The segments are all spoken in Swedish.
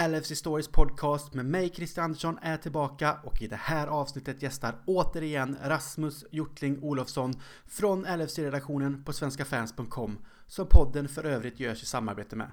LFC Stories podcast med mig Christian Andersson är tillbaka och i det här avsnittet gästar återigen Rasmus Hjortling Olofsson från LFC-redaktionen på svenskafans.com som podden för övrigt görs i samarbete med.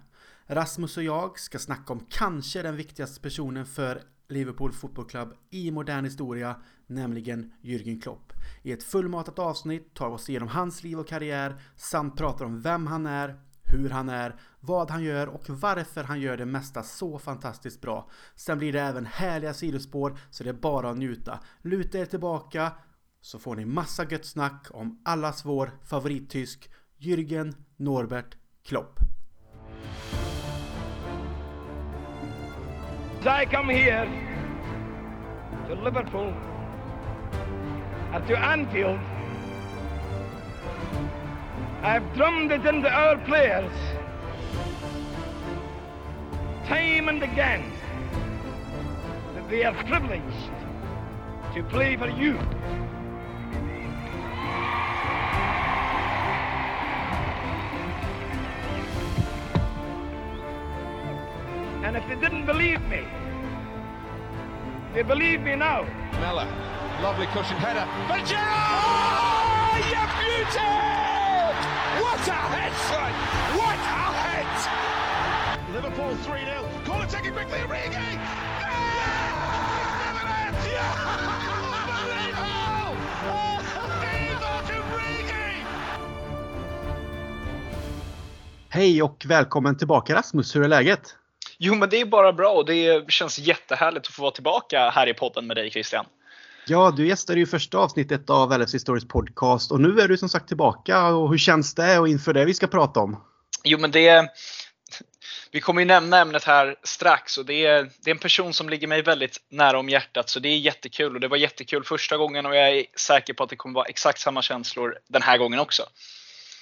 Rasmus och jag ska snacka om kanske den viktigaste personen för Liverpool Football Club i modern historia, nämligen Jürgen Klopp. I ett fullmatat avsnitt tar vi oss igenom hans liv och karriär samt pratar om vem han är, hur han är, vad han gör och varför han gör det mesta så fantastiskt bra. Sen blir det även härliga sidospår så det är bara att njuta. Luta er tillbaka så får ni massa gött snack om allas vår favorittysk Jürgen Norbert Klopp. I come here to Liverpool and to Anfield I've drummed it into our players time and again that they are privileged to play for you. And if they didn't believe me, they believe me now. Mella, lovely cushion header. But Gerard! Oh, you beauty! What a head, son! What a head! Liverpool 3-0. Corner taken quickly, Origi! Hej och välkommen tillbaka Rasmus, hur är läget? Jo men det är bara bra och det känns jättehärligt att få vara tillbaka här i podden med dig Christian. Ja, du gästade ju första avsnittet av LFC Stories podcast och nu är du som sagt tillbaka. Och hur känns det och inför det vi ska prata om? Jo, men det vi kommer ju nämna ämnet här strax och det är, det är en person som ligger mig väldigt nära om hjärtat så det är jättekul och det var jättekul första gången och jag är säker på att det kommer vara exakt samma känslor den här gången också.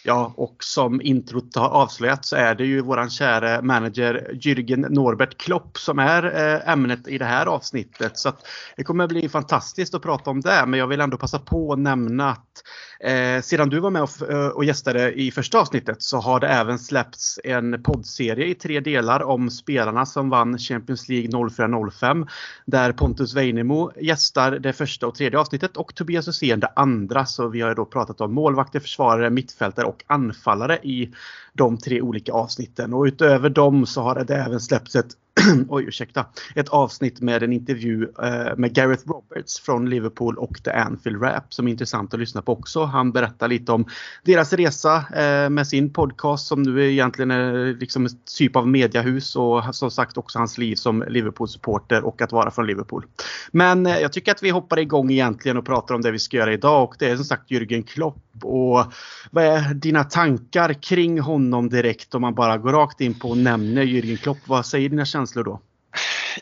Ja, och som introt har avslöjat så är det ju våran kära manager Jürgen Norbert Klopp som är eh, ämnet i det här avsnittet. Så det kommer bli fantastiskt att prata om det. Men jag vill ändå passa på att nämna att Eh, sedan du var med och, eh, och gästade i första avsnittet så har det även släppts en poddserie i tre delar om spelarna som vann Champions League 04-05. Där Pontus Weinemo gästar det första och tredje avsnittet och Tobias Hysén det andra. Så vi har då pratat om målvakter, försvarare, mittfältare och anfallare i de tre olika avsnitten. Och utöver dem så har det även släppts ett oj ursäkta, ett avsnitt med en intervju eh, med Gareth Roberts från Liverpool och The Anfield Rap som är intressant att lyssna på också. Han berättar lite om deras resa eh, med sin podcast som nu egentligen är liksom ett typ av mediahus och som sagt också hans liv som Liverpool-supporter och att vara från Liverpool. Men eh, jag tycker att vi hoppar igång egentligen och pratar om det vi ska göra idag och det är som sagt Jürgen Klopp. Och vad är dina tankar kring honom direkt om man bara går rakt in på och nämner Jürgen Klopp? Vad säger dina känslor då?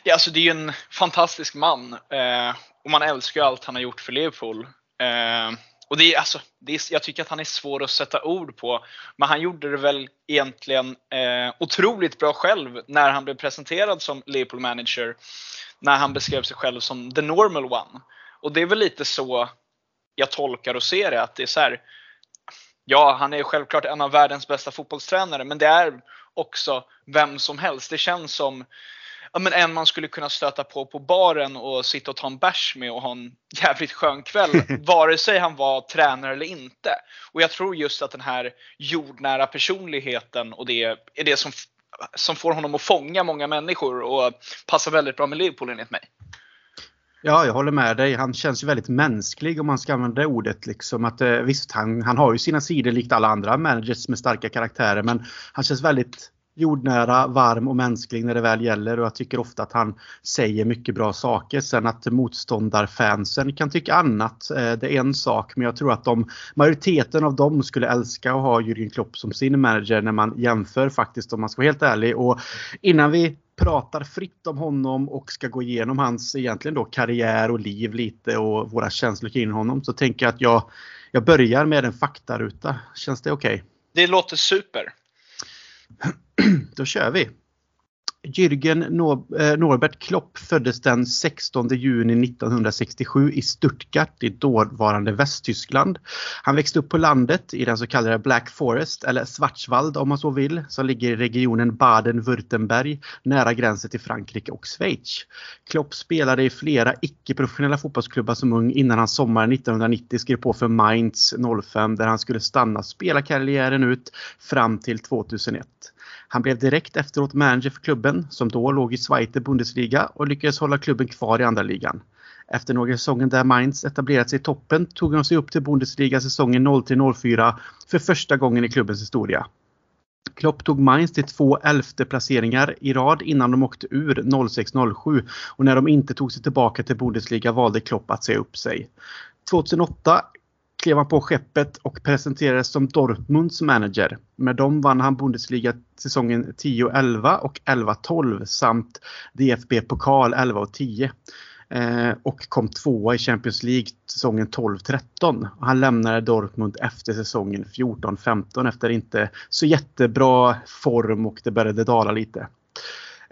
Ja, alltså det är ju en fantastisk man eh, och man älskar ju allt han har gjort för Liverpool. Eh, och det är, alltså, det är, jag tycker att han är svår att sätta ord på. Men han gjorde det väl egentligen eh, otroligt bra själv när han blev presenterad som Liverpool manager. När han beskrev sig själv som the normal one. Och det är väl lite så jag tolkar och ser det. Att det är så här, ja, han är självklart en av världens bästa fotbollstränare, men det är också vem som helst. Det känns som ja, men en man skulle kunna stöta på på baren och sitta och ta en bärs med och ha en jävligt skön kväll. vare sig han var tränare eller inte. Och jag tror just att den här jordnära personligheten och det är det som, som får honom att fånga många människor och passar väldigt bra med Liverpool enligt mig. Ja, jag håller med dig. Han känns ju väldigt mänsklig om man ska använda det ordet. Liksom. Att, eh, visst, han, han har ju sina sidor likt alla andra managers med starka karaktärer men han känns väldigt jordnära, varm och mänsklig när det väl gäller och jag tycker ofta att han säger mycket bra saker. Sen att motståndarfansen kan tycka annat, eh, det är en sak. Men jag tror att de, majoriteten av dem skulle älska att ha Jürgen Klopp som sin manager när man jämför faktiskt om man ska vara helt ärlig. Och innan vi pratar fritt om honom och ska gå igenom hans egentligen då karriär och liv lite och våra känslor kring honom så tänker jag att jag, jag börjar med en faktaruta. Känns det okej? Okay? Det låter super. Då kör vi. Jürgen eh, Norbert Klopp föddes den 16 juni 1967 i Stuttgart i dåvarande Västtyskland. Han växte upp på landet i den så kallade Black Forest, eller Schwarzwald om man så vill, som ligger i regionen Baden-Württemberg nära gränsen till Frankrike och Schweiz. Klopp spelade i flera icke-professionella fotbollsklubbar som ung innan han sommaren 1990 skrev på för Mainz 05 där han skulle stanna spelarkarriären ut fram till 2001. Han blev direkt efteråt manager för klubben som då låg i Zweite Bundesliga och lyckades hålla klubben kvar i andra ligan. Efter några säsonger där Mainz etablerat sig i toppen tog de sig upp till Bundesliga säsongen 03-04 för första gången i klubbens historia. Klopp tog Mainz till två elfte placeringar i rad innan de åkte ur 06-07 och när de inte tog sig tillbaka till Bundesliga valde Klopp att säga upp sig. 2008 klev han på skeppet och presenterades som Dortmunds manager. Med dem vann han Bundesliga säsongen 10-11 och 11-12 samt DFB-pokal 11 och 10. Eh, och kom tvåa i Champions League säsongen 12-13. Han lämnade Dortmund efter säsongen 14-15 efter inte så jättebra form och det började dala lite.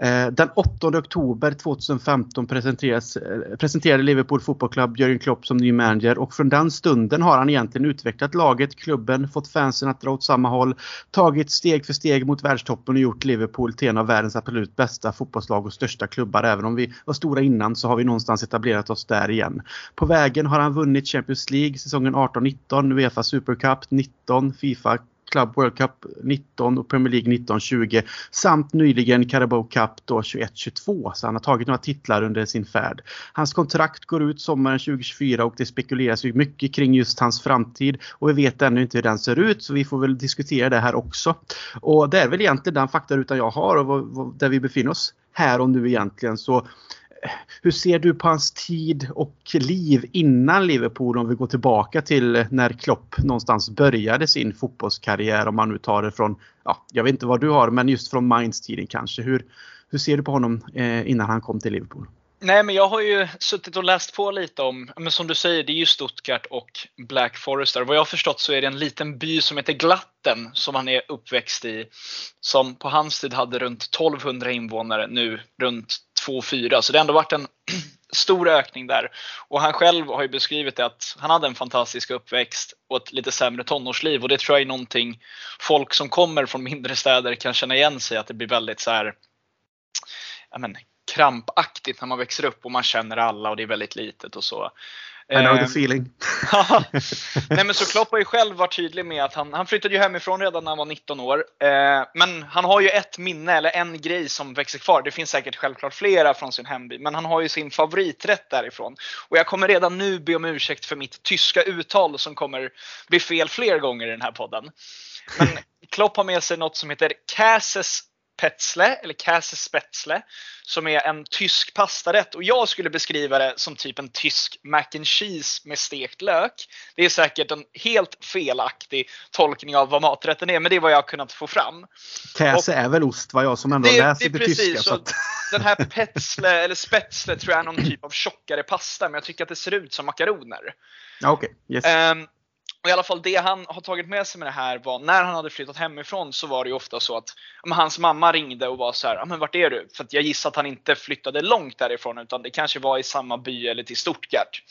Eh, den 8 oktober 2015 eh, presenterade Liverpool Football Club Jürgen Klopp som ny manager och från den stunden har han egentligen utvecklat laget, klubben, fått fansen att dra åt samma håll, tagit steg för steg mot världstoppen och gjort Liverpool till en av världens absolut bästa fotbollslag och största klubbar. Även om vi var stora innan så har vi någonstans etablerat oss där igen. På vägen har han vunnit Champions League säsongen 18-19, Uefa Super Cup 19, Fifa Club World Cup 19 och Premier League 19-20 samt nyligen Carabao Cup 21-22. Så han har tagit några titlar under sin färd. Hans kontrakt går ut sommaren 2024 och det spekuleras ju mycket kring just hans framtid och vi vet ännu inte hur den ser ut så vi får väl diskutera det här också. Och det är väl egentligen den faktarutan jag har och där vi befinner oss här och nu egentligen. Så hur ser du på hans tid och liv innan Liverpool om vi går tillbaka till när Klopp någonstans började sin fotbollskarriär om man nu tar det från, ja, jag vet inte vad du har, men just från Mainz-tiden kanske. Hur, hur ser du på honom eh, innan han kom till Liverpool? Nej, men jag har ju suttit och läst på lite om, men som du säger, det är ju Stuttgart och Black Forest. Där. Vad jag har förstått så är det en liten by som heter Glatten som han är uppväxt i. Som på hans tid hade runt 1200 invånare, nu runt 2-4. Så det har ändå varit en stor ökning där. Och han själv har ju beskrivit det att han hade en fantastisk uppväxt och ett lite sämre tonårsliv. Och det tror jag är någonting folk som kommer från mindre städer kan känna igen sig att det blir väldigt så här, men, krampaktigt när man växer upp och man känner alla och det är väldigt litet och så. I know the ehm, feeling. Nej men så Klopp har ju själv varit tydlig med att han, han flyttade ju hemifrån redan när han var 19 år. Eh, men han har ju ett minne eller en grej som växer kvar. Det finns säkert självklart flera från sin hemby. Men han har ju sin favoriträtt därifrån. Och jag kommer redan nu be om ursäkt för mitt tyska uttal som kommer bli fel fler gånger i den här podden. Men Klopp har med sig något som heter Käses Petzle, eller Käse Spätzle, som är en tysk pastarätt. Och jag skulle beskriva det som typ en tysk mac and cheese med stekt lök. Det är säkert en helt felaktig tolkning av vad maträtten är, men det är vad jag har kunnat få fram. Käse är väl ost, vad jag som ändå det, läser det, det tyska. Så att... Den här Petzle, eller Spätzle, tror jag är någon typ av tjockare pasta, men jag tycker att det ser ut som makaroner. Okej, okay. yes. Um, och i alla fall det han har tagit med sig med det här var när han hade flyttat hemifrån så var det ju ofta så att men hans mamma ringde och var så här, men vart är du? För att jag gissar att han inte flyttade långt därifrån utan det kanske var i samma by eller till Stuttgart.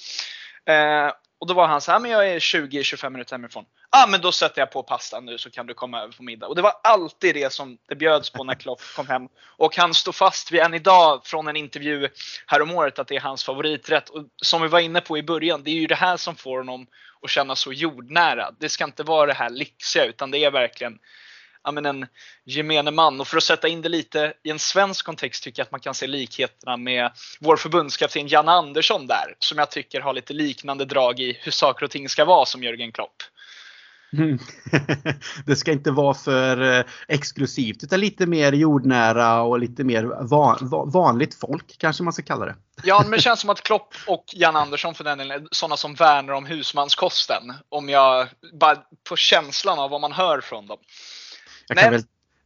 Eh, och då var han så här, men jag är 20-25 minuter hemifrån. Ja ah, men då sätter jag på pastan nu så kan du komma över på middag. Och det var alltid det som det bjöds på när Klopp kom hem. Och han står fast vid än idag från en intervju häromåret att det är hans favoriträtt. Och som vi var inne på i början, det är ju det här som får honom att känna så jordnära. Det ska inte vara det här lyxiga utan det är verkligen ja, men en gemene man. Och för att sätta in det lite i en svensk kontext tycker jag att man kan se likheterna med vår förbundskapten Janne Andersson där. Som jag tycker har lite liknande drag i hur saker och ting ska vara som Jörgen Klopp. Mm. det ska inte vara för eh, exklusivt utan lite mer jordnära och lite mer van, vanligt folk kanske man ska kalla det. Ja, men det känns som att Klopp och Jan Andersson för den delen är sådana som värnar om husmanskosten. Om jag bara på känslan av vad man hör från dem. Jag kan, väl,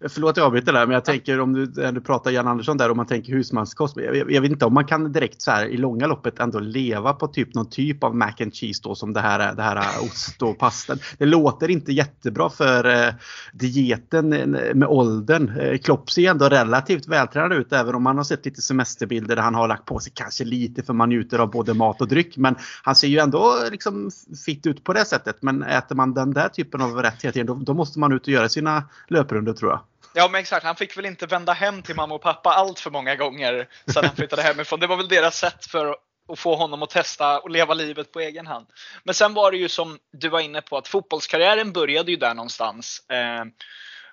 Förlåt jag avbryter där men jag tänker om du, när du pratar Jan Andersson där om man tänker husmanskost. Jag, jag, vet inte om man kan direkt så här i långa loppet ändå leva på typ någon typ av mac and cheese då som det här är, det här är ost och pasta. Det låter inte jättebra för eh, dieten med åldern. Eh, Klopp ser ändå relativt vältränad ut även om man har sett lite semesterbilder där han har lagt på sig kanske lite för man njuter av både mat och dryck. Men han ser ju ändå liksom fitt ut på det sättet. Men äter man den där typen av rätt hela tiden då, då måste man ut och göra sina löprundor tror jag. Ja men exakt, han fick väl inte vända hem till mamma och pappa allt för många gånger sedan han flyttade hemifrån. Det var väl deras sätt för att få honom att testa och leva livet på egen hand. Men sen var det ju som du var inne på att fotbollskarriären började ju där någonstans. Eh,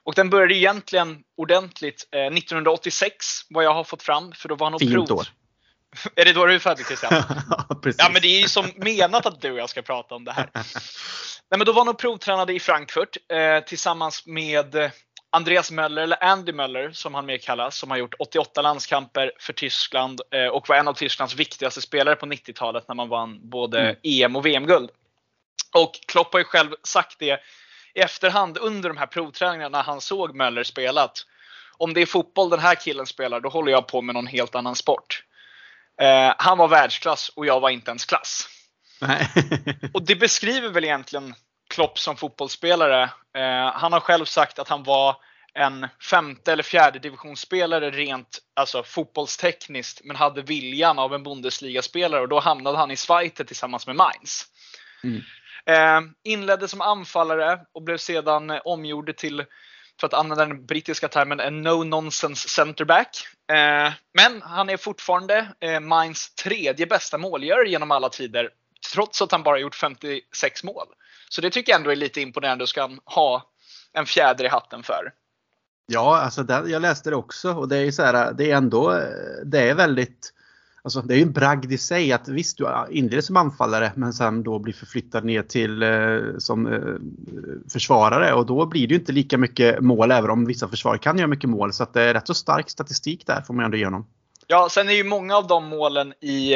och den började egentligen ordentligt 1986 vad jag har fått fram. För då var han Fint prov... år. Är det då du är född Christian? ja, men det är ju som menat att du och jag ska prata om det här. Nej, men då var han och provtränade i Frankfurt eh, tillsammans med Andreas Möller, eller Andy Möller som han mer kallas, som har gjort 88 landskamper för Tyskland eh, och var en av Tysklands viktigaste spelare på 90-talet när man vann både mm. EM och VM-guld. Och Klopp har ju själv sagt det i efterhand under de här provträningarna när han såg Möller spelat. Om det är fotboll den här killen spelar, då håller jag på med någon helt annan sport. Eh, han var världsklass och jag var inte ens klass. och det beskriver väl egentligen Klopp som fotbollsspelare. Eh, han har själv sagt att han var en femte eller fjärde divisionsspelare rent alltså, fotbollstekniskt men hade viljan av en Bundesligaspelare och då hamnade han i Schweiz tillsammans med Mainz. Mm. Eh, inledde som anfallare och blev sedan omgjord till, för att använda den brittiska termen, en no-nonsense centerback. Eh, men han är fortfarande eh, Mainz tredje bästa målgörare genom alla tider trots att han bara gjort 56 mål. Så det tycker jag ändå är lite imponerande och ska ha en fjäder i hatten för. Ja, alltså det, jag läste det också och det är så här, det är ändå, det är väldigt Alltså det är ju en bragd i sig att visst du inleder som anfallare men sen då blir förflyttad ner till eh, som eh, försvarare och då blir det ju inte lika mycket mål även om vissa försvarare kan göra mycket mål. Så att det är rätt så stark statistik där får man ändå ge honom. Ja, sen är ju många av de målen i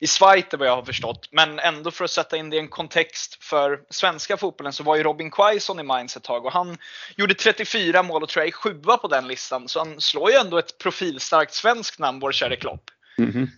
i Schweiz vad jag har förstått. Men ändå för att sätta in det i en kontext för svenska fotbollen så var ju Robin Quaison i Mainz ett tag och han gjorde 34 mål och tror jag är sjua på den listan. Så han slår ju ändå ett profilstarkt svenskt namn, vår käre Klopp. Mm -hmm.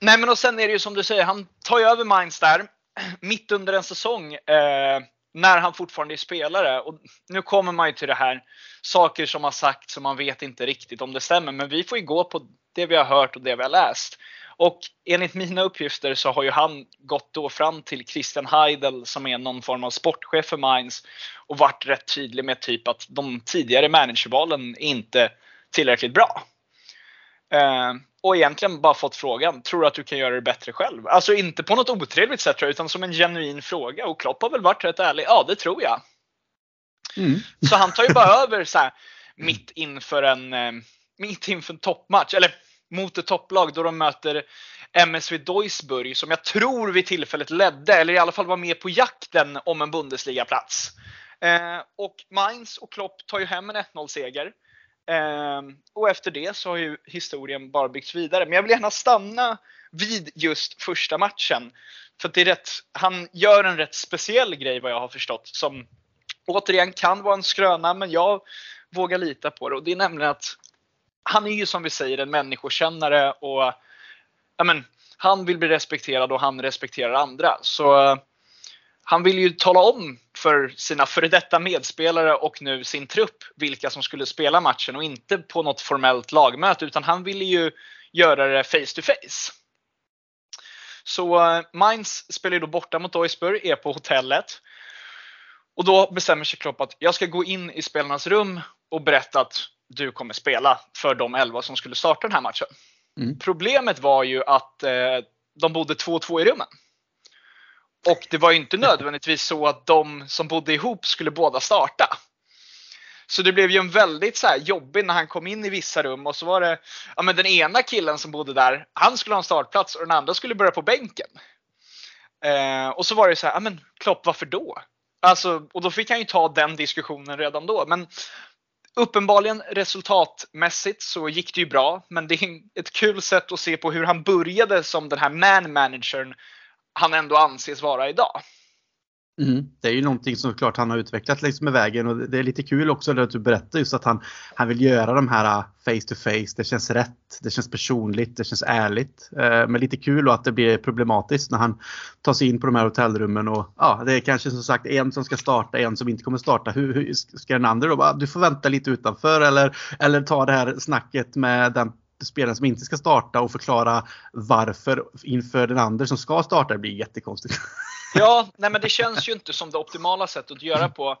nej, men och sen är det ju som du säger, han tar ju över Mainz där mitt under en säsong. Eh, när han fortfarande är spelare. Och nu kommer man ju till det här, saker som har sagts som man vet inte riktigt om det stämmer. Men vi får ju gå på det vi har hört och det vi har läst. Och enligt mina uppgifter så har ju han gått då fram till Christian Heidel som är någon form av sportchef för Mainz och varit rätt tydlig med typ att de tidigare managervalen inte tillräckligt bra. Eh, och egentligen bara fått frågan, tror du att du kan göra det bättre själv? Alltså inte på något otrevligt sätt utan som en genuin fråga. Och Klopp har väl varit rätt ärlig, ja det tror jag. Mm. Så han tar ju bara över så här, mitt inför en eh, mitt inför en toppmatch. Eller mot ett topplag då de möter MSV Duisburg som jag tror vid tillfället ledde, eller i alla fall var med på jakten om en Bundesliga-plats. Eh, och Mainz och Klopp tar ju hem en 1-0-seger. Eh, och efter det så har ju historien bara byggts vidare. Men jag vill gärna stanna vid just första matchen. För att det är rätt, han gör en rätt speciell grej vad jag har förstått som återigen kan vara en skröna men jag vågar lita på det. Och det är nämligen att han är ju som vi säger en människokännare och ja, men, han vill bli respekterad och han respekterar andra. Så han vill ju tala om för sina före detta medspelare och nu sin trupp vilka som skulle spela matchen och inte på något formellt lagmöte utan han ville ju göra det face to face. Så Mainz spelar ju då borta mot Duisburg, är på hotellet. Och då bestämmer sig Klopp att jag ska gå in i spelarnas rum och berätta att du kommer spela för de 11 som skulle starta den här matchen. Mm. Problemet var ju att eh, de bodde 2-2 i rummen. Och det var ju inte nödvändigtvis så att de som bodde ihop skulle båda starta. Så det blev ju en väldigt så jobbig när han kom in i vissa rum och så var det, ja men den ena killen som bodde där, han skulle ha en startplats och den andra skulle börja på bänken. Eh, och så var det så här, ja men Klopp varför då? Alltså, och då fick han ju ta den diskussionen redan då. Men Uppenbarligen resultatmässigt så gick det ju bra, men det är ett kul sätt att se på hur han började som den här man managern han ändå anses vara idag. Mm. Det är ju någonting som klart han har utvecklat liksom längs med vägen och det är lite kul också att du berättar just att han, han vill göra de här uh, face to face. Det känns rätt, det känns personligt, det känns ärligt. Eh, men lite kul att det blir problematiskt när han tar sig in på de här hotellrummen och ja, det är kanske som sagt en som ska starta, en som inte kommer starta. Hur, hur ska den andra då bara, du får vänta lite utanför eller, eller ta det här snacket med den spelaren som inte ska starta och förklara varför inför den andra som ska starta. Det blir jättekonstigt. Ja, nej men det känns ju inte som det optimala sättet att göra på.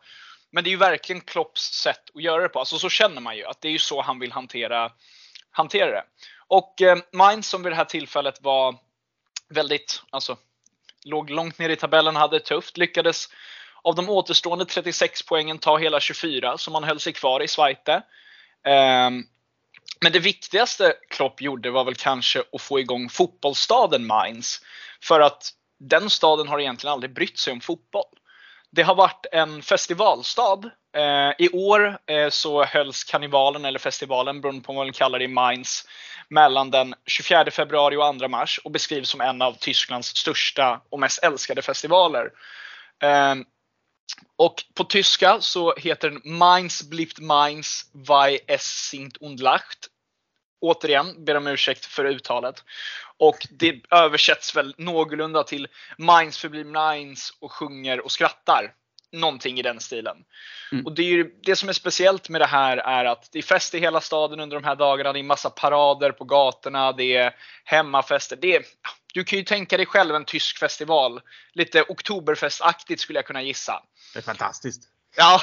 Men det är ju verkligen Klopps sätt att göra det på. Alltså så känner man ju att det är ju så han vill hantera, hantera det. Och eh, Mainz som vid det här tillfället var väldigt, alltså låg långt ner i tabellen, hade det tufft, lyckades av de återstående 36 poängen ta hela 24 så man höll sig kvar i Zweite. Ehm, men det viktigaste Klopp gjorde var väl kanske att få igång fotbollsstaden Mainz. För att den staden har egentligen aldrig brytt sig om fotboll. Det har varit en festivalstad. Eh, I år eh, så hölls karnevalen, eller festivalen beroende på vad man kallar det, i Mainz mellan den 24 februari och 2 mars och beskrivs som en av Tysklands största och mest älskade festivaler. Eh, och på tyska så heter den Mainz blieft Mainz, weil es singt und lacht. Återigen, ber om ursäkt för uttalet. Och det översätts väl någorlunda till Minds förblir Minds och sjunger och skrattar. Någonting i den stilen. Mm. Och det, är ju, det som är speciellt med det här är att det är fest i hela staden under de här dagarna. Det är massa parader på gatorna. Det är hemmafester. Det är, du kan ju tänka dig själv en tysk festival. Lite oktoberfestaktigt skulle jag kunna gissa. Det är fantastiskt. Ja,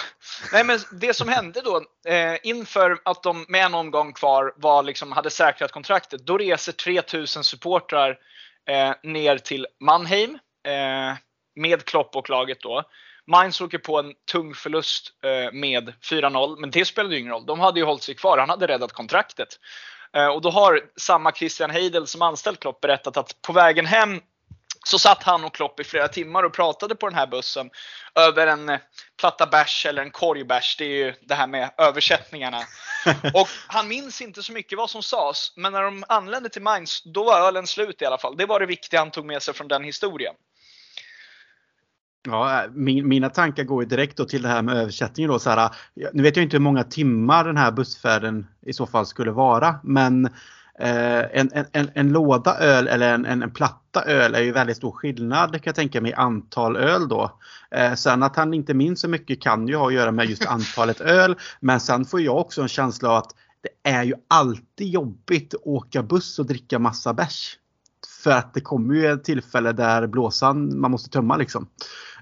nej men det som hände då eh, inför att de med en omgång kvar var liksom, hade säkrat kontraktet. Då reser 3000 supportrar eh, ner till Mannheim eh, med Klopp och laget då. Mainz åker på en tung förlust eh, med 4-0, men det spelade ju ingen roll. De hade ju hållit sig kvar. Han hade räddat kontraktet. Eh, och då har samma Christian Heidel som anställt Klopp berättat att på vägen hem så satt han och Klopp i flera timmar och pratade på den här bussen över en eh, platta bärs eller en korgbärs. Det är ju det här med översättningarna. Och han minns inte så mycket vad som sades, men när de anlände till Mainz, då var ölen slut i alla fall. Det var det viktiga han tog med sig från den historien. Ja, min, mina tankar går direkt till det här med översättningen. Då, så här, nu vet jag inte hur många timmar den här bussfärden i så fall skulle vara, men Eh, en, en, en, låda öl eller en, en, en, platta öl är ju väldigt stor skillnad kan jag tänka mig i antal öl då. Eh, sen att han inte minns så mycket kan ju ha att göra med just antalet öl. Men sen får jag också en känsla av att det är ju alltid jobbigt att åka buss och dricka massa bärs. För att det kommer ju ett tillfälle där blåsan man måste tömma liksom.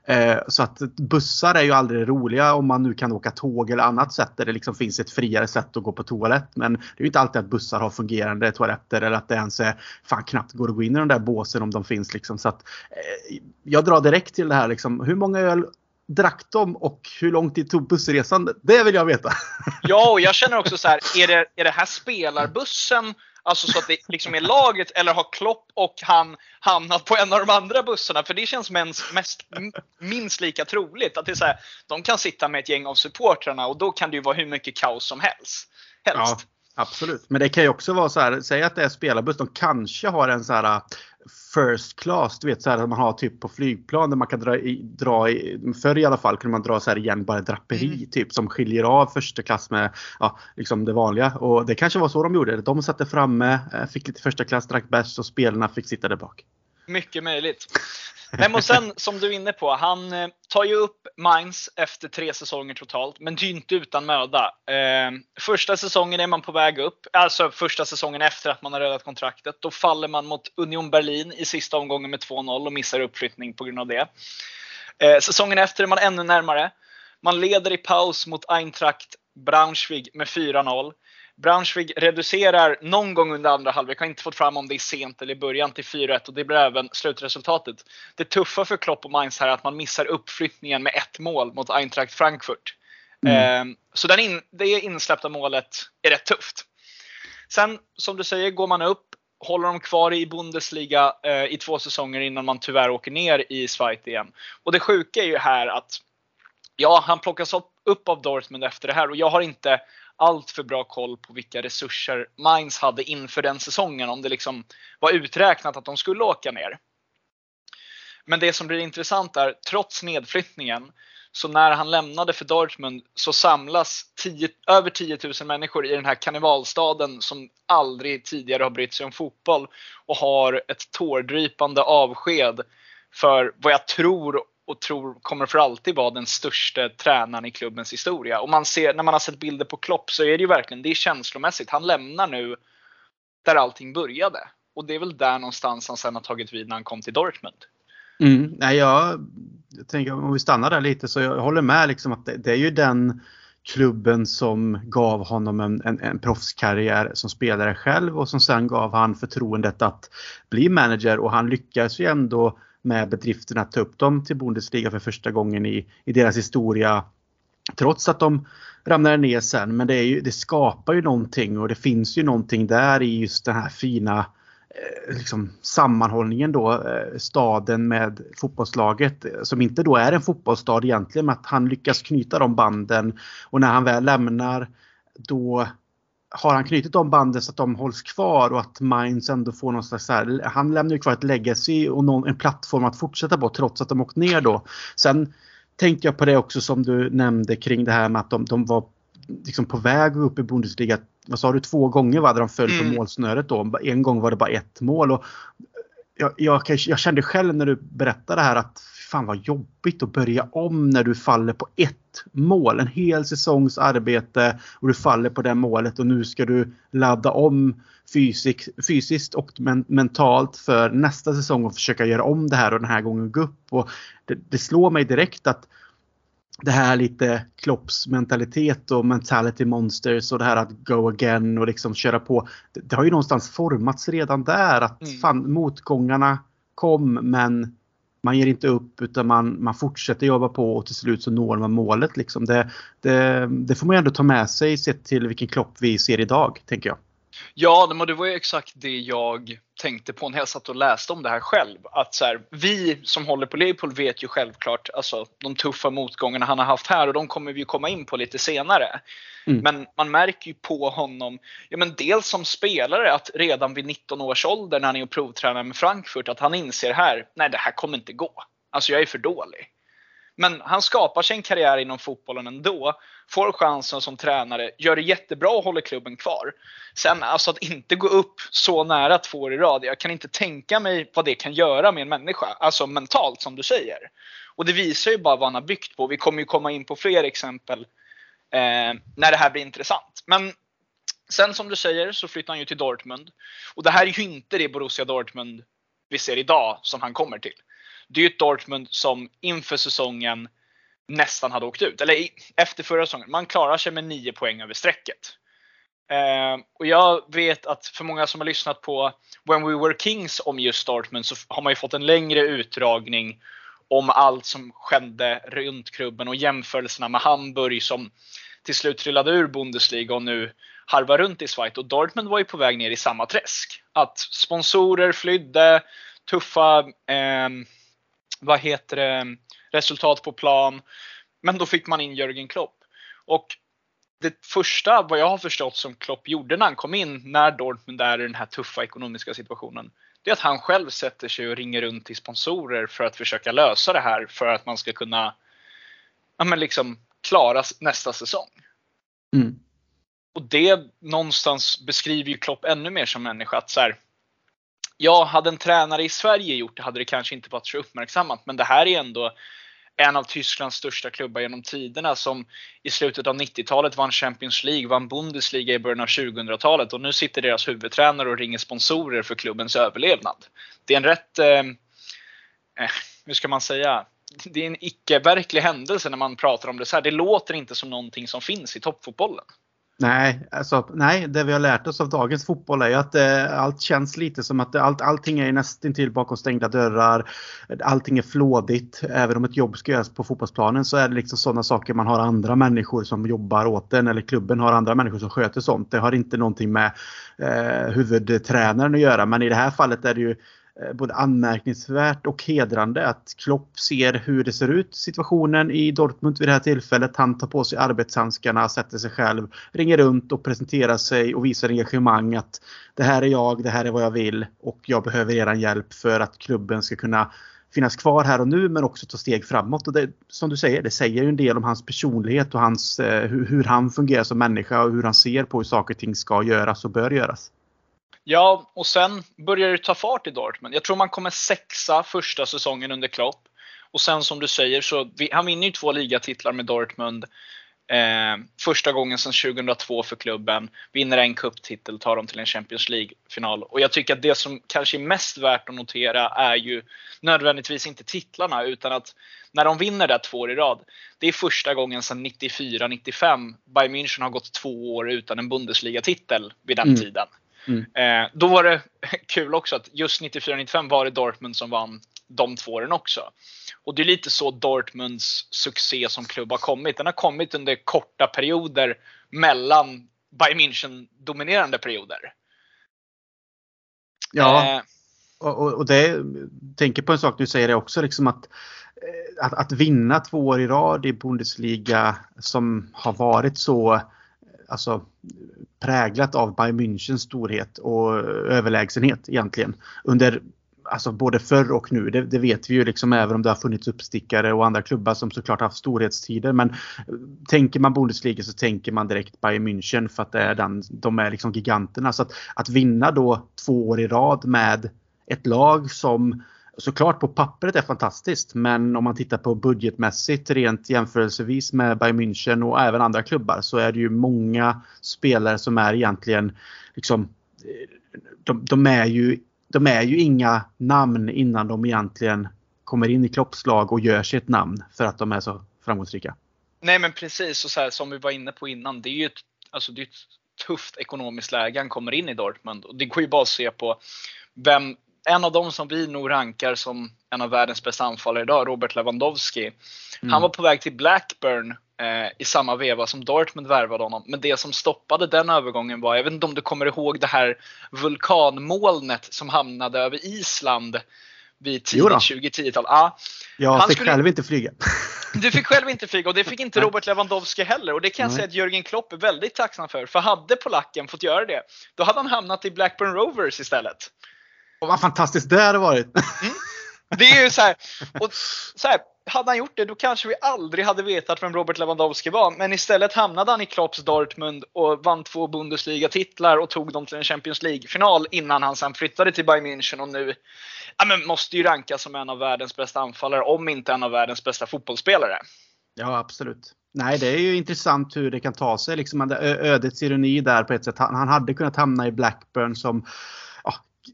Eh, så att bussar är ju aldrig roliga om man nu kan åka tåg eller annat sätt där det liksom finns ett friare sätt att gå på toalett. Men det är ju inte alltid att bussar har fungerande toaletter eller att det ens är fan knappt går att gå in i de där båsen om de finns. Liksom. Så att, eh, jag drar direkt till det här liksom, hur många öl drack de och hur lång tid tog bussresan? Det vill jag veta. Ja, och jag känner också så här, är det, är det här spelarbussen Alltså så att det liksom är laget eller har Klopp och han hamnat på en av de andra bussarna? För det känns mest, mest minst lika troligt. Att det är så här, de kan sitta med ett gäng av supportrarna och då kan det ju vara hur mycket kaos som helst. helst. Ja. Absolut, men det kan ju också vara så här, säg att det är spelarbuss, de kanske har en så här first class, du vet så här att man har typ på flygplan där man kan dra i, dra i, förr i alla fall kunde man dra så här igen bara draperi mm. typ som skiljer av första klass med ja, liksom det vanliga och det kanske var så de gjorde. De satte framme, eh, fick lite första klass, drack bärs och spelarna fick sitta där bak. Mycket möjligt. Men och sen som du är inne på, han eh, tar ju upp Mainz efter tre säsonger totalt, men det är inte utan möda. Eh, första säsongen är man på väg upp, alltså första säsongen efter att man har räddat kontraktet. Då faller man mot Union Berlin i sista omgången med 2-0 och missar uppflyttning på grund av det. Eh, säsongen efter är man ännu närmare. Man leder i paus mot Eintracht Braunschweig med 4-0. Braunschweig reducerar någon gång under andra halvlek, har inte fått fram om det är sent eller i början till 4-1 och det blir även slutresultatet. Det tuffa för Klopp och Mainz här är att man missar uppflyttningen med ett mål mot Eintracht Frankfurt. Mm. Eh, så den in, det insläppta målet är rätt tufft. Sen som du säger går man upp, håller de kvar i Bundesliga eh, i två säsonger innan man tyvärr åker ner i Schweiz igen. Och det sjuka är ju här att ja, han plockas upp av Dortmund efter det här och jag har inte allt för bra koll på vilka resurser Mainz hade inför den säsongen. Om det liksom var uträknat att de skulle åka ner. Men det som blir intressant är, trots nedflyttningen, så när han lämnade för Dortmund så samlas 10, över 10 000 människor i den här karnevalstaden som aldrig tidigare har brytt sig om fotboll och har ett tårdrypande avsked för vad jag tror och tror kommer för alltid vara den största tränaren i klubbens historia. Och man ser, när man har sett bilder på Klopp så är det ju verkligen, det är känslomässigt. Han lämnar nu där allting började. Och det är väl där någonstans han sen har tagit vid när han kom till Dortmund. Mm, nej, jag, jag tänker om vi stannar där lite så jag håller med liksom att det, det är ju den klubben som gav honom en, en, en proffskarriär som spelare själv och som sen gav han förtroendet att bli manager och han lyckas ju ändå med bedriften att ta upp dem till Bundesliga för första gången i, i deras historia. Trots att de ramlade ner sen men det, är ju, det skapar ju någonting och det finns ju någonting där i just den här fina eh, liksom, sammanhållningen då, eh, staden med fotbollslaget som inte då är en fotbollsstad egentligen men att han lyckas knyta de banden och när han väl lämnar då har han knutit de banden så att de hålls kvar och att Mainz ändå får någon slags här, han lämnar ju kvar ett legacy och någon, en plattform att fortsätta på trots att de åkt ner då. Sen tänkte jag på det också som du nämnde kring det här med att de, de var liksom på väg upp i Bundesliga vad sa du, två gånger var de föll mm. på målsnöret då. En gång var det bara ett mål. Och jag, jag, jag kände själv när du berättade det här att fan vad jobbigt att börja om när du faller på ett mål. En hel säsongs arbete och du faller på det målet och nu ska du ladda om fysik, fysiskt och men, mentalt för nästa säsong och försöka göra om det här och den här gången gå upp. Och det, det slår mig direkt att det här lite Klopps mentalitet och mentality monsters och det här att go again och liksom köra på. Det, det har ju någonstans formats redan där att mm. fan, motgångarna kom men man ger inte upp utan man, man fortsätter jobba på och till slut så når man målet. Liksom. Det, det, det får man ändå ta med sig sett till vilken Klopp vi ser idag, tänker jag. Ja, men det var ju exakt det jag tänkte på när jag satt och läste om det här själv. Att så här, vi som håller på Liverpool vet ju självklart alltså, de tuffa motgångarna han har haft här och de kommer vi komma in på lite senare. Mm. Men man märker ju på honom, ja, men dels som spelare att redan vid 19 års ålder när han är och provtränar med Frankfurt att han inser här, nej det här kommer inte gå. Alltså jag är för dålig. Men han skapar sig en karriär inom fotbollen ändå. Får chansen som tränare, gör det jättebra och håller klubben kvar. Sen alltså att inte gå upp så nära två år i rad. Jag kan inte tänka mig vad det kan göra med en människa. Alltså mentalt som du säger. Och det visar ju bara vad han har byggt på. Vi kommer ju komma in på fler exempel eh, när det här blir intressant. Men sen som du säger så flyttar han ju till Dortmund. Och det här är ju inte det Borussia Dortmund vi ser idag som han kommer till. Det är ju ett Dortmund som inför säsongen nästan hade åkt ut. Eller efter förra säsongen. Man klarar sig med 9 poäng över strecket. Eh, och jag vet att för många som har lyssnat på When We Were Kings om just Dortmund så har man ju fått en längre utdragning om allt som skedde runt klubben och jämförelserna med Hamburg som till slut trillade ur Bundesliga och nu harvar runt i Schweiz. Och Dortmund var ju på väg ner i samma träsk. Att sponsorer flydde, tuffa eh, vad heter det, resultat på plan. Men då fick man in Jörgen Klopp. Och det första, vad jag har förstått, som Klopp gjorde när han kom in, när Dortmund är i den här tuffa ekonomiska situationen, det är att han själv sätter sig och ringer runt till sponsorer för att försöka lösa det här för att man ska kunna ja, men liksom, klara nästa säsong. Mm. Och det någonstans beskriver ju Klopp ännu mer som människa. Att så här, ja, hade en tränare i Sverige gjort det hade det kanske inte varit så uppmärksammat. Men det här är ändå en av Tysklands största klubbar genom tiderna som i slutet av 90-talet vann Champions League, vann Bundesliga i början av 2000-talet och nu sitter deras huvudtränare och ringer sponsorer för klubbens överlevnad. Det är en rätt, eh, eh, hur ska man säga, det är en icke-verklig händelse när man pratar om det så här. Det låter inte som någonting som finns i toppfotbollen. Nej, alltså, nej, det vi har lärt oss av dagens fotboll är ju att eh, allt känns lite som att allt, allting är nästintill bakom stängda dörrar. Allting är flådigt. Även om ett jobb ska göras på fotbollsplanen så är det liksom sådana saker man har andra människor som jobbar åt den eller klubben har andra människor som sköter sånt. Det har inte någonting med eh, huvudtränaren att göra men i det här fallet är det ju Eh, både anmärkningsvärt och hedrande att Klopp ser hur det ser ut situationen i Dortmund vid det här tillfället. Han tar på sig arbetshandskarna, sätter sig själv, ringer runt och presenterar sig och visar engagemang att det här är jag, det här är vad jag vill och jag behöver er hjälp för att klubben ska kunna finnas kvar här och nu men också ta steg framåt. Och det, som du säger, det säger ju en del om hans personlighet och hans, eh, hur, hur, han fungerar som människa och hur han ser på hur saker och ting ska göras och bör göras. Ja, och sen börjar det ta fart i Dortmund. Jag tror man kommer sexa första säsongen under Klopp. Och sen som du säger så, han vinner ju två ligatitlar med Dortmund. Eh, första gången sedan 2002 för klubben. Vinner en cuptitel, tar dem till en Champions League-final. Och jag tycker att det som kanske är mest värt att notera är ju nödvändigtvis inte titlarna utan att när de vinner där två år i rad. Det är första gången sedan 94-95 Bayern München har gått två år utan en Bundesliga-titel vid den mm. tiden. Mm. Eh, då var det kul också att just 94-95 var det Dortmund som vann de två åren också. Och det är lite så Dortmunds succé som klubb har kommit. Den har kommit under korta perioder mellan Bayern München dominerande perioder. Ja, eh. och, och det tänker på en sak du säger också liksom att, eh, att, att vinna två år i rad i Bundesliga som har varit så alltså, präglat av Bayern Münchens storhet och överlägsenhet egentligen under alltså både förr och nu. Det, det, vet vi ju liksom även om det har funnits uppstickare och andra klubbar som såklart haft storhetstider. Men eh, tänker man Bundesliga så tänker man direkt Bayern München för att det är den, de är liksom giganterna. Så att, att vinna då två år i rad med ett lag som såklart på pappret är fantastiskt. Men om man tittar på budgetmässigt rent jämförelsevis med Bayern München och även andra klubbar så är det ju många spelare som är egentligen liksom eh, de, de är ju de är ju inga namn innan de egentligen kommer in i kloppslag och gör sig ett namn för att de är så framgångsrika. Nej men precis, och så här, som vi var inne på innan, det är ju ett, alltså det är ett tufft ekonomiskt läge han kommer in i Dortmund. Och det går ju bara att se på vem, en av dem som vi nog rankar som en av världens bästa anfallare idag, Robert Lewandowski. Mm. Han var på väg till Blackburn eh, i samma veva som Dortmund värvade honom. Men det som stoppade den övergången var, jag vet inte om du kommer ihåg det här vulkanmolnet som hamnade över Island vid tidigt 2010-tal. Ja, jag fick skulle... själv inte flyga. Du fick själv inte flyga och det fick inte Robert Lewandowski heller. Och det kan jag säga att Jörgen Klopp är väldigt tacksam för. För hade polacken fått göra det, då hade han hamnat i Blackburn Rovers istället. Och vad fantastiskt det hade varit! Mm. Det är ju så här, och så här, hade han gjort det då kanske vi aldrig hade vetat vem Robert Lewandowski var. Men istället hamnade han i Klopps Dortmund och vann två Bundesliga-titlar och tog dem till en Champions League-final innan han sen flyttade till Bayern München och nu ja, men måste ju rankas som en av världens bästa anfallare, om inte en av världens bästa fotbollsspelare. Ja, absolut. Nej, det är ju intressant hur det kan ta sig. Liksom ödets ironi där på ett sätt. Han, han hade kunnat hamna i Blackburn som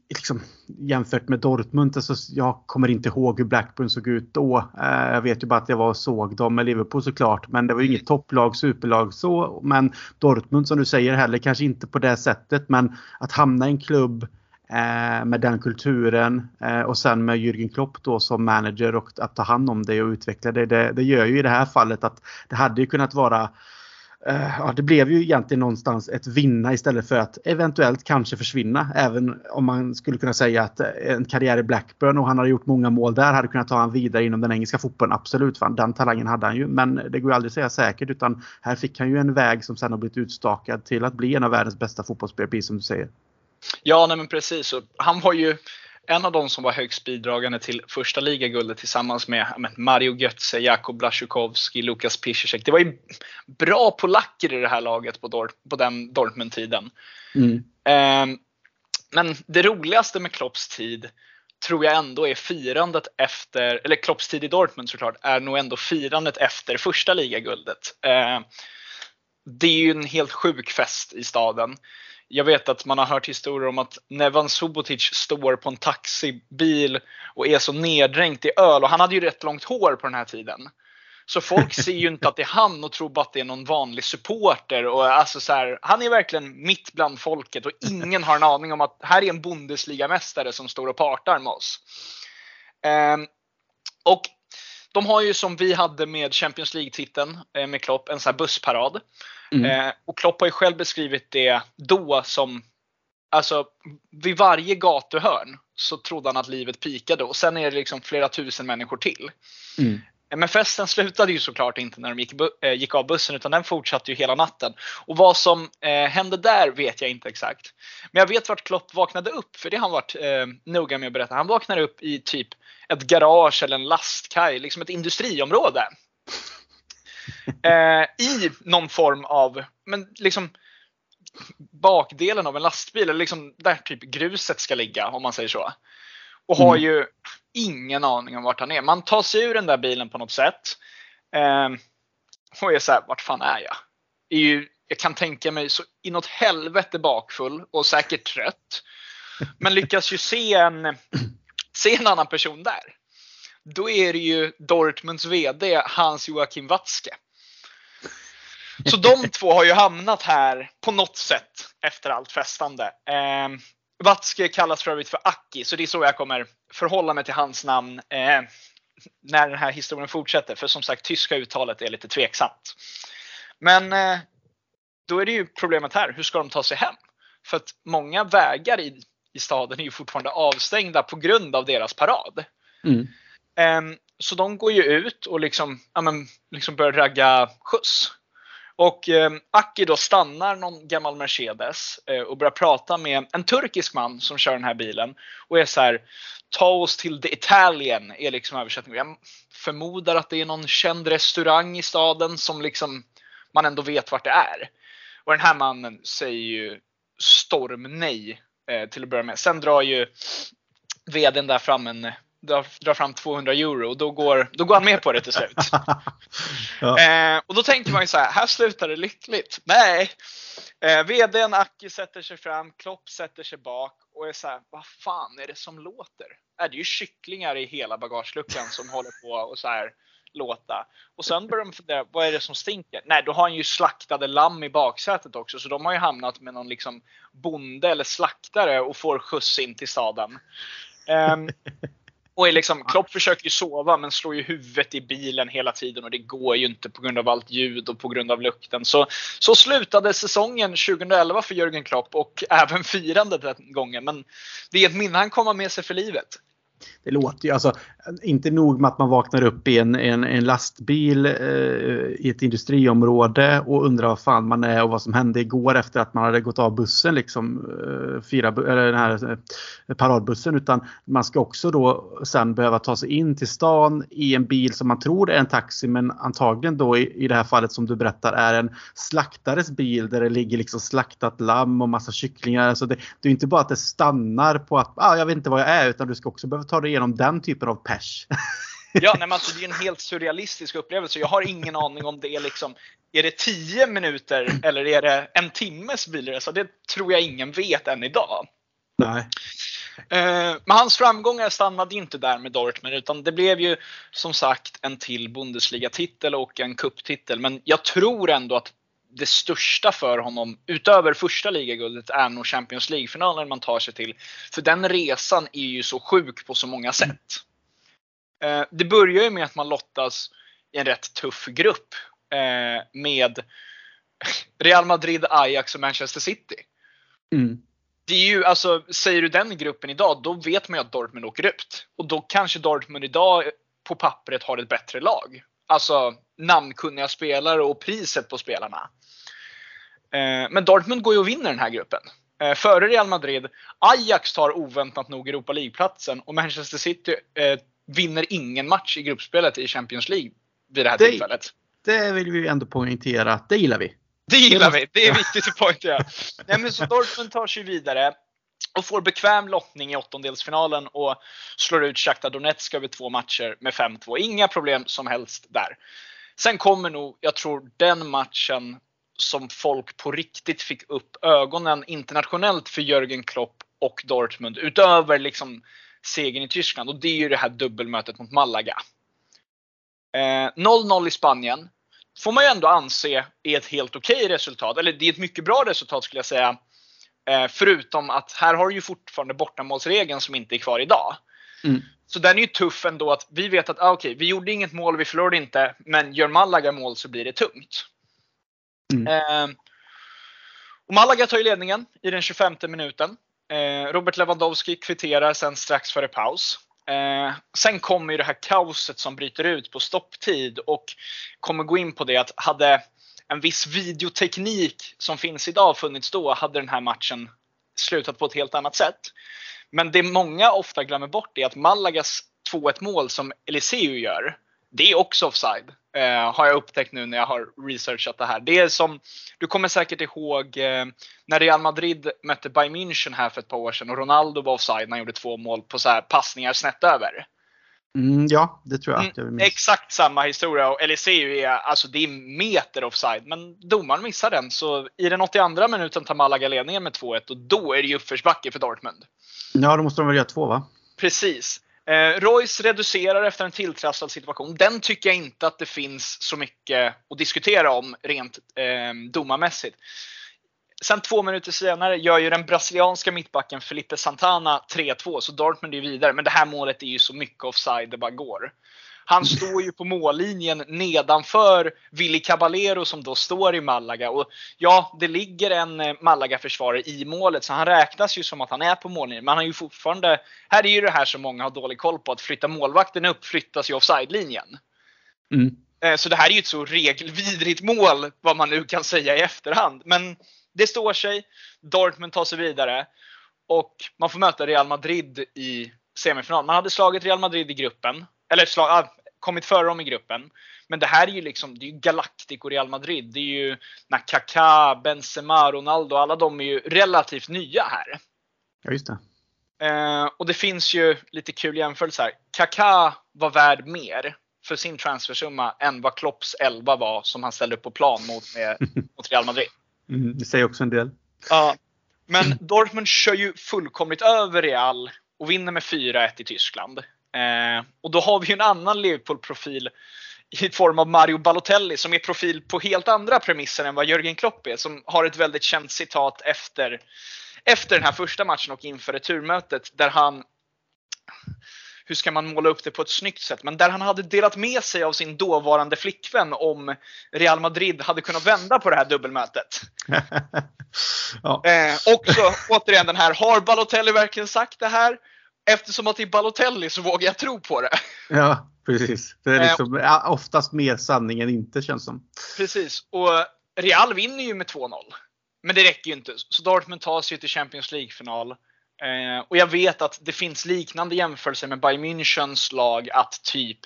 liksom, jämfört med Dortmund, alltså, jag kommer inte ihåg hur Blackburn såg ut då. Eh, jag vet ju bara att jag var och såg dem med Liverpool såklart. Men det var ju inget topplag, superlag så. Men Dortmund som du säger heller kanske inte på det sättet. Men att hamna i en klubb eh, med den kulturen eh, och sen med Jürgen Klopp då som manager och att ta hand om det och utveckla det. Det, det gör ju i det här fallet att det hade ju kunnat vara Eh, ja, det blev ju egentligen någonstans ett vinna istället för att eventuellt kanske försvinna. Även om man skulle kunna säga att eh, en karriär i Blackburn och han hade gjort många mål där hade kunnat ta han vidare inom den engelska fotbollen. Absolut, fan, den talangen hade han ju. Men det går ju aldrig att säga säkert utan här fick han ju en väg som sen har blivit utstakad till att bli en av världens bästa fotbollsspelare, precis som du säger. Ja, nej men precis. Han var ju en av de som var högst bidragande till första ligaguldet tillsammans med Mario Götze, Jakub Blaszczykowski, Lukas Piszczek. Det var ju bra polacker i det här laget på, Dort, på den Dortmund-tiden. Mm. Eh, men det roligaste med Klopps tid tror jag ändå är firandet efter, eller Klopps tid i Dortmund såklart, är nog ändå firandet efter första ligaguldet. Eh, det är ju en helt sjuk fest i staden jag vet att man har hört historier om att Nevan Subotic står på en taxibil och är så neddränkt i öl och han hade ju rätt långt hår på den här tiden. Så folk ser ju inte att det är han och tror bara att det är någon vanlig supporter. Och alltså så här, han är verkligen mitt bland folket och ingen har en aning om att här är en Bundesliga-mästare som står och partar med oss. Um, och de har ju som vi hade med Champions League-titeln eh, med Klopp, en sån här bussparad. Mm. Eh, och Klopp har ju själv beskrivit det då som, alltså vid varje gatuhörn så trodde han att livet pikade och sen är det liksom flera tusen människor till. Mm. Men festen slutade ju såklart inte när de gick, äh, gick av bussen utan den fortsatte ju hela natten. Och vad som äh, hände där vet jag inte exakt. Men jag vet vart Klopp vaknade upp, för det har han varit äh, noga med att berätta. Han vaknade upp i typ ett garage eller en lastkaj, liksom ett industriområde. I någon form av, men liksom bakdelen av en lastbil, eller liksom där typ gruset ska ligga om man säger så. Och har mm. ju ingen aning om vart han är. Man tar sig ur den där bilen på något sätt. Eh, och är såhär, vart fan är jag? Är ju, jag kan tänka mig så inåt helvete bakfull och säkert trött. Men lyckas ju se en, se en annan person där. Då är det ju Dortmunds VD Hans Joachim Watzke. Så de två har ju hamnat här på något sätt efter allt festande. Eh, Watzke kallas för övrigt för Aki, så det är så jag kommer förhålla mig till hans namn eh, när den här historien fortsätter. För som sagt, tyska uttalet är lite tveksamt. Men eh, då är det ju problemet här, hur ska de ta sig hem? För att många vägar i, i staden är ju fortfarande avstängda på grund av deras parad. Mm. Eh, så de går ju ut och liksom, ja, men, liksom börjar ragga skjuts. Och eh, Aki då stannar någon gammal Mercedes eh, och börjar prata med en turkisk man som kör den här bilen. Och är så här, ta oss till The Italian är liksom översättningen. Jag förmodar att det är någon känd restaurang i staden som liksom man ändå vet vart det är. Och den här mannen säger ju storm nej eh, till att börja med. Sen drar ju vdn där fram en drar fram 200 euro då går, då går han med på det till slut. ja. eh, och då tänker man ju så här, här slutar det lyckligt. Nej, eh, VDn Aki sätter sig fram, Klopp sätter sig bak och är så här, vad fan är det som låter? Är det är ju kycklingar i hela bagageluckan som håller på och så här låta. Och sen börjar de fundera, vad är det som stinker? Nej, då har han ju slaktade lamm i baksätet också, så de har ju hamnat med någon liksom bonde eller slaktare och får skjuts in till staden. Um, Och är liksom, Klopp försöker ju sova men slår ju huvudet i bilen hela tiden och det går ju inte på grund av allt ljud och på grund av lukten. Så, så slutade säsongen 2011 för Jürgen Klopp och även firandet den gången. Men det är ett minne han kommer med sig för livet det låter ju alltså inte nog med att man vaknar upp i en, en, en lastbil eh, i ett industriområde och undrar vad fan man är och vad som hände igår efter att man hade gått av bussen liksom eh, fyra, eller den här eh, paradbussen utan man ska också då sen behöva ta sig in till stan i en bil som man tror är en taxi men antagligen då i, i det här fallet som du berättar är en slaktares bil där det ligger liksom slaktat lamm och massa kycklingar. Alltså det, det är inte bara att det stannar på att ah, jag vet inte vad jag är utan du ska också behöva ta dig igenom den typen av pers. ja, nej, men alltså, det är en helt surrealistisk upplevelse. Jag har ingen aning om det är liksom är det 10 minuter eller är det en timmes bilresa? Det tror jag ingen vet än idag. Nej. Eh, men hans framgångar stannade inte där med Dortmund utan det blev ju som sagt en till Bundesliga-titel och en kupptitel. Men jag tror ändå att det största för honom, utöver första ligaguldet, är nog Champions League-finalen man tar sig till. För den resan är ju så sjuk på så många sätt. Eh, det börjar ju med att man lottas i en rätt tuff grupp eh, med Real Madrid, Ajax och Manchester City. Mm. Det är ju, alltså, säger du den gruppen idag, då vet man ju att Dortmund åker ut. Och då kanske Dortmund idag på pappret har ett bättre lag. Alltså namnkunniga spelare och priset på spelarna. Eh, men Dortmund går ju och vinner den här gruppen. Eh, före Real Madrid. Ajax tar oväntat nog Europa League-platsen och Manchester City eh, vinner ingen match i gruppspelet i Champions League vid det här det, tillfället. Det vill vi ändå poängtera det gillar vi. Det gillar vi. Det är viktigt att poängtera. Nej, men så Dortmund tar sig vidare och får bekväm lottning i åttondelsfinalen och slår ut Shakhtar Donetsk över två matcher med 5-2. Inga problem som helst där. Sen kommer nog, jag tror, den matchen som folk på riktigt fick upp ögonen internationellt för Jörgen Klopp och Dortmund utöver liksom segern i Tyskland och det är ju det här dubbelmötet mot Malaga. 0-0 eh, i Spanien får man ju ändå anse är ett helt okej okay resultat. Eller det är ett mycket bra resultat skulle jag säga. Eh, förutom att här har du ju fortfarande bortamålsregeln som inte är kvar idag. Mm. Så den är ju tuff ändå att vi vet att ah, okay, vi gjorde inget mål, vi förlorade inte, men gör Malaga mål så blir det tungt. Mm. Eh, och Malaga tar ju ledningen i den 25 minuten. Eh, Robert Lewandowski kvitterar sen strax före paus. Eh, sen kommer ju det här kaoset som bryter ut på stopptid och kommer gå in på det att hade en viss videoteknik som finns idag funnits då hade den här matchen slutat på ett helt annat sätt. Men det många ofta glömmer bort är att Malagas 2-1 mål som Eliseu gör, det är också offside. Eh, har jag upptäckt nu när jag har researchat det här. Det är som, du kommer säkert ihåg eh, när Real Madrid mötte Bayern München här för ett par år sedan och Ronaldo var offside när han gjorde två mål på så här passningar snett över. Mm, ja, det tror jag. att jag Mm, exakt samma historia och Eliseu är, alltså det är meter offside. Men domaren missar den så i den 82 minuten tar Malaga ledningen med 2-1 och då är det ju uppförsbacke för Dortmund. Ja, då måste de väl göra två va? Precis. Eh, Royce reducerar efter en tilltrasslad situation. Den tycker jag inte att det finns så mycket att diskutera om rent eh, domarmässigt. Sen två minuter senare gör ju den brasilianska mittbacken Felipe Santana 3-2, så Dortmund är vidare. Men det här målet är ju så mycket offside det bara går. Han står ju på mållinjen nedanför Willy Caballero som då står i Malaga. Och ja, det ligger en eh, Malaga-försvarare i målet så han räknas ju som att han är på mållinjen. Men han är ju fortfarande, här är ju det här som många har dålig koll på, att flytta målvakten upp flyttas ju offside-linjen. Mm. Eh, Så det här är ju ett så regelvidrigt mål, vad man nu kan säga i efterhand. Men det står sig. Dortmund tar sig vidare. Och man får möta Real Madrid i semifinal. Man hade slagit Real Madrid i gruppen. Eller slag, ah, kommit före dem i gruppen. Men det här är ju liksom, det är ju Galactico Real Madrid. Det är ju när Kaká, Benzema, Ronaldo, alla de är ju relativt nya här. Ja, just det. Eh, och det finns ju lite kul jämförelse här. Kaká var värd mer för sin transfersumma än vad Klopps 11 var som han ställde upp på plan mot, med, mot Real Madrid. Mm, det säger också en del. Ja. Men Dortmund kör ju fullkomligt över Real och vinner med 4-1 i Tyskland. Eh, och då har vi ju en annan Liverpool-profil i form av Mario Balotelli som är profil på helt andra premisser än vad Jörgen Klopp är. Som har ett väldigt känt citat efter, efter den här första matchen och inför returmötet där han hur ska man måla upp det på ett snyggt sätt? Men där han hade delat med sig av sin dåvarande flickvän om Real Madrid hade kunnat vända på det här dubbelmötet. ja. Eh, också återigen den här, har Balotelli verkligen sagt det här? Eftersom att det är Balotelli så vågar jag tro på det. ja, precis. Det är Eh, liksom oftast mer sanning än inte känns som. Precis. Och Real vinner ju med 2-0. Men det räcker ju inte. Så Dortmund tar sig till Champions League-final. Eh, och jag vet att det finns liknande jämförelser med Bayern Münchens lag att typ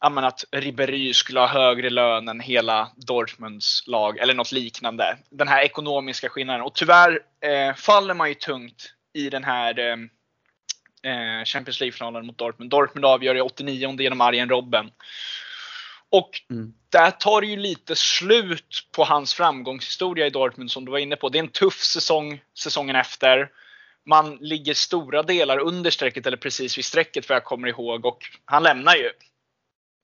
ja, men att Ribéry skulle ha högre lön än hela Dortmunds lag eller något liknande. Den här ekonomiska skillnaden. Och tyvärr eh, faller man ju tungt i den här eh, Champions League-finalen mot Dortmund. Dortmund avgör i 89 genom Arjen Robben. Och Mm. där tar det ju lite slut på hans framgångshistoria i Dortmund som du var inne på. Det är en tuff säsong säsongen efter. Man ligger stora delar under strecket eller precis vid strecket för jag kommer ihåg och han lämnar ju.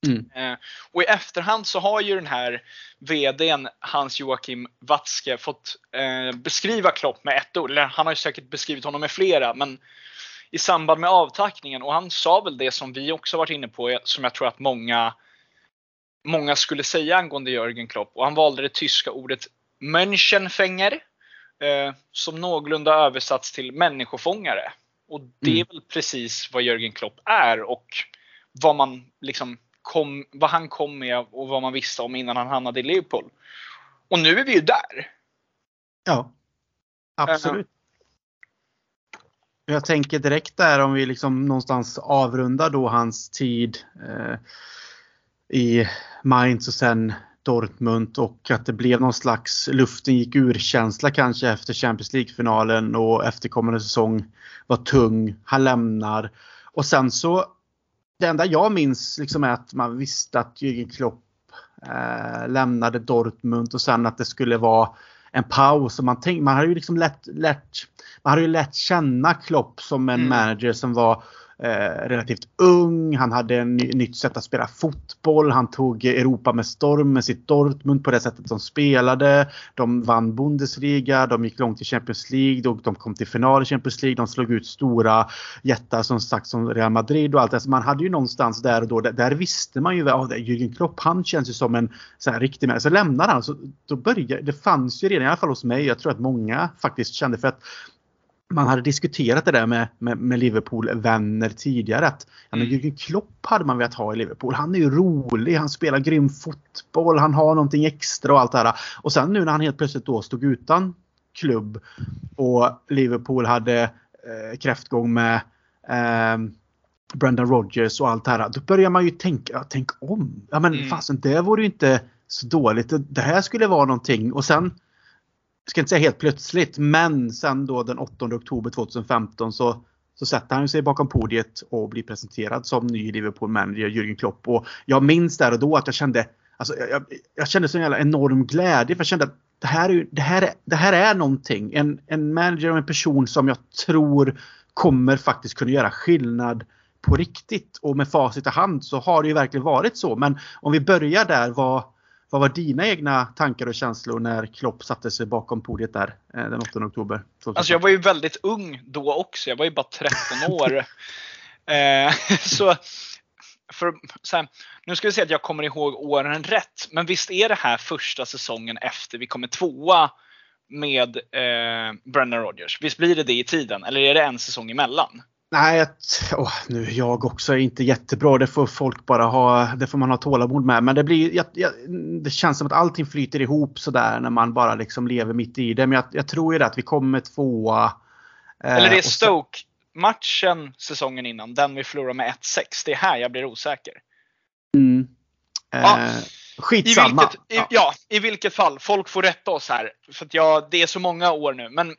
Mm. Eh, och i efterhand så har ju den här VDn Hans Joachim Watzke fått eh, beskriva Klopp med ett ord. Eller han har ju säkert beskrivit honom med flera. Men i samband med avtackningen och han sa väl det som vi också varit inne på som jag tror att många många skulle säga angående Jörgen Klopp och han valde det tyska ordet Mönchenfänger eh, som någorlunda översatts till människofångare. Och det är Mm. väl precis vad Jörgen Klopp är och vad man liksom kom, vad han kom med och vad man visste om innan han hamnade i Liverpool. Och nu är vi ju där. Ja, absolut. Jag tänker direkt där om vi liksom någonstans avrundar då hans tid eh, i Mainz och sen Dortmund och att det blev någon slags luften gick ur-känsla kanske efter Champions League-finalen och efterkommande säsong var tung. Han lämnar. Och sen så det enda jag minns liksom är att man visste att Jürgen Klopp eh, lämnade Dortmund och sen att det skulle vara en paus. Och man, tänk, man hade ju liksom lätt, lätt, man hade ju lätt känna Klopp som en Mm. manager som var eh, relativt ung. Han hade en ny, nytt sätt att spela fotboll. Han tog Europa med storm med sitt Dortmund på det sättet de spelade. De vann Bundesliga, de gick långt i Champions League, de, de kom till final i Champions League, de slog ut stora jättar som sagt som Real Madrid och allt det. Så man hade ju någonstans där och då, där, där visste man ju att oh, Jürgen Klopp, han känns ju som en så här, riktig människa. Så lämnar han, så då började, det fanns ju redan, i alla fall hos mig, jag tror att många faktiskt kände för att man hade diskuterat det där med, med, med Liverpool-vänner tidigare. Att, Mm. Jürgen Klopp hade man velat ha i Liverpool. Han är ju rolig, han spelar grym fotboll, han har någonting extra och allt det här. Och sen nu när han helt plötsligt då stod utan klubb och Liverpool hade eh, kräftgång med eh, Brendan Rodgers och allt det här. Då börjar man ju tänka, ja, tänk om. Ja men Mm. fasen det vore ju inte så dåligt. Det- här skulle vara någonting och sen ska inte säga helt plötsligt, men sen då den 8 oktober 2015 så, så sätter han sig bakom podiet och blir presenterad som ny Liverpool-manager, Jürgen Klopp. Och jag minns där och då att jag kände, alltså, jag, jag, jag kände sån jävla enorm glädje för jag kände att det här är, det här är, det här är någonting. En, en manager och en person som jag tror kommer faktiskt kunna göra skillnad på riktigt. Och med facit i hand så har det ju verkligen varit så. Men om vi börjar där, vad, vad var dina egna tankar och känslor när Klopp satte sig bakom podiet där eh, den 8 oktober? 2015? Alltså jag var ju väldigt ung då också. Jag var ju bara 13 år. eh, så, för, så här, nu ska vi se att jag kommer ihåg åren rätt. Men visst är det här första säsongen efter vi kommer tvåa med eh, Brendan Rodgers? Visst blir det det i tiden? Eller är det en säsong emellan? Nej, åh, nu är jag också inte jättebra. Det får folk bara ha. Det får man ha tålamod med. Men det blir. Jag, jag, det känns som att allting flyter ihop sådär när man bara liksom lever mitt i det. Men jag, jag tror ju det att vi kommer tvåa. eh, Eller det är och sen- Stoke matchen säsongen innan, den vi förlorar med 1-6. Det är här jag blir osäker. Mm. Eh, Ja. I skitsamma. vilket, i, ja, i vilket fall. Folk får rätta oss här. För att jag, det är så många år nu. Men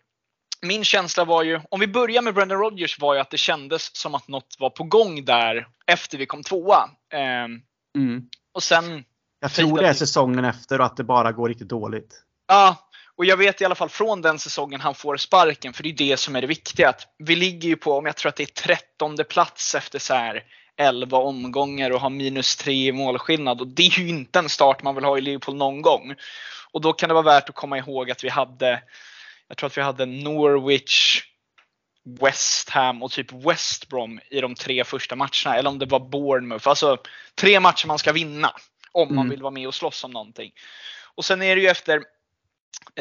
min känsla var ju, om vi börjar med Brendan Rodgers, var ju att det kändes som att något var på gång där efter vi kom tvåa. Ehm, Mm. och sen, Jag tror det är säsongen efter och att det bara går riktigt dåligt. ja. Och jag vet i alla fall från den säsongen han får sparken, för det är det som är det viktiga. Att vi ligger ju på, om jag tror att det är 13 plats efter så här 11 omgångar och har minus 3 i målskillnad. Och det är ju inte en start man vill ha i Liverpool någon gång. Och då kan det vara värt att komma ihåg att vi hade, jag tror att vi hade Norwich, West Ham och typ West Brom i de tre första matcherna. Eller om det var Bournemouth. Alltså tre matcher man ska vinna. Om man Mm. vill vara med och slåss om någonting. Och sen är det ju efter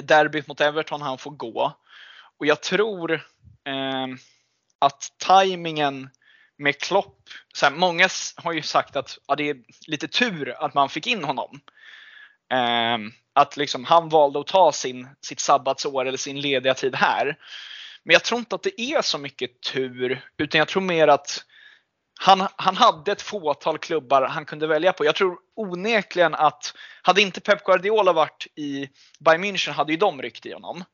derbyt mot Everton han får gå. Och jag tror eh, att tajmingen med Klopp, så här, många har ju sagt att ja, det är lite tur att man fick in honom. Eh, att liksom han valde att ta sin, sitt sabbatsår eller sin lediga tid här. Men jag tror inte att det är så mycket tur, utan jag tror mer att han, han hade ett fåtal klubbar han kunde välja på. Jag tror onekligen att hade inte Pep Guardiola varit i Bayern München hade ju de ryckt i honom.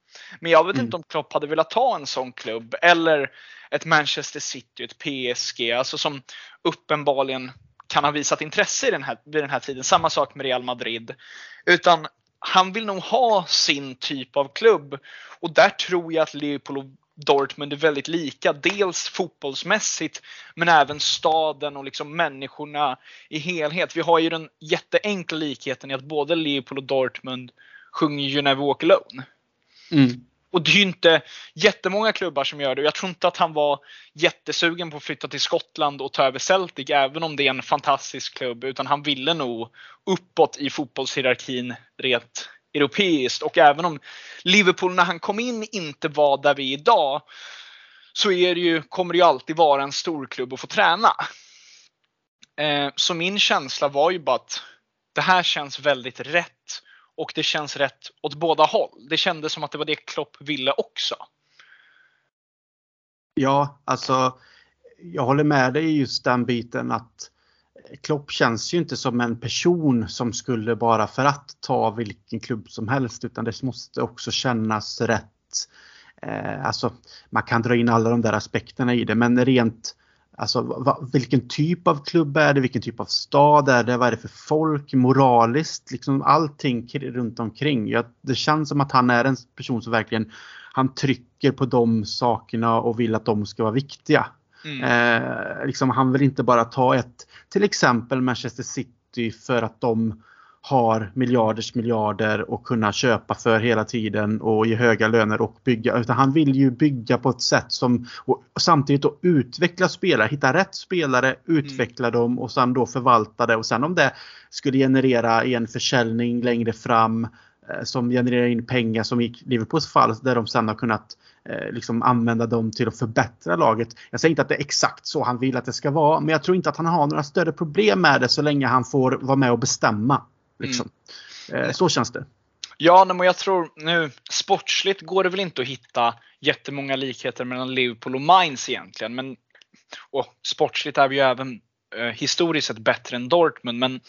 Men jag vet Mm. inte om Klopp hade velat ta en sån klubb eller ett Manchester City, ett PSG, alltså som uppenbarligen kan ha visat intresse i den här, vid den här tiden. Samma sak med Real Madrid. Utan han vill nog ha sin typ av klubb. Och där tror jag att Leopold och Dortmund är väldigt lika. Dels fotbollsmässigt men även staden och liksom människorna i helhet. Vi har ju den jätteenkla likheten i att både Leopold och Dortmund sjunger ju Never Walk Alone. Mm. Och det är ju inte jättemånga klubbar som gör det. Jag tror inte att han var jättesugen på att flytta till Skottland och ta över Celtic, även om det är en fantastisk klubb. Utan han ville nog uppåt i fotbollshierarkin rent europeiskt. Och även om Liverpool när han kom in inte var där vi är idag, så är det ju, kommer det ju alltid vara en stor klubb att få träna. Eh, så min känsla var ju bara att det här känns väldigt rätt. Och det känns rätt åt båda håll. Det kändes som att det var det Klopp ville också. Ja, alltså jag håller med dig i just den biten att Klopp känns ju inte som en person som skulle bara för att ta vilken klubb som helst utan det måste också kännas rätt. Eh, alltså man kan dra in alla de där aspekterna i det men rent Alltså va, vilken typ av klubb är det? Vilken typ av stad är det? Vad är det för folk? Moraliskt? Liksom allting runt omkring. Ja, det känns som att han är en person som verkligen han trycker på de sakerna och vill att de ska vara viktiga. Mm. Eh, liksom, han vill inte bara ta ett, till exempel Manchester City för att de har miljarders miljarder och kunna köpa för hela tiden och ge höga löner och bygga. Utan han vill ju bygga på ett sätt som och samtidigt då utveckla spelare, hitta rätt spelare, utveckla dem och sen då förvalta det och sen om det skulle generera en försäljning längre fram eh, som genererar in pengar som i Liverpools fall där de sen har kunnat eh, liksom använda dem till att förbättra laget. Jag säger inte att det är exakt så han vill att det ska vara men jag tror inte att han har några större problem med det så länge han får vara med och bestämma. Liksom. Mm. Så känns det. Ja, men jag tror nu sportsligt går det väl inte att hitta jättemånga likheter mellan Liverpool och Mainz egentligen. Men, och sportsligt är vi ju även eh, historiskt sett bättre än Dortmund. Men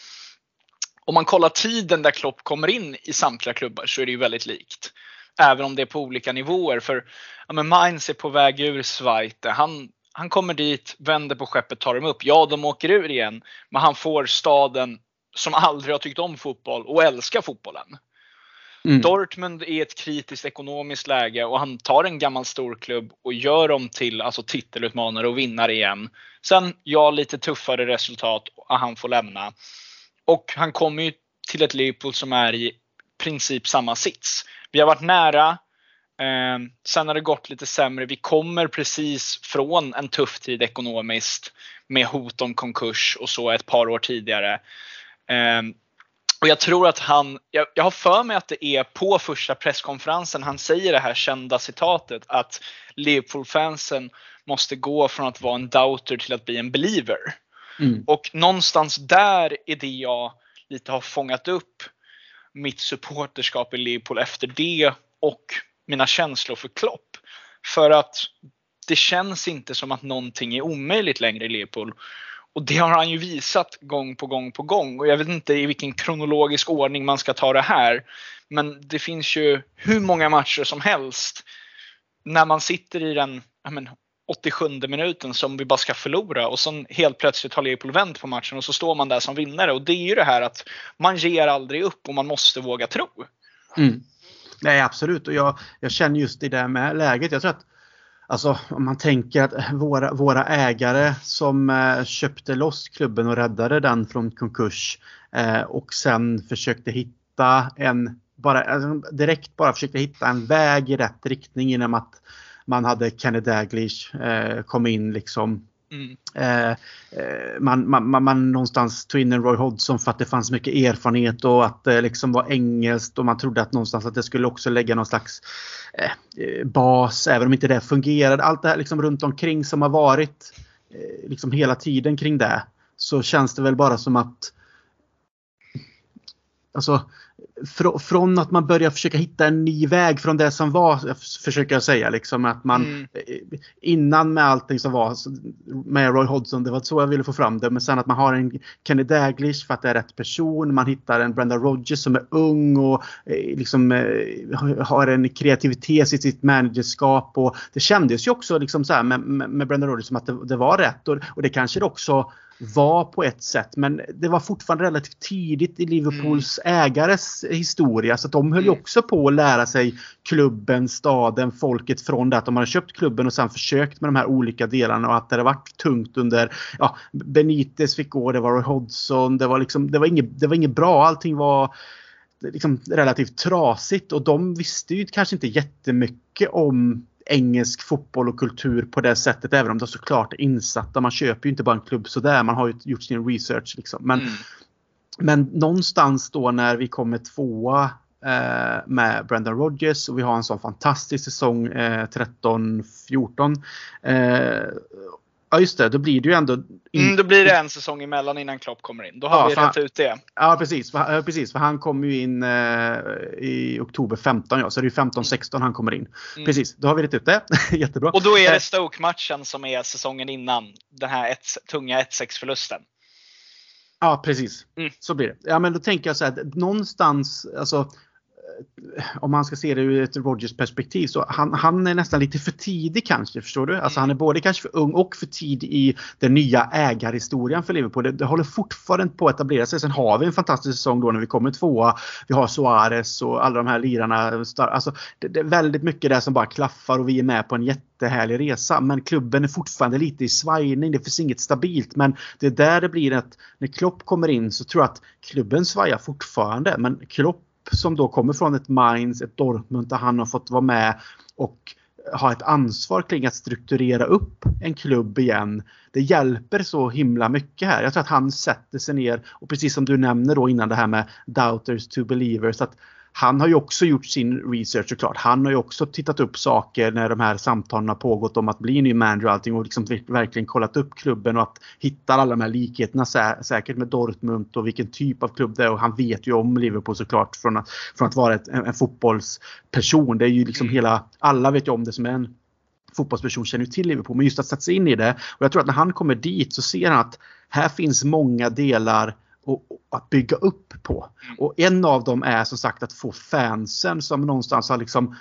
om man kollar tiden där Klopp kommer in i samtliga klubbar så är det ju väldigt likt. Även om det är på olika nivåer. För ja, men Mainz är på väg ur Zweite. Han, han kommer dit, vänder på skeppet, tar dem upp. Ja, de åker ur igen. Men han får staden som aldrig har tyckt om fotboll och älskar fotbollen. Mm. Dortmund är ett kritiskt ekonomiskt läge och han tar en gammal storklubb och gör dem till alltså, titelutmanare och vinnare igen. Sen, ja, lite tuffare resultat och han får lämna. Och han kommer ju till ett Liverpool som är i princip samma sits. Vi har varit nära. Eh, sen har det gått lite sämre. Vi kommer precis från en tuff tid ekonomiskt med hot om konkurs och så ett par år tidigare. Eh, och jag tror att han, jag, jag har för mig att det är på första presskonferensen han säger det här kända citatet att Liverpool-fansen måste gå från att vara en doubter till att bli en believer. Mm. Och någonstans där är det jag lite har fångat upp mitt supporterskap i Liverpool efter det och mina känslor för Klopp. För att det känns inte som att någonting är omöjligt längre i Liverpool. Och det har han ju visat gång på gång på gång. Och jag vet inte i vilken kronologisk ordning man ska ta det här. Men det finns ju hur många matcher som helst när man sitter i den men, 87 minuten som vi bara ska förlora och så helt plötsligt har Leopold vänt på matchen och så står man där som vinnare. Och det är ju det här att man ger aldrig upp och man måste våga tro. Mm. Nej absolut och jag, jag känner just i det med läget. Jag tror att Alltså om man tänker att våra, våra ägare som eh, köpte loss klubben och räddade den från konkurs eh, och sen försökte hitta en, bara, alltså, direkt bara försökte hitta en väg i rätt riktning genom att man hade Kenny Daglish eh, kom in liksom Mm. Eh, eh man, man, man, någonstans tog in en Roy Hodgson för att det fanns mycket erfarenhet och att det liksom var engelskt och man trodde att någonstans att det skulle också lägga någon slags eh, eh bas även om inte det fungerade. Allt det här liksom runt omkring som har varit eh, liksom hela tiden kring det så känns det väl bara som att Alltså fr från att man börjar försöka hitta en ny väg från det som var, försöker jag säga. Liksom, att man, mm. Eh, innan med allting som var med Roy Hodgson, det var så jag ville få fram det. Men sen att man har en Kenny Daglish för att det är rätt person. Man hittar en Brenda Rogers som är ung och eh, liksom, eh, har en kreativitet i sitt managerskap. Och det kändes ju också liksom så med, med Brenda Rogers som att det, det var rätt. Och, och det kanske det också var på ett sätt men det var fortfarande relativt tidigt i Liverpools mm. ägares historia så de höll ju mm. också på att lära sig klubben, staden, folket från det att de hade köpt klubben och sen försökt med de här olika delarna och att det hade varit tungt under ja, Benitez fick gå, det var Roy Hodgson, det var liksom det var inget, det var inget bra, allting var liksom relativt trasigt och de visste ju kanske inte jättemycket om engelsk fotboll och kultur på det sättet även om de såklart är insatta. Man köper ju inte bara en klubb sådär. Man har ju gjort sin research. Liksom. Men, mm. men någonstans då när vi kommer tvåa eh, med Brendan Rodgers och vi har en sån fantastisk säsong eh, 13-14. Eh, Ja just det, då blir det ju ändå... In... Mm, då blir det en säsong emellan innan Klopp kommer in. Då har ja, vi rätt ut det. Ja precis, för, precis, för han kommer ju in eh, i oktober 15 ja, så det är 15-16 han kommer in. Mm. Precis, då har vi rätt ut det. Jättebra. Och då är det eh, Stoke-matchen som är säsongen innan den här ett, tunga 1-6 förlusten. Ja precis, mm. så blir det. Ja men då tänker jag så här, någonstans, alltså om man ska se det ur ett Rogers perspektiv så han, han är nästan lite för tidig kanske, förstår du? Alltså han är både kanske för ung och för tidig i den nya ägarhistorien för Liverpool. Det, det håller fortfarande på att etablera sig. Sen har vi en fantastisk säsong då när vi kommer tvåa. Vi har Suarez och alla de här lirarna. Alltså, det, det är väldigt mycket där som bara klaffar och vi är med på en jättehärlig resa. Men klubben är fortfarande lite i svajning. Det finns inget stabilt. Men det är där det blir att när Klopp kommer in så tror jag att klubben svajar fortfarande. Men Klopp som då kommer från ett Mainz, ett Dortmund där han har fått vara med och ha ett ansvar kring att strukturera upp en klubb igen. Det hjälper så himla mycket här. Jag tror att han sätter sig ner och precis som du nämner då innan det här med doubters to believers. Att han har ju också gjort sin research såklart. Han har ju också tittat upp saker när de här samtalen har pågått om att bli ny manager och allting och liksom verkligen kollat upp klubben och att hitta alla de här likheterna sä säkert med Dortmund och vilken typ av klubb det är och han vet ju om Liverpool såklart från att, från att vara ett, en, en fotbollsperson. Det är ju liksom hela, alla vet ju om det som är en fotbollsperson känner ju till Liverpool men just att sätta sig in i det och jag tror att när han kommer dit så ser han att här finns många delar och, och att bygga upp på. Mm. Och en av dem är som sagt att få fansen som någonstans har liksom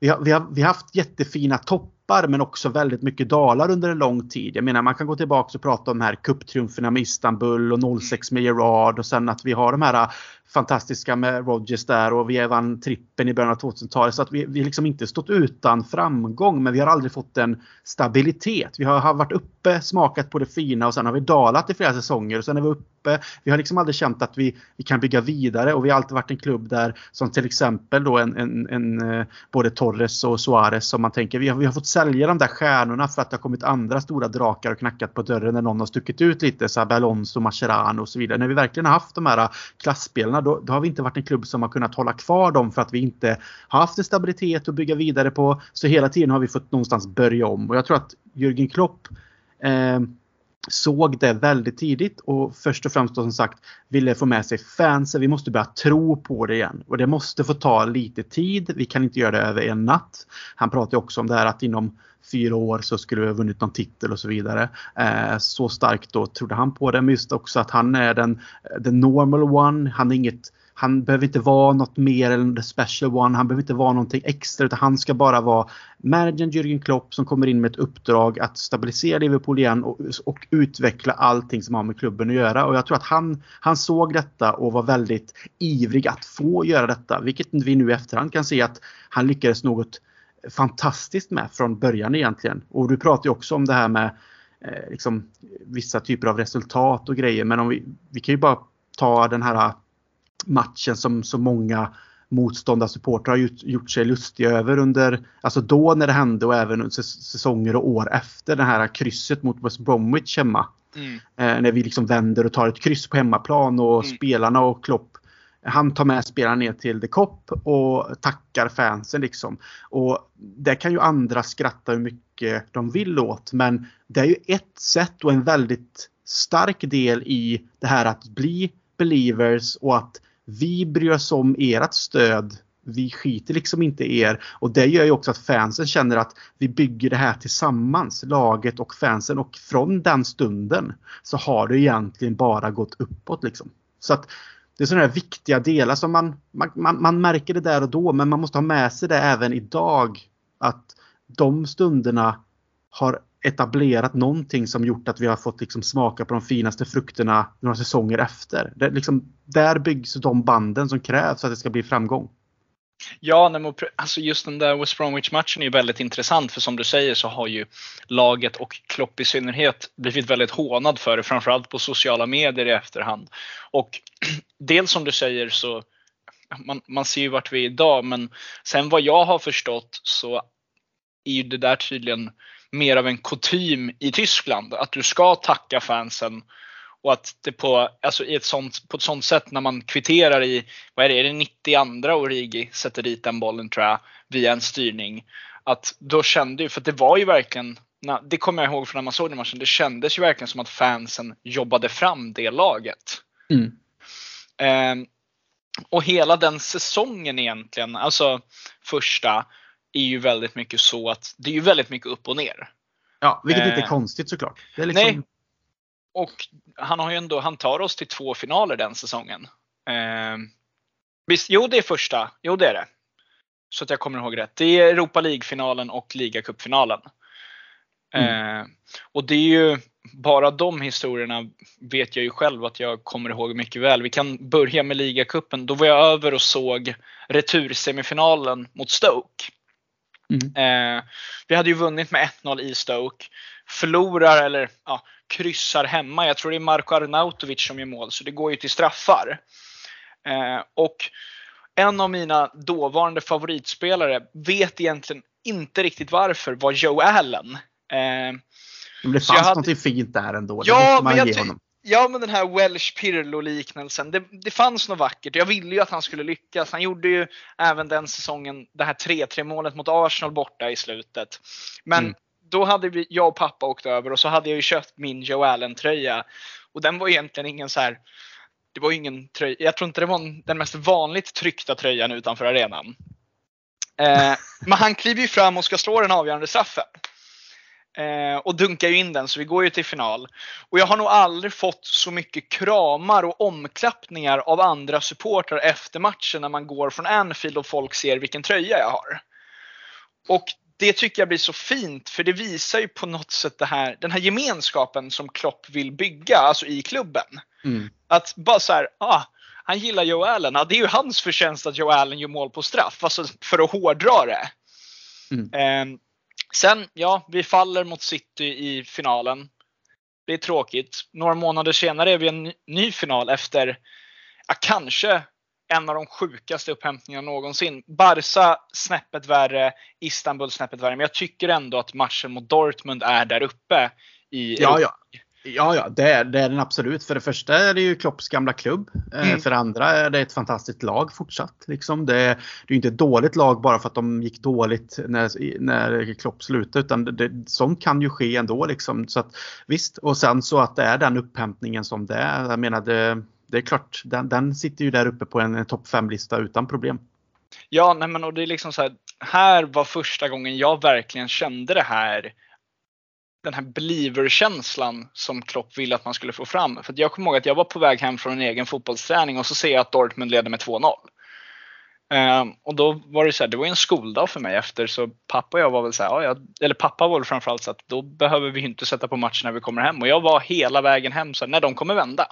vi har, vi har, vi har haft jättefina toppar men också väldigt mycket dalar under en lång tid. Jag menar man kan gå tillbaka och prata om de här cuptriumferna med Istanbul och 06 med Gerard och sen att vi har de här fantastiska med Rodgers där och vi vann trippen i början av 2000-talet. Så att vi, vi liksom inte stått utan framgång men vi har aldrig fått en stabilitet. Vi har, har varit uppe, smakat på det fina och sen har vi dalat i flera säsonger och sen är vi uppe. Vi har liksom aldrig känt att vi, vi kan bygga vidare och vi har alltid varit en klubb där som till exempel då en, en, en eh, både Torres och Suarez som man tänker vi har, vi har fått sälja de där stjärnorna för att det har kommit andra stora drakar och knackat på dörren när någon har stuckit ut lite. Så här Alonso, Mascherano och så vidare. När vi verkligen har haft de här klassspelarna då, då, har vi inte varit en klubb som har kunnat hålla kvar dem för att vi inte har haft en stabilitet att bygga vidare på. Så hela tiden har vi fått någonstans börja om och jag tror att Jürgen Klopp eh, såg det väldigt tidigt och först och främst då som sagt ville få med sig fansen. Vi måste börja tro på det igen och det måste få ta lite tid. Vi kan inte göra det över en natt. Han pratar också om det här att inom fyra år så skulle vi ha vunnit någon titel och så vidare. Eh, så starkt då trodde han på det. Men just också att han är den, eh, den normal one. Han är inget han behöver inte vara något mer än the special one. Han behöver inte vara någonting extra utan han ska bara vara managern Jürgen Klopp som kommer in med ett uppdrag att stabilisera Liverpool igen och, och, utveckla allting som har med klubben att göra. Och jag tror att han, han såg detta och var väldigt ivrig att få göra detta. Vilket vi nu i efterhand kan se att han lyckades något fantastiskt med från början egentligen. Och du pratar ju också om det här med eh, liksom, vissa typer av resultat och grejer. Men om vi, vi kan ju bara ta den här matchen som så många motståndarsupportrar har gjort sig lustiga över under, alltså då när det hände och även under säsonger och år efter det här krysset mot West Bromwich hemma. Mm. Eh, när vi liksom vänder och tar ett kryss på hemmaplan och mm. spelarna och Klopp han tar med spelarna ner till The Cop och tackar fansen liksom. Och det kan ju andra skratta hur mycket de vill åt men det är ju ett sätt och en väldigt stark del i det här att bli believers och att vi bryr oss om ert stöd. Vi skiter liksom inte i er och det gör ju också att fansen känner att vi bygger det här tillsammans, laget och fansen och från den stunden så har det egentligen bara gått uppåt liksom. Så att det är sådana här viktiga delar som man, man, man, man, märker det där och då men man måste ha med sig det även idag. Att de stunderna har etablerat någonting som gjort att vi har fått liksom smaka på de finaste frukterna några säsonger efter. Det, liksom, där byggs de banden som krävs för att det ska bli framgång. Ja, alltså just den där West Bromwich-matchen är ju väldigt intressant för som du säger så har ju laget och Klopp i synnerhet blivit väldigt hånad för det, framförallt på sociala medier i efterhand. Och dels som du säger så man, man ser ju vart vi är idag men sen vad jag har förstått så är ju det där tydligen mer av en kutym i Tyskland. Att du ska tacka fansen och att det på, alltså i ett sånt, på ett sånt sätt när man kvitterar i, vad är det, är det 92 Origi sätter dit den bollen tror jag, via en styrning. Att då kände ju, för det var ju verkligen, det kommer jag ihåg från när man såg den matchen, det kändes ju verkligen som att fansen jobbade fram det laget. Mm. Eh, och hela den säsongen egentligen, alltså första, är ju väldigt mycket så att det är ju väldigt mycket upp och ner. Ja, vilket eh, inte är konstigt såklart. Liksom... Nej. Och han har ju ändå, han tar oss till två finaler den säsongen. Eh, visst, jo det är första, jo det är det. Så att jag kommer ihåg rätt. Det är Europa League-finalen och ligacupfinalen. Mm. Eh, och det är ju bara de historierna vet jag ju själv att jag kommer ihåg mycket väl. Vi kan börja med ligacupen. Då var jag över och såg retursemifinalen mot Stoke. Mm. Eh, vi hade ju vunnit med 1-0 i Stoke. Förlorar, eller ja, kryssar hemma. Jag tror det är Marko Arnautovic som gör mål, så det går ju till straffar. Eh, och en av mina dåvarande favoritspelare vet egentligen inte riktigt varför, var Joe Allen. Eh, men det fanns hade... någonting fint där ändå. Ja, men jag, ty Ja, men den här Welsh Pirlo-liknelsen. Det, det fanns något vackert. Jag ville ju att han skulle lyckas. Han gjorde ju även den säsongen det här 3-3 målet mot Arsenal borta i slutet. Men mm. Då hade vi, jag och pappa åkt över och så hade jag ju köpt min Joe Allen-tröja. Och den var egentligen ingen så här det var ingen tröja. Jag tror inte det var den mest vanligt tryckta tröjan utanför arenan. Eh, men han kliver ju fram och ska slå den avgörande straffen. Eh, och dunkar ju in den så vi går ju till final. Och jag har nog aldrig fått så mycket kramar och omklappningar av andra supportrar efter matchen när man går från Anfield och folk ser vilken tröja jag har. Och det tycker jag blir så fint för det visar ju på något sätt här, den här gemenskapen som Klopp vill bygga, alltså i klubben. Mm. Att bara så här, ah, han gillar Joe Allen. Ja, det är ju hans förtjänst att Joe Allen gör mål på straff, alltså för att hårdra det. Mm. Eh, sen, ja, vi faller mot City i finalen. Det är tråkigt. Några månader senare är vi en ny final efter, ja, kanske en av de sjukaste upphämtningarna någonsin. Barca snäppet värre, Istanbul snäppet värre. Men jag tycker ändå att matchen mot Dortmund är där uppe. I ja, ja. Ja, ja det, är, det är den absolut. För det första är det ju Klopps gamla klubb. Eh, mm. För det andra är det ett fantastiskt lag fortsatt. Liksom. Det, det är inte ett dåligt lag bara för att de gick dåligt när, när Klopp slutade. Utan det, det, sånt kan ju ske ändå. Liksom. Så att, visst, och sen så att det är den upphämtningen som det är. Jag menar, det, det är klart, den, den sitter ju där uppe på en, en topp 5-lista utan problem. Ja, nej men och det är liksom så här. Här var första gången jag verkligen kände det här den här believer-känslan som Klopp ville att man skulle få fram. För jag kommer ihåg att jag var på väg hem från en egen fotbollsträning och så ser jag att Dortmund leder med 2-0. Um, ehm, och då var det så här, det var en skoldag för mig efter så pappa och jag var väl så här, ja, jag, eller pappa var väl framförallt så att då behöver vi inte sätta på matchen när vi kommer hem. Och jag var hela vägen hem så här, när de kommer vända.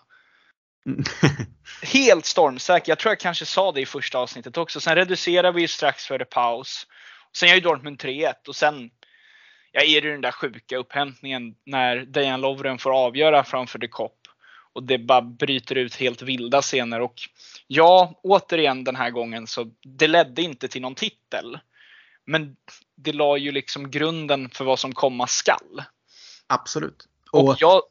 Mm. Helt stormsäker. Jag tror jag kanske sa det i första avsnittet också. Sen reducerar vi strax före paus. Sen gör ju Dortmund 3-1 och sen ja, är det den där sjuka upphämtningen när Dejan Lovren får avgöra framför de Kopp och det bara bryter ut helt vilda scener. Och ja, återigen den här gången så det ledde inte till någon titel. Men det la ju liksom grunden för vad som komma skall. Absolut. Och, och jag...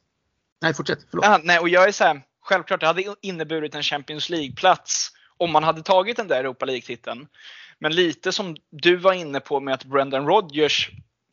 Nej, fortsätt. Förlåt. Ja, nej, och jag är så här, självklart det hade inneburit en Champions League-plats om man hade tagit den där Europa League-titeln. Men lite som du var inne på med att Brendan Rodgers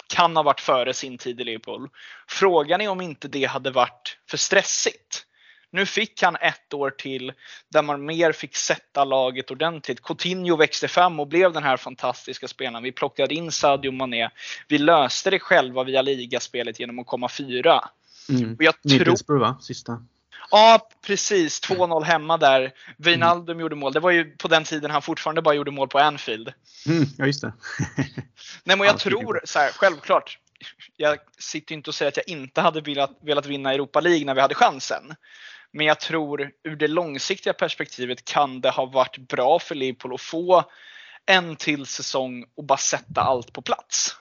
kan ha varit före sin tid i Liverpool. Frågan är om inte det hade varit för stressigt. Nu fick han ett år till där man mer fick sätta laget ordentligt. Coutinho växte fram och blev den här fantastiska spelaren. Vi plockade in Sadio Mané. Vi löste det själva via ligaspelet genom att komma fyra. Mm. Och jag Middlesbrough va? Sista. Ja, precis. 2-0 hemma där. Wijnaldum mm. gjorde mål. Det var ju på den tiden han fortfarande bara gjorde mål på Anfield. Mm, ja, just det. Nej, men jag tror så här, självklart. Jag sitter inte och säger att jag inte hade velat, velat vinna Europa League när vi hade chansen. Men jag tror ur det långsiktiga perspektivet kan det ha varit bra för Liverpool att få en till säsong och bara sätta allt på plats.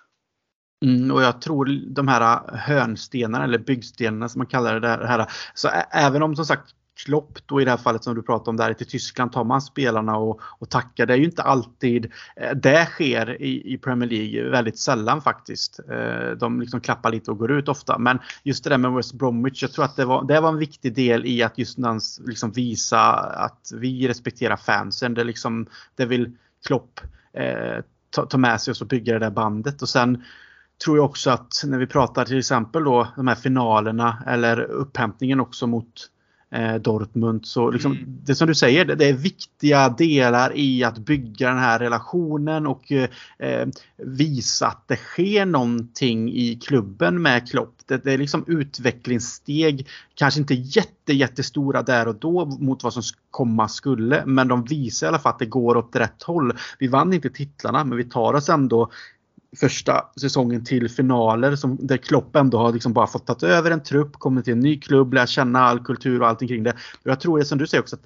Mm, och jag tror de här hörnstenarna eller byggstenarna som man kallar det här. Så även om som sagt Klopp då i det här fallet som du pratade om där till Tyskland tar man spelarna och, och tackar. Det är ju inte alltid eh, det sker i, i Premier League. Väldigt sällan faktiskt. Eh, de liksom klappar lite och går ut ofta. Men just det där med West Bromwich. Jag tror att det var, det var en viktig del i att just liksom visa att vi respekterar fansen. Det, liksom, det vill Klopp eh, ta, ta med sig och så bygga det där bandet. Och sen tror jag också att när vi pratar till exempel då de här finalerna eller upphämtningen också mot eh, Dortmund. Så liksom, mm. Det som du säger, det, det, är viktiga delar i att bygga den här relationen och eh, visa att det sker någonting i klubben med Klopp. Det, det är liksom utvecklingssteg, kanske inte jätte, jättestora där och då mot vad som komma skulle, men de visar i alla fall att det går åt rätt håll. Vi vann inte titlarna, men vi tar oss ändå första säsongen till finaler som, där Klopp ändå har liksom bara fått ta över en trupp, kommit till en ny klubb, lärt känna all kultur och allting kring det. Och jag tror det som du säger också att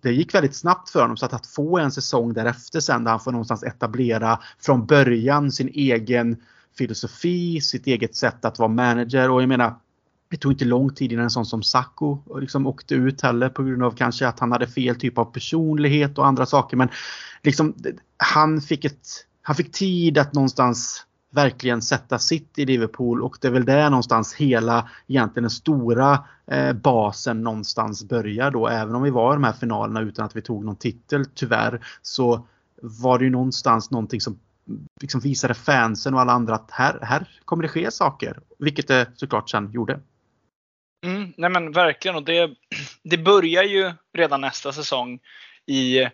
det gick väldigt snabbt för honom så att, att få en säsong därefter sen där han får någonstans etablera från början sin egen filosofi, sitt eget sätt att vara manager och jag menar det tog inte lång tid innan en sån som Sacco eh, liksom åkte ut heller på grund av kanske att han hade fel typ av personlighet och andra saker men liksom han fick ett han fick tid att någonstans verkligen sätta sitt i Liverpool och det är väl där någonstans hela egentligen den stora eh, basen någonstans börjar då. Även om vi var i de här finalerna utan att vi tog någon titel tyvärr så var det ju någonstans någonting som liksom visade fansen och alla andra att här, här kommer det ske saker. Vilket det såklart sen gjorde. Mm, nej men verkligen och det, det börjar ju redan nästa säsong i,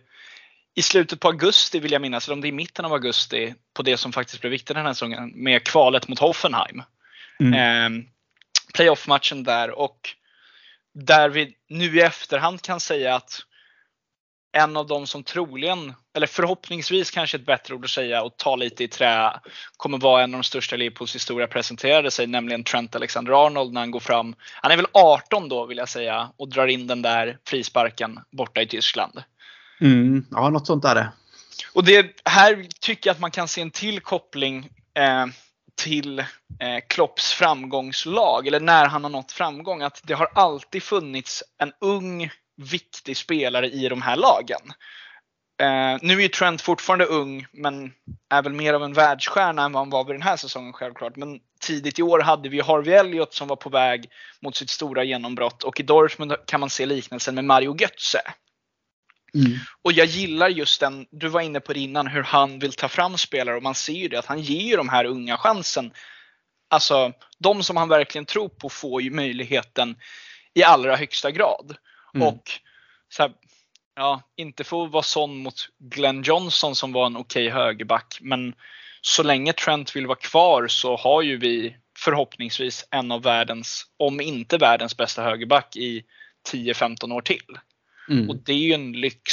i slutet på augusti vill jag minnas, eller om det är i mitten av augusti, på det som faktiskt blev viktigt den här säsongen med kvalet mot Hoffenheim. Mm. Eh, Playoff-matchen där och där vi nu i efterhand kan säga att en av de som troligen, eller förhoppningsvis kanske ett bättre ord att säga och ta lite i trä, kommer vara en av de största i Liverpools historia presenterade sig, nämligen Trent Alexander-Arnold när han går fram. Han är väl 18 då vill jag säga och drar in den där frisparken borta i Tyskland. Mm, ja, något sånt är det. Och det här tycker jag att man kan se en till koppling eh, till eh, Klopps framgångslag, eller när han har nått framgång. Att det har alltid funnits en ung viktig spelare i de här lagen. Eh, nu är ju Trent fortfarande ung, men är väl mer av en världsstjärna än vad han var vid den här säsongen självklart. Men tidigt i år hade vi Harvey Elliot som var på väg mot sitt stora genombrott och i Dortmund kan man se liknelsen med Mario Götze. Mm. Och jag gillar just den, du var inne på det innan, hur han vill ta fram spelare och man ser ju det att han ger ju de här unga chansen. Alltså, de som han verkligen tror på får ju möjligheten i allra högsta grad. Mm. Och så här, ja, inte att vara sån mot Glenn Johnson som var en okej okay högerback, men så länge Trent vill vara kvar så har ju vi förhoppningsvis en av världens, om inte världens bästa högerback i 10-15 år till. Mm. Och det är ju en lyx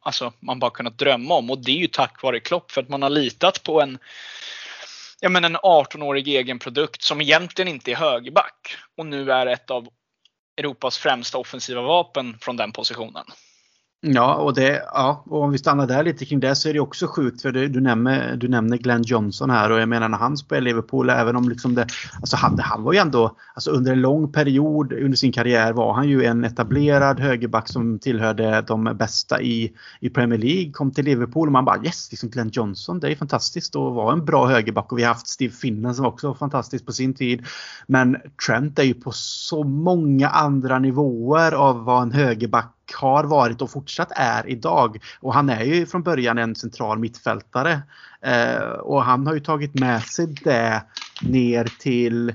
alltså, man bara kunnat drömma om och det är ju tack vare Klopp för att man har litat på en ja, men en 18-årig egen produkt som egentligen inte är högerback och nu är ett av Europas främsta offensiva vapen från den positionen. Ja, och, det, ja, och om vi stannar där lite kring det så är det också sjukt för det, du, nämner, du nämner Glenn Johnson här och jag menar när han spelade i Liverpool även om liksom det, alltså han, han var ju ändå, alltså under en lång period under sin karriär var han ju en etablerad högerback som tillhörde de bästa i, i Premier League. Kom till Liverpool och man bara yes, liksom Glenn Johnson, det är fantastiskt att vara en bra högerback och vi har haft Steve Finnan som också var fantastisk på sin tid. Men Trent är ju på så många andra nivåer av vad en högerback har varit och fortsatt är idag. Och han är ju från början en central mittfältare. Eh, och han har ju tagit med sig det ner till eh,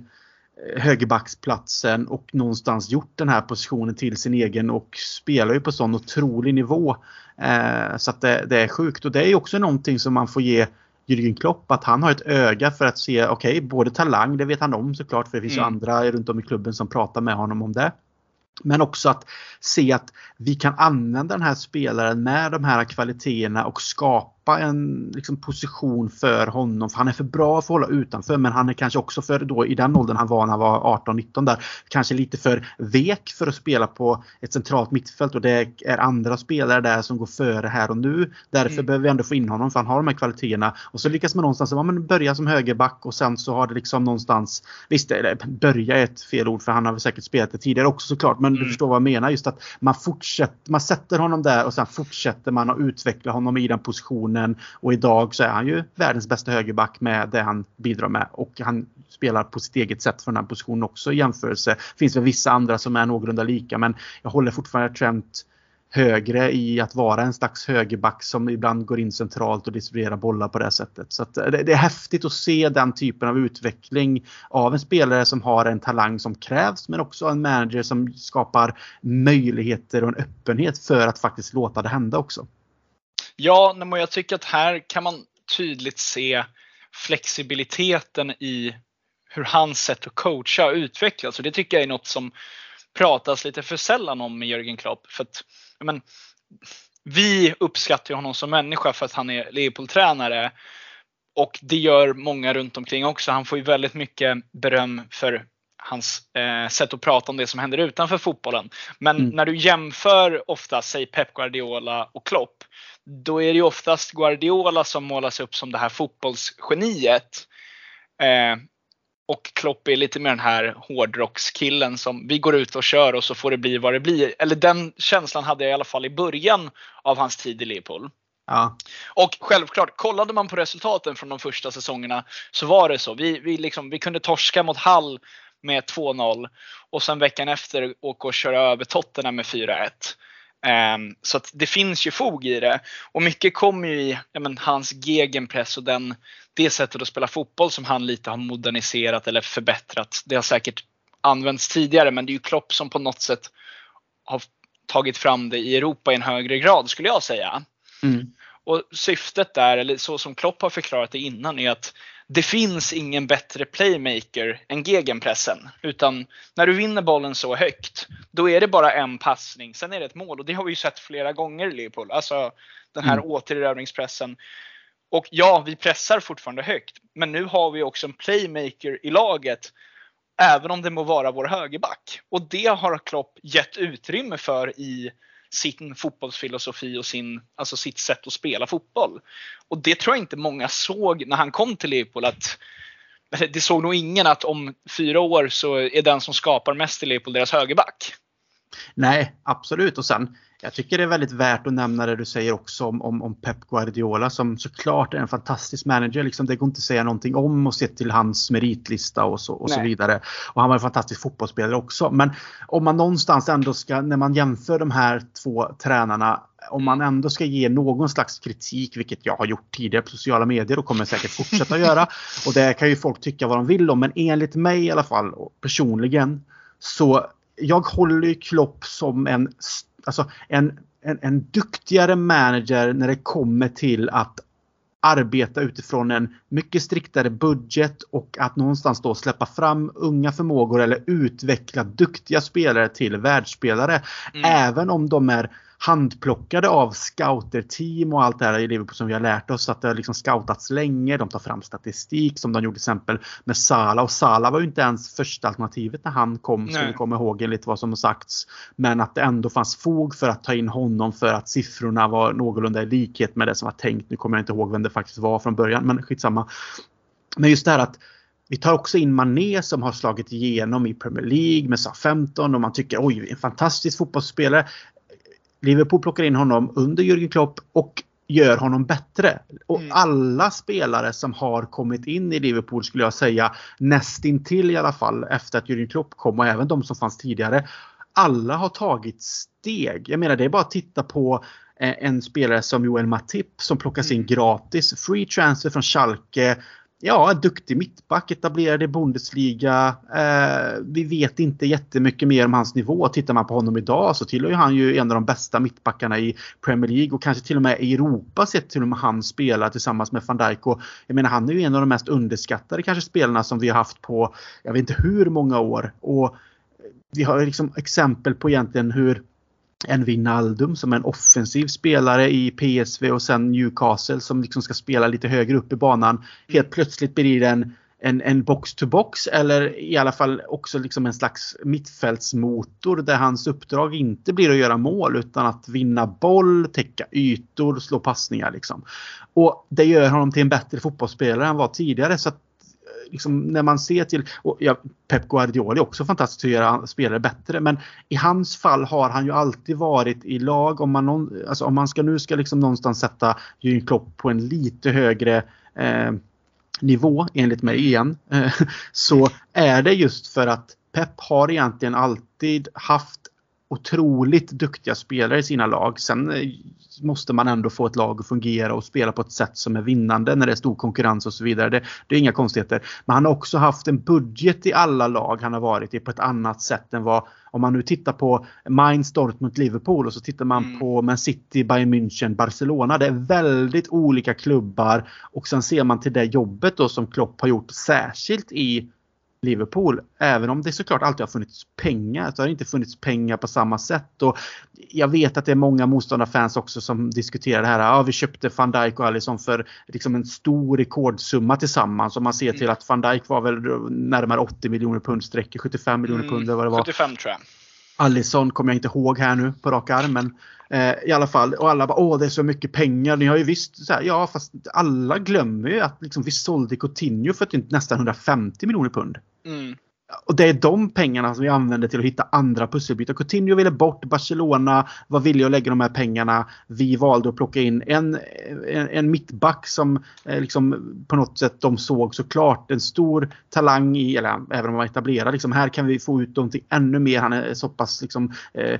högerbacksplatsen och någonstans gjort den här positionen till sin egen och spelar ju på sån otrolig nivå. Eh, så att det, det, är sjukt och det är också någonting som man får ge Jürgen Klopp att han har ett öga för att se, okej, okay, både talang, det vet han om såklart för det finns mm. ju andra runt om i klubben som pratar med honom om det. Men också att se att vi kan använda den här spelaren med de här kvaliteterna och skapa skapa en liksom, position för honom. För han är för bra för att hålla utanför men han är kanske också för då i den åldern han var när han var 18-19 där. Kanske lite för vek för att spela på ett centralt mittfält och det är andra spelare där som går före här och nu. Därför mm. behöver vi ändå få in honom för han har de här kvaliteterna. Och så lyckas man någonstans ja, men börja som högerback och sen så har det liksom någonstans Visst, börja är ett fel ord för han har väl säkert spelat det tidigare också såklart. Men mm. du förstår vad jag menar. Just att man fortsätter, man sätter honom där och sen fortsätter man att utveckla honom i den positionen positionen. Och idag så är han ju världens bästa högerback med det han bidrar med. Och han spelar på sitt eget sätt från den positionen också i jämförelse. Det finns väl vissa andra som är någorlunda lika men jag håller fortfarande Trent högre i att vara en slags högerback som ibland går in centralt och distribuerar bollar på det sättet. Så det, är häftigt att se den typen av utveckling av en spelare som har en talang som krävs men också en manager som skapar möjligheter och en öppenhet för att faktiskt låta det hända också. Ja, men jag tycker att här kan man tydligt se flexibiliteten i hur hans sätt att coacha utvecklas. Och det tycker jag är något som pratas lite för sällan om med Jörgen Klopp. För att, men, vi uppskattar honom som människa för att han är Leopold-tränare. Och det gör många runt omkring också. Han får ju väldigt mycket beröm för hans eh, sätt att prata om det som händer utanför fotbollen. Men mm. när du jämför ofta, säg Pep Guardiola och Klopp, då är det ju oftast Guardiola som målas upp som det här fotbollsgeniet. Eh, och Klopp är lite mer den här hårdrockskillen som vi går ut och kör och så får det bli vad det blir. Eller den känslan hade jag i alla fall i början av hans tid i Liverpool. Ja. Och självklart, kollade man på resultaten från de första säsongerna så var det så. Vi, vi, liksom, vi kunde torska mot Hall med 2-0 och sen veckan efter åka och köra över Tottenham med 4-1. Um, så det finns ju fog i det. Och mycket kommer ju i men, hans gegenpress och den, det sättet att spela fotboll som han lite har moderniserat eller förbättrat. Det har säkert använts tidigare men det är ju Klopp som på något sätt har tagit fram det i Europa i en högre grad skulle jag säga. Mm. Och syftet där, eller så som Klopp har förklarat det innan, är att det finns ingen bättre playmaker än gegenpressen. Utan när du vinner bollen så högt, då är det bara en passning, sen är det ett mål. Och det har vi ju sett flera gånger i Liverpool. Alltså den här mm. återerövringspressen. Och ja, vi pressar fortfarande högt. Men nu har vi också en playmaker i laget. Även om det må vara vår högerback. Och det har Klopp gett utrymme för i sin fotbollsfilosofi och sin, alltså sitt sätt att spela fotboll. Och det tror jag inte många såg när han kom till Liverpool. Att, det såg nog ingen att om fyra år så är den som skapar mest i Liverpool deras högerback. Nej, absolut. Och sen jag tycker det är väldigt värt att nämna det du säger också om, om, om Pep Guardiola som såklart är en fantastisk manager. Liksom, det går inte att säga någonting om och se till hans meritlista och så, och så vidare. Och han var en fantastisk fotbollsspelare också. Men om man någonstans ändå ska, när man jämför de här två tränarna om man ändå ska ge någon slags kritik, vilket jag har gjort tidigare på sociala medier och kommer säkert fortsätta göra. Och det kan ju folk tycka vad de vill om, men enligt mig i alla fall personligen så jag håller ju Klopp som en alltså en, en, en duktigare manager när det kommer till att arbeta utifrån en mycket striktare budget och att någonstans då släppa fram unga förmågor eller utveckla duktiga spelare till världsspelare. Mm. Även om de är handplockade av scouterteam och allt det här i Liverpool som vi har lärt oss. Att det har liksom scoutats länge. De tar fram statistik som de gjorde till exempel med Sala. Och Sala var ju inte ens första alternativet när han kom. Ska vi komma ihåg enligt vad som har sagts. Men att det ändå fanns fog för att ta in honom för att siffrorna var någorlunda i likhet med det som var tänkt. Nu kommer jag inte ihåg vem det faktiskt var från början men skitsamma. Men just det här att vi tar också in Mané som har slagit igenom i Premier League med SA-15 och man tycker oj, en fantastisk fotbollsspelare. Liverpool plockar in honom under Jürgen Klopp och gör honom bättre. Och mm. alla spelare som har kommit in i Liverpool skulle jag säga nästintill i alla fall efter att Jürgen Klopp kom och även de som fanns tidigare. Alla har tagit steg. Jag menar det är bara att titta på eh, en spelare som Joel Matip som plockas in mm. gratis. Free transfer från Schalke ja, duktig mittback, etablerad i Bundesliga. Eh, vi vet inte jättemycket mer om hans nivå. Tittar man på honom idag så tillhör han ju en av de bästa mittbackarna i Premier League och kanske till och med i Europa sett till och med han spelar tillsammans med van Dijk. Och jag menar, han är ju en av de mest underskattade kanske spelarna som vi har haft på, jag vet inte hur många år. Och vi har liksom exempel på egentligen hur en Wijnaldum som är en offensiv spelare i PSV och sen Newcastle som liksom ska spela lite högre upp i banan. Helt plötsligt blir det en, en, en box-to-box eller i alla fall också liksom en slags mittfältsmotor där hans uppdrag inte blir att göra mål utan att vinna boll, täcka ytor, slå passningar. Liksom. Och det gör honom till en bättre fotbollsspelare än han var tidigare. Så liksom, när man ser till, och ja, Pep Guardiola är också fantastisk att göra spelare bättre men i hans fall har han ju alltid varit i lag. Om man, alltså, om man ska nu ska liksom någonstans sätta Jürgen Klopp på en lite högre eh, nivå enligt mig igen eh, så är det just för att Pep har egentligen alltid haft otroligt duktiga spelare i sina lag. Sen eh, måste man ändå få ett lag att fungera och spela på ett sätt som är vinnande när det är stor konkurrens och så vidare. Det, det är inga konstigheter. Men han har också haft en budget i alla lag han har varit i på ett annat sätt än vad om man nu tittar på Mainz, Dortmund, Liverpool och så tittar man mm. på Man City, Bayern München, Barcelona. Det är väldigt olika klubbar och sen ser man till det jobbet då som Klopp har gjort särskilt i Liverpool. Även om det såklart alltid har funnits pengar så har det inte funnits pengar på samma sätt. Och jag vet att det är många motståndarfans också som diskuterar det här. Ja, vi köpte van Dijk och Alisson för liksom en stor rekordsumma tillsammans. Om man ser till mm. att van Dijk var väl närmare 80 miljoner pund sträcker, 75 miljoner mm, pund vad det var. 75 tror jag. Allison kommer jag inte ihåg här nu på rak arm. Men eh, i alla fall. Och alla bara åh det är så mycket pengar. Ni har ju visst så här, ja fast alla glömmer ju att liksom, vi sålde Coutinho för typ nästan 150 miljoner pund. Mm. Och det är de pengarna som vi använder till att hitta andra pusselbitar. Coutinho ville bort, Barcelona var villiga att lägga de här pengarna. Vi valde att plocka in en, en, en mittback som eh, liksom på något sätt de såg såklart en stor talang i, eller även om han var etablerad. Liksom, här kan vi få ut någonting ännu mer. Han är så pass liksom, eh, eh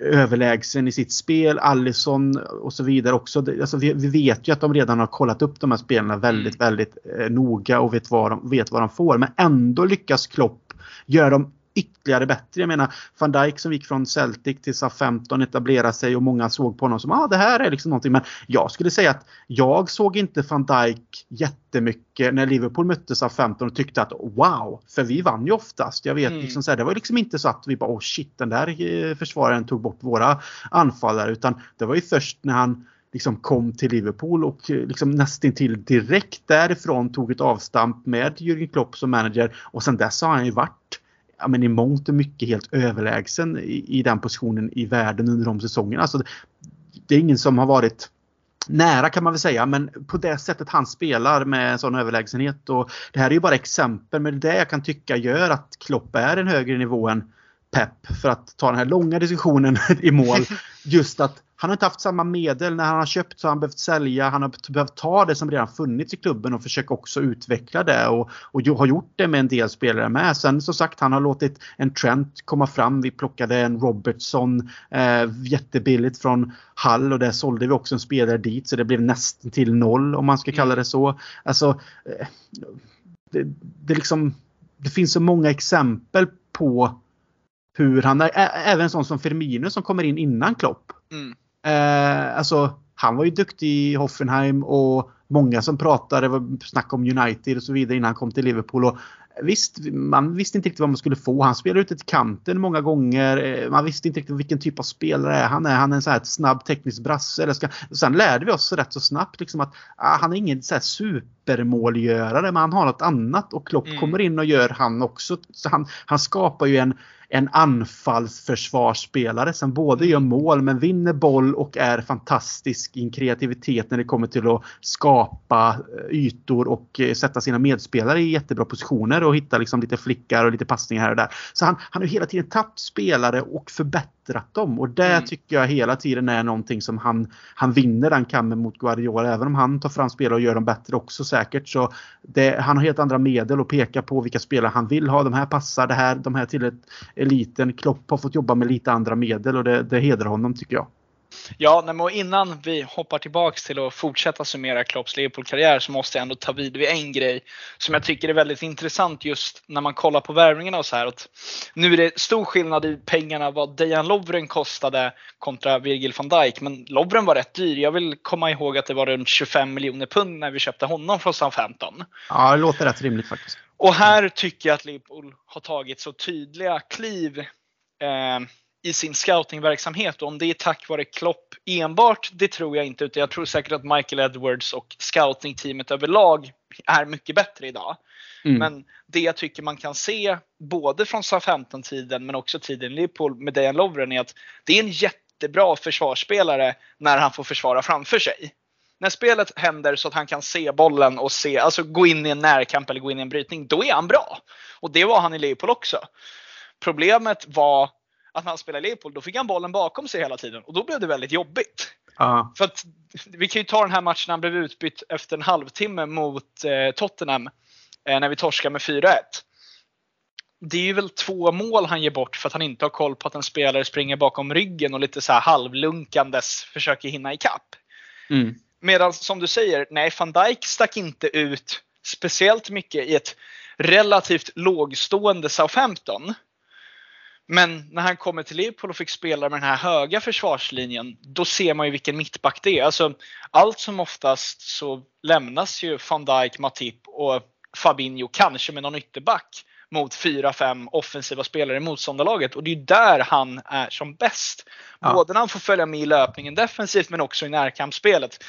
överlägsen i sitt spel. Allison och så vidare också. Alltså, vi, vi, vet ju att de redan har kollat upp de här spelarna väldigt, mm. väldigt eh, noga och vet vad, de, vet vad de får. Men ändå lyckas Klopp göra dem ytterligare bättre. Jag menar van Dijk som gick från Celtic till SA-15 etablerade sig och många såg på honom som ah, det här är liksom någonting. Men jag skulle säga att jag såg inte van Dijk jättemycket när Liverpool mötte SA-15 och tyckte att wow, för vi vann ju oftast. Jag vet mm. liksom så här, det var liksom inte så att vi bara oh shit den där eh, försvararen tog bort våra anfallare utan det var ju först när han liksom kom till Liverpool och liksom liksom nästintill direkt därifrån tog ett avstamp med Jürgen Klopp som manager och sen dess har han ju varit ja, men i mångt och mycket helt överlägsen i, i den positionen i världen under de säsongerna. Alltså, det är ingen som har varit nära kan man väl säga, men på det sättet han spelar med sån överlägsenhet. Och det här är ju bara exempel, men det jag kan tycka gör att Klopp är en högre nivå än Pep för att ta den här långa diskussionen i mål. Just att han har inte haft samma medel. När han har köpt så har han behövt sälja. Han har behövt ta det som redan funnits i klubben och försöka också utveckla det och, och har gjort det med en del spelare med. Sen som sagt, han har låtit en Trent komma fram. Vi plockade en Robertson eh, jättebilligt från Hall och där sålde vi också en spelare dit så det blev nästan till noll om man ska kalla det så. Alltså, eh, det, det, liksom, det finns så många exempel på hur han är, även en sån som Firmino som kommer in innan Klopp. Mm. Eh, alltså, han var ju duktig i Hoffenheim och många som pratade, snack om United och så vidare innan han kom till Liverpool. Och visst, man visste inte riktigt vad man skulle få. Han spelade ute till kanten många gånger. Eh, man visste inte riktigt vilken typ av spelare är han är. Han är en så här snabb teknisk brasse. Eller ska... Sen lärde vi oss rätt så snabbt liksom att ah, han är ingen så här supermålgörare men han har något annat och Klopp mm. kommer in och gör han också. Så han, han skapar ju en en anfallsförsvarsspelare som både gör mål men vinner boll och är fantastisk i kreativitet när det kommer till att skapa eh, ytor och eh, sätta sina medspelare i jättebra positioner och hitta liksom lite flickar och lite passningar här och där. Så han, han har hela tiden tagit spelare och förbättrat dem och det mm. tycker jag hela tiden är någonting som han, han vinner den kammen mot Guardiola. Även om han tar fram spelare och gör dem bättre också säkert så det, han har helt andra medel att peka på vilka spelare han vill ha. De här passar, det här, de här till ett eliten. Klopp har fått jobba med lite andra medel och det, det hedrar honom tycker jag. Ja, men innan vi hoppar tillbaks till att fortsätta summera Klopps Liverpool-karriär så måste jag ändå ta vid vid en grej som jag tycker är väldigt intressant just när man kollar på värvningarna och så här. Att nu är det stor skillnad i pengarna vad Dejan Lovren kostade kontra Virgil van Dijk, men Lovren var rätt dyr. Jag vill komma ihåg att det var runt 25 miljoner pund när vi köpte honom från Southampton. Ja, det låter rätt rimligt faktiskt. Och här tycker jag att Liverpool har tagit så tydliga kliv eh, i sin scoutingverksamhet. Och om det är tack vare Klopp enbart, det tror jag inte. Utan jag tror säkert att Michael Edwards och scoutingteamet överlag är mycket bättre idag. Mm. Men det jag tycker man kan se både från SA-15-tiden men också tiden i Liverpool med Dejan Lovren är att det är en jättebra försvarsspelare när han får försvara framför sig. När spelet händer så att han kan se bollen och se, alltså gå in i en närkamp eller gå in i en brytning, då är han bra. Och det var han i Liverpool också. Problemet var att när han spelade i Liverpool, då fick han bollen bakom sig hela tiden och då blev det väldigt jobbigt. Uh. För att, vi kan ju ta den här matchen när han blev utbytt efter en halvtimme mot eh, Tottenham eh, när vi torskar med 4-1. Det är ju väl två mål han ger bort för att han inte har koll på att en spelare springer bakom ryggen och lite så här halvlunkandes försöker hinna ikapp. Mm. Medan som du säger, nej van Dijk stack inte ut speciellt mycket i ett relativt lågstående Southampton. Men när han kommer till Liverpool och fick spela med den här höga försvarslinjen, då ser man ju vilken mittback det är. Alltså, allt som oftast så lämnas ju van Dijk, Matip och Fabinho, kanske med någon ytterback, mot 4-5 offensiva spelare i motståndarlaget. Och det är där han är som bäst. Ja. Både när han får följa med i löpningen defensivt men också i närkampsspelet.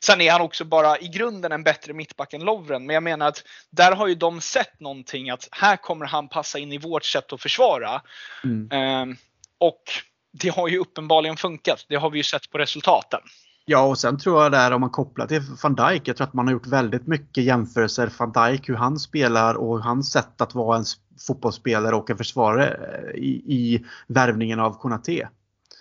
Sen är han också bara i grunden en bättre mittback än Lovren. Men jag menar att där har ju de sett någonting att här kommer han passa in i vårt sätt att försvara. Mm. Um, och det har ju uppenbarligen funkat. Det har vi ju sett på resultaten. Ja, och sen tror jag där om man kopplar till van Dijk. Jag tror att man har gjort väldigt mycket jämförelser. Van Dijk, hur han spelar och hans sätt att vara en fotbollsspelare och en försvarare eh, i, i värvningen av Konate.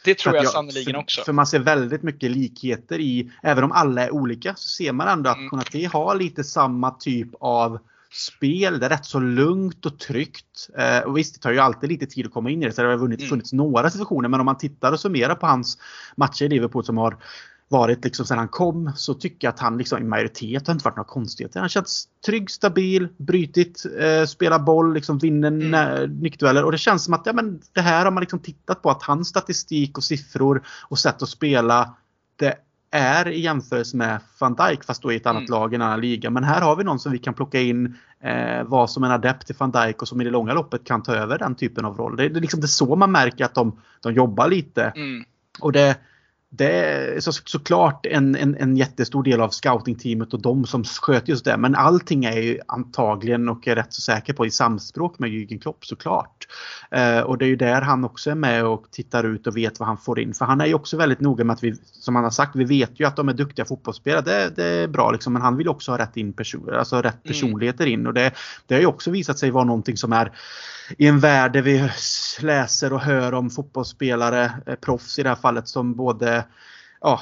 Det tror jag, jag sannerligen också. För man ser väldigt mycket likheter i, även om alla är olika, så ser man ändå att mm. Konate har lite samma typ av spel. Det är rätt så lugnt och tryggt. Eh, och visst, det tar ju alltid lite tid att komma in i det. Så det har vunnit, mm. funnits några situationer. Men om man tittar och summerar på hans matcher i Liverpool som har varit liksom sen han kom så tycker jag att han liksom i majoritet har inte varit några konstigheter. Han känns trygg, stabil, brytit, eh, spelar boll, liksom vinner mm. nickdueller. Och det känns som att ja, men det här har man liksom tittat på att hans statistik och siffror och sätt att spela det är i jämförelse med van Dijk fast då i ett annat mm. lag i en annan liga. Men här har vi någon som vi kan plocka in eh, vara som en adept till van Dijk och som i det långa loppet kan ta över den typen av roll. Det, det, liksom, det är så man märker att de, de jobbar lite. Mm. Och det, det är så, såklart en, en, en jättestor del av scoutingteamet och de som sköter just det. Men allting är ju antagligen och är rätt så säker på i samspråk med Jürgen Klopp såklart. Eh, och det är ju där han också är med och tittar ut och vet vad han får in. För han är ju också väldigt noga med att vi, som han har sagt, vi vet ju att de är duktiga fotbollsspelare. Det, det är bra liksom, men han vill också ha rätt, in person, alltså rätt mm. personligheter in. Och det, det har ju också visat sig vara någonting som är i en värld där vi läser och hör om fotbollsspelare, eh, proffs i det här fallet, som både ja,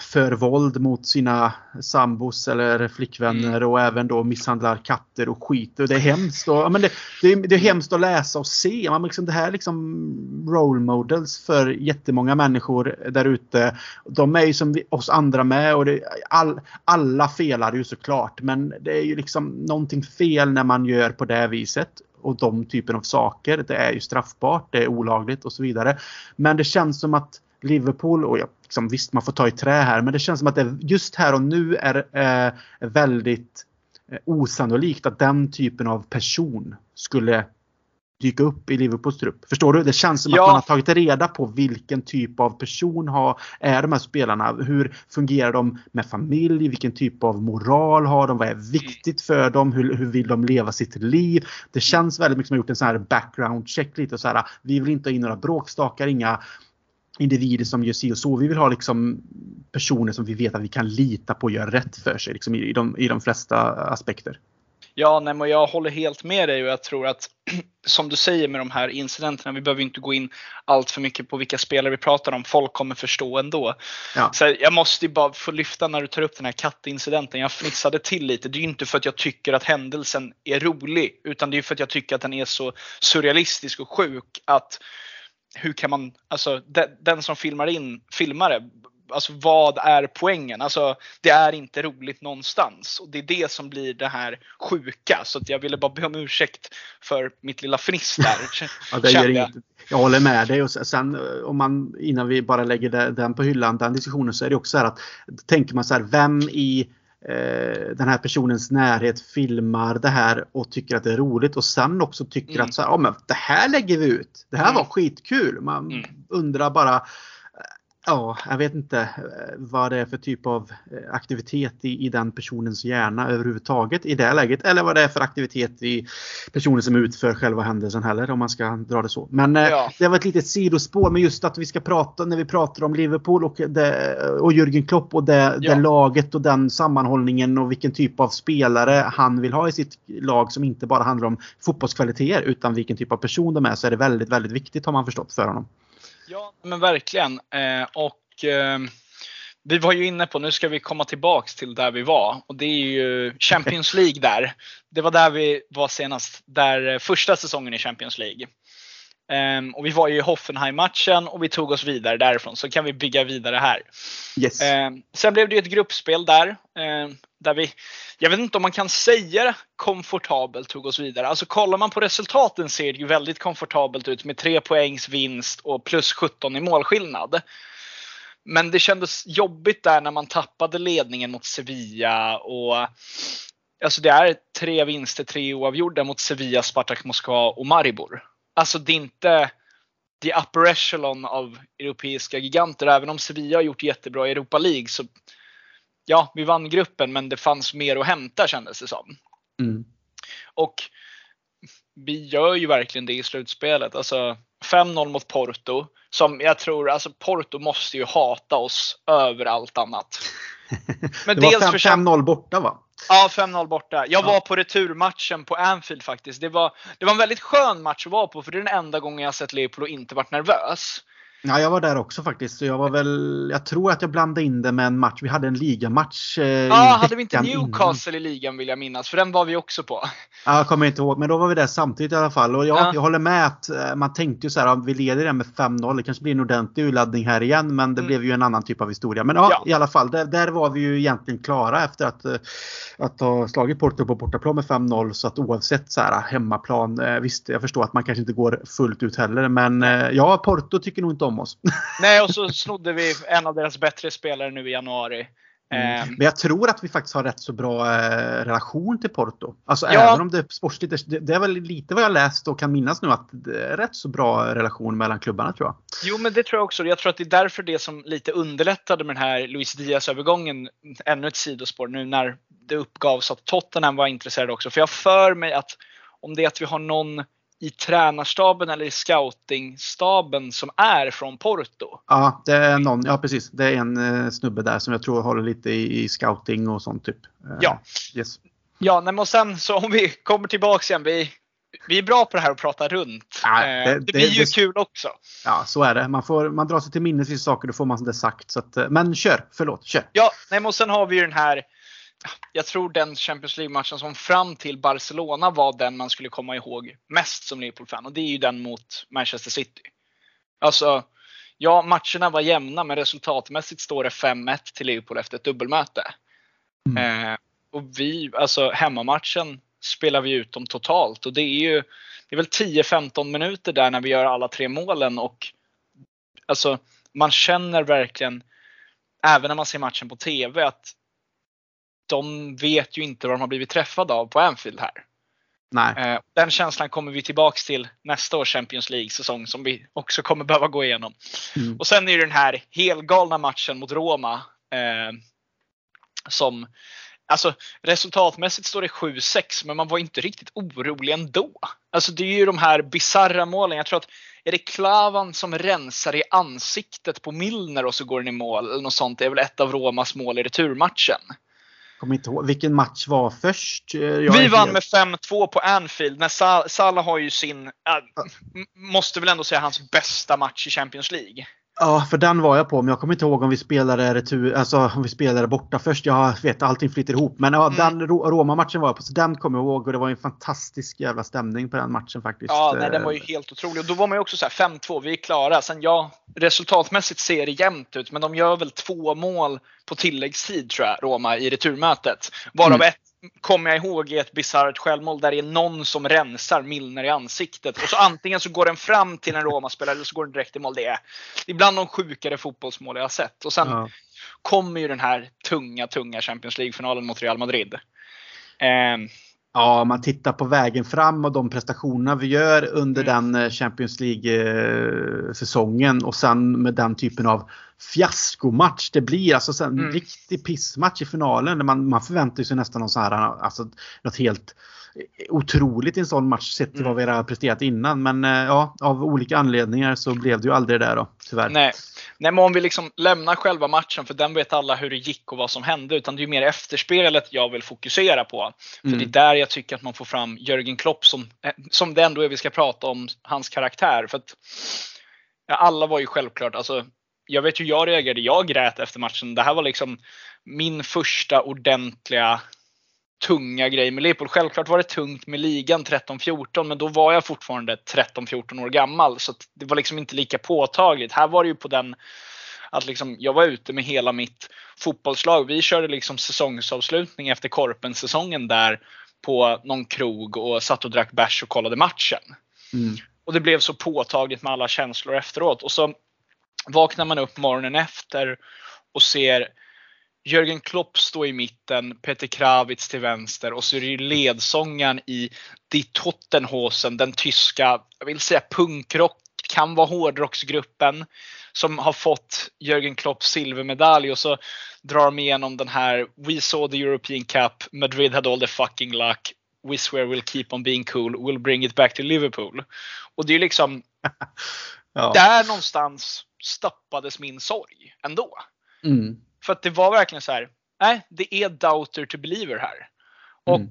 för våld mot sina sambos eller flickvänner mm. och även då misshandlar katter och skit. Och det är hemskt. Och, ja, men det, det, är, det är hemskt att läsa och se. Man liksom, det här är liksom role models för jättemånga människor där ute. De är ju som vi, oss andra med och det, all, alla felar ju såklart. Men det är ju liksom någonting fel när man gör på det viset och de typen av saker. Det är ju straffbart, det är olagligt och så vidare. Men det känns som att Liverpool, och jag, liksom, visst man får ta i trä här, men det känns som att det just här och nu är eh, väldigt eh, osannolikt att den typen av person skulle dyka upp i Liverpools trupp. Förstår du? Det känns som ja. att man har tagit reda på vilken typ av person har, är de här spelarna. Hur fungerar de med familj? Vilken typ av moral har de? Vad är viktigt för dem? Hur, hur vill de leva sitt liv? Det känns väldigt mycket som att man gjort en sån här background check lite så här. Vi vill inte ha in några bråkstakar, inga individer som gör si och så. Vi vill ha liksom personer som vi vet att vi kan lita på och gör rätt för sig liksom i, de, i de flesta aspekter. Ja, nej, men jag håller helt med dig och jag tror att som du säger med de här incidenterna, vi behöver inte gå in allt för mycket på vilka spelare vi pratar om. Folk kommer förstå ändå. Ja. Så jag måste bara få lyfta när du tar upp den här kattincidenten. Jag fnissade till lite. Det är inte för att jag tycker att händelsen är rolig, utan det är för att jag tycker att den är så surrealistisk och sjuk att hur kan man, alltså den som filmar in, filmar det, alltså vad är poängen? Alltså det är inte roligt någonstans och det är det som blir det här sjuka. Så jag ville bara be om ursäkt för mitt lilla fniss där. ja, det gör jag. jag håller med dig och sen om man innan vi bara lägger den på hyllan, den diskussionen så är det också så här att tänker man så här, vem i den här personens närhet filmar det här och tycker att det är roligt och sen också tycker mm. att så här, oh, men det här lägger vi ut. Det här mm. var skitkul. Man mm. undrar bara Ja, jag vet inte eh, vad det är för typ av eh, aktivitet i, i den personens hjärna överhuvudtaget i det läget. Eller vad det är för aktivitet i personen som utför själva händelsen heller om man ska dra det så. Men eh, ja. det var ett litet sidospår. Men just att vi ska prata när vi pratar om Liverpool och, det, och Jürgen Klopp och det, ja. det laget och den sammanhållningen och vilken typ av spelare han vill ha i sitt lag som inte bara handlar om fotbollskvaliteter utan vilken typ av person de är så är det väldigt, väldigt viktigt har man förstått för honom. Ja, men verkligen. Eh, och eh, vi var ju inne på, nu ska vi komma tillbaks till där vi var och det är ju Champions League där. Det var där vi var senast, där eh, första säsongen i Champions League. Um, och vi var ju i Hoffenheim-matchen och vi tog oss vidare därifrån, så kan vi bygga vidare här. Yes. Um, sen blev det ju ett gruppspel där, um, där vi, jag vet inte om man kan säga komfortabelt tog oss vidare. Alltså kollar man på resultaten ser det ju väldigt komfortabelt ut med 3 poängs vinst och plus 17 i målskillnad. Men det kändes jobbigt där när man tappade ledningen mot Sevilla och Alltså det är tre vinster, tre oavgjorda mot Sevilla, Spartak Moskva och Maribor. Alltså det är inte the upper echelon av europeiska giganter. Även om Sevilla har gjort jättebra i Europa League så ja, vi vann gruppen men det fanns mer att hämta kändes det som. Mm. Och vi gör ju verkligen det i slutspelet. Alltså 5-0 mot Porto. Som jag tror, alltså Porto måste ju hata oss över allt annat. Men det var 5-0 borta va? Ja, 5-0 borta. Jag var på returmatchen på Anfield faktiskt. Det var, det var en väldigt skön match att vara på för det är den enda gången jag sett Liverpool och inte varit nervös. Ja, jag var där också faktiskt. Jag var väl, jag tror att jag blandade in det med en match. Vi hade en ligamatch. Eh, ja, hade vi inte Newcastle innan. i ligan vill jag minnas? För den var vi också på. Ja, jag kommer inte ihåg, men då var vi där samtidigt i alla fall. Och jag, ja. jag håller med att eh, man tänkte ju så här, vi leder den med 5-0. Det kanske blir en ordentlig urladdning här igen, men det mm. blev ju en annan typ av historia. Men ja, ja. i alla fall, där, där, var vi ju egentligen klara efter att, eh, att ha slagit Porto på bortaplan med 5-0. Så att oavsett så här hemmaplan, visst, jag förstår att man kanske inte går fullt ut heller, men ja, Porto tycker nog inte om oss. Nej, och så snodde vi en av deras bättre spelare nu i januari. Mm. Ehm. Men jag tror att vi faktiskt har rätt så bra eh, relation till Porto. Alltså ja. även om det är sportsligt, det, det är väl lite vad jag läst och kan minnas nu att det är rätt så bra relation mellan klubbarna tror jag. Jo men det tror jag också. Jag tror att det är därför det som lite underlättade med den här Luis Diaz övergången, ännu ett sidospår nu när det uppgavs att Tottenham var intresserade också. För jag för mig att om det är att vi har någon i tränarstaben eller i scoutingstaben som är från Porto. Ja, det är någon, ja precis. Det är en eh, snubbe där som jag tror håller lite i, scouting och sånt typ. Eh, ja. Yes. Ja, men och sen så om vi kommer tillbaks igen. Vi, vi är bra på det här att prata runt. Ja, det, eh, det, det, blir ju det, kul också. Ja, så är det. Man, får, man drar sig till minnes vissa saker, då får man det sagt. Så att, men kör, förlåt, kör. Ja, nej, men och sen har vi ju den här jag tror den Champions League-matchen som fram till Barcelona var den man skulle komma ihåg mest som Liverpool-fan och det är ju den mot Manchester City. Alltså, ja matcherna var jämna men resultatmässigt står det 5-1 till Liverpool efter ett dubbelmöte. Mm. Eh, och vi, alltså hemmamatchen spelar vi ut dem totalt och det är ju det är väl 10-15 minuter där när vi gör alla tre målen och alltså man känner verkligen även när man ser matchen på TV att de vet ju inte vad de har blivit träffade av på Anfield här. Nej. Eh, den känslan kommer vi tillbaks till nästa års Champions League-säsong som vi också kommer behöva gå igenom. Mm. Och sen är det den här helgalna matchen mot Roma. Eh, som, alltså resultatmässigt står det 7-6 men man var inte riktigt orolig ändå. Alltså det är ju de här bizarra målen. Jag tror att är det Klavan som rensar i ansiktet på Milner och så går den i mål eller något sånt. Det är väl ett av Romas mål i returmatchen kommer inte ihåg. Vilken match var först? Eh, jag vi vann med 5-2 på Anfield. När Salah har ju sin, äh, måste väl ändå säga hans bästa match i Champions League. Ja, för den var jag på, men jag kommer inte ihåg om vi spelade retur, alltså om vi spelade borta först. Jag vet, allting flyter ihop. Men ja, mm. den Roma-matchen var jag på, så den kommer jag ihåg och det var en fantastisk jävla stämning på den matchen faktiskt. Ja, nej, den var ju helt otrolig. Och då var man ju också så 5-2, vi är klara. Sen ja, resultatmässigt ser det jämnt ut, men de gör väl två mål på tilläggstid tror jag, Roma, i returmötet. Varav mm. ett kommer jag ihåg i ett bisarrt självmål där det är någon som rensar Milner i ansiktet. Och så antingen så går den fram till en Roma-spelare eller så går den direkt i mål. Det är ibland de sjukare fotbollsmål jag har sett. Och sen ja. kommer ju den här tunga, tunga Champions League-finalen mot Real Madrid. Eh, Ja, man tittar på vägen fram och de prestationerna vi gör under mm. den eh, Champions League-säsongen och sen med den typen av fiaskomatch det blir. Alltså en mm. riktig pissmatch i finalen. Där man, man förväntar sig nästan någon så här, alltså, något helt otroligt i en sån match sett till vad mm. vi har presterat innan. Men eh, ja, av olika anledningar så blev det ju aldrig det där då, tyvärr. Nej. Nej, men om vi liksom lämnar själva matchen, för den vet alla hur det gick och vad som hände. Utan det är mer efterspelet jag vill fokusera på. För mm. det är där jag tycker att man får fram Jörgen Klopp som, eh, som det ändå är vi ska prata om, hans karaktär. För att, ja, alla var ju självklart, alltså, jag vet hur jag reagerade. Jag grät efter matchen. Det här var liksom min första ordentliga tunga grej med Liverpool. Självklart var det tungt med ligan 13-14 men då var jag fortfarande 13-14 år gammal så det var liksom inte lika påtagligt. Här var det ju på den att liksom, jag var ute med hela mitt fotbollslag. Vi körde liksom säsongsavslutning efter Korpen-säsongen där på någon krog och satt och drack bärs och kollade matchen. Mm. Och det blev så påtagligt med alla känslor efteråt. Och så vaknar man upp morgonen efter och ser Jörgen Klopp står i mitten, Peter Kravitz till vänster och så är det ju ledsångaren i Die Tottenhosen, den tyska, jag vill säga punkrock, kan vara hårdrocksgruppen som har fått Jörgen Klopps silvermedalj och så drar de igenom den här We saw the European Cup, Madrid had all the fucking luck, We swear we'll keep on being cool, we'll bring it back to Liverpool. Och det är liksom, ja. där någonstans stoppades min sorg ändå. Mm. För att det var verkligen så här, nej, det är doubter to believer här. Mm. Och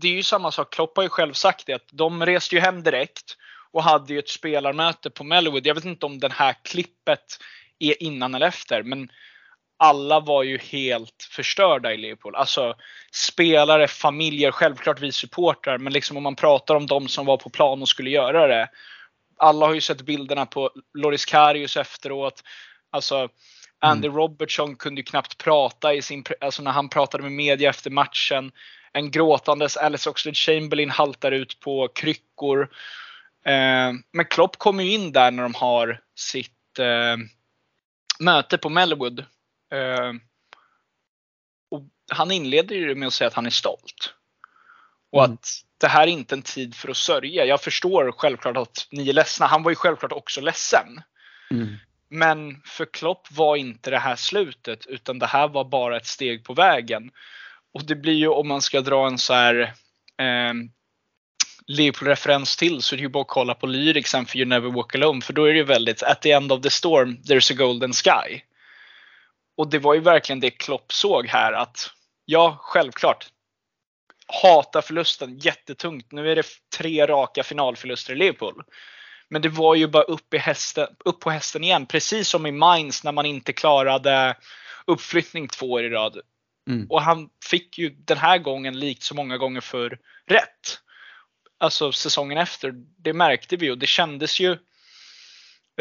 det är ju samma sak, Klopp har ju själv sagt det, att de reste ju hem direkt och hade ju ett spelarmöte på Melwood. Jag vet inte om det här klippet är innan eller efter, men alla var ju helt förstörda i Liverpool. Alltså spelare, familjer, självklart vi supportrar, men liksom om man pratar om de som var på plan och skulle göra det. Alla har ju sett bilderna på Loris Karius efteråt. Alltså Andy mm. Robertson kunde knappt prata i sin, alltså när han pratade med media efter matchen. En gråtandes Alice Oxlade Chamberlain haltar ut på kryckor. Eh, men Klopp kommer ju in där när de har sitt eh, möte på Melwood. Eh, och han inleder ju med att säga att han är stolt. Och mm. att det här är inte en tid för att sörja. Jag förstår självklart att ni är ledsna. Han var ju självklart också ledsen. Mm. Men för Klopp var inte det här slutet utan det här var bara ett steg på vägen. Och det blir ju om man ska dra en så här eh, Liverpool-referens till så är det ju bara att kolla på lyricsen för You Never Walk Alone för då är det ju väldigt At the end of the storm there's a golden sky. Och det var ju verkligen det Klopp såg här att ja, självklart. Hata förlusten jättetungt. Nu är det tre raka finalförluster i Liverpool. Men det var ju bara upp, i hästen, upp på hästen igen. Precis som i Mainz när man inte klarade uppflyttning två år i rad. Mm. Och han fick ju den här gången, likt så många gånger för rätt. Alltså säsongen efter, det märkte vi och det kändes ju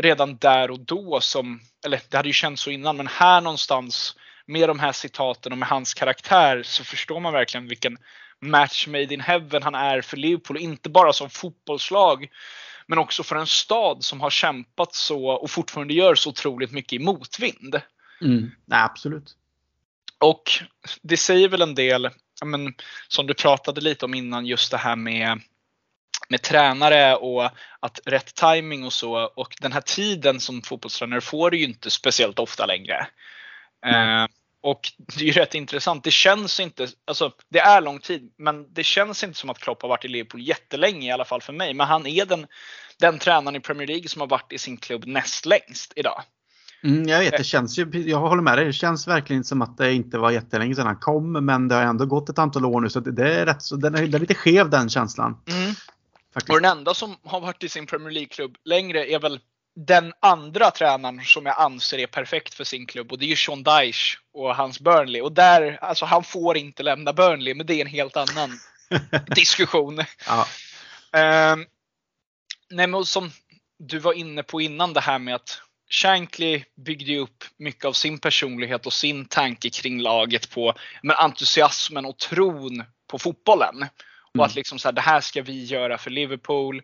redan där och då som, eller det hade ju känts så innan, men här någonstans med de här citaten och med hans karaktär så förstår man verkligen vilken match made in heaven han är för Liverpool. Inte bara som fotbollslag men också för en stad som har kämpat så och fortfarande gör så otroligt mycket i motvind. Mm. Nej, absolut. Och det säger väl en del, men, som du pratade lite om innan, just det här med med tränare och att rätt timing och så. Och den här tiden som fotbollstränare får du ju inte speciellt ofta längre. Mm. Eh, och det är ju rätt intressant. Det känns inte, alltså det är lång tid, men det känns inte som att Klopp har varit i Liverpool jättelänge i alla fall för mig. Men han är den, den tränaren i Premier League som har varit i sin klubb näst längst idag. Mm, jag vet, det känns ju, jag håller med dig. Det känns verkligen som att det inte var jättelänge sedan han kom. Men det har ändå gått ett antal år nu så det är rätt så, den är, det är lite skev den känslan. Mm. Och den enda som har varit i sin Premier League-klubb längre är väl den andra tränaren som jag anser är perfekt för sin klubb och det är ju Sean Dyche och hans Burnley. Och där, alltså han får inte lämna Burnley, men det är en helt annan diskussion. Uh, nej men som du var inne på innan det här med att Shankly byggde upp mycket av sin personlighet och sin tanke kring laget på men entusiasmen och tron på fotbollen. Och att mm. liksom så här, det här ska vi göra för Liverpool.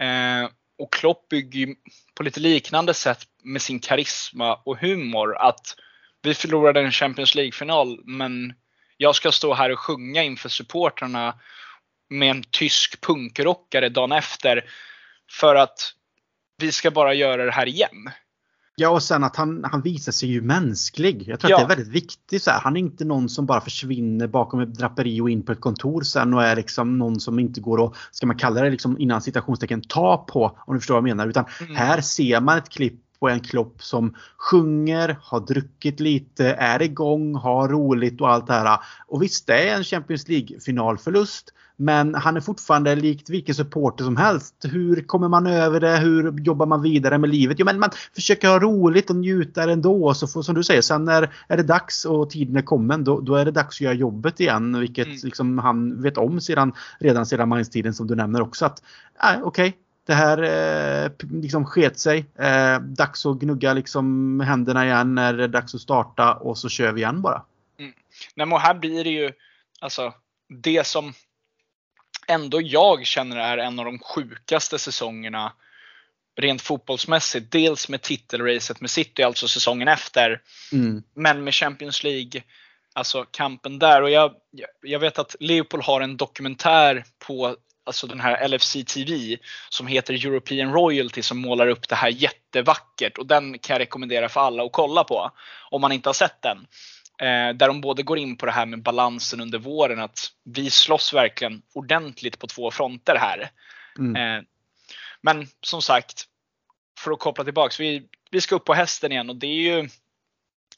Eh, och Klopp bygger på lite liknande sätt med sin karisma och humor att vi förlorade en Champions League-final men jag ska stå här och sjunga inför supportrarna med en tysk punkrockare dagen efter för att vi ska bara göra det här igen. Ja och sen att han, han visar sig ju mänsklig. Jag tror ja. att det är väldigt viktigt. Så här. Han är inte någon som bara försvinner bakom ett draperi och in på ett kontor sen och är liksom någon som inte går att, ska man kalla det liksom innan citationstecken, ta på om du förstår vad jag menar. Utan mm. här ser man ett klipp på en Klopp som sjunger, har druckit lite, är igång, har roligt och allt det här. Och visst, det är en Champions League finalförlust. Men han är fortfarande likt vilken supporter som helst. Hur kommer man över det? Hur jobbar man vidare med livet? Jo, men man försöker ha roligt och njuta ändå. Så får, som du säger, sen när är det dags och tiden är kommen då, då är det dags att göra jobbet igen. Vilket mm. liksom, han vet om sedan, redan sedan Mainz-tiden som du nämner också. att äh, Okej, okay, det här eh, liksom sket sig. Eh, dags att gnugga liksom händerna igen när det är dags att starta och så kör vi igen bara. Mm. Nej, men här blir det ju alltså det som ändå jag känner är en av de sjukaste säsongerna rent fotbollsmässigt. Dels med titelracet med City, alltså säsongen efter. Mm. Men med Champions League, alltså kampen där. Och jag, jag vet att Leopold har en dokumentär på alltså den här LFC TV som heter European Royalty som målar upp det här jättevackert och den kan jag rekommendera för alla att kolla på om man inte har sett den. Eh, där de både går in på det här med balansen under våren, att vi slåss verkligen ordentligt på två fronter här. Mm. Eh, men som sagt, för att koppla tillbaks, vi, vi ska upp på hästen igen och det är ju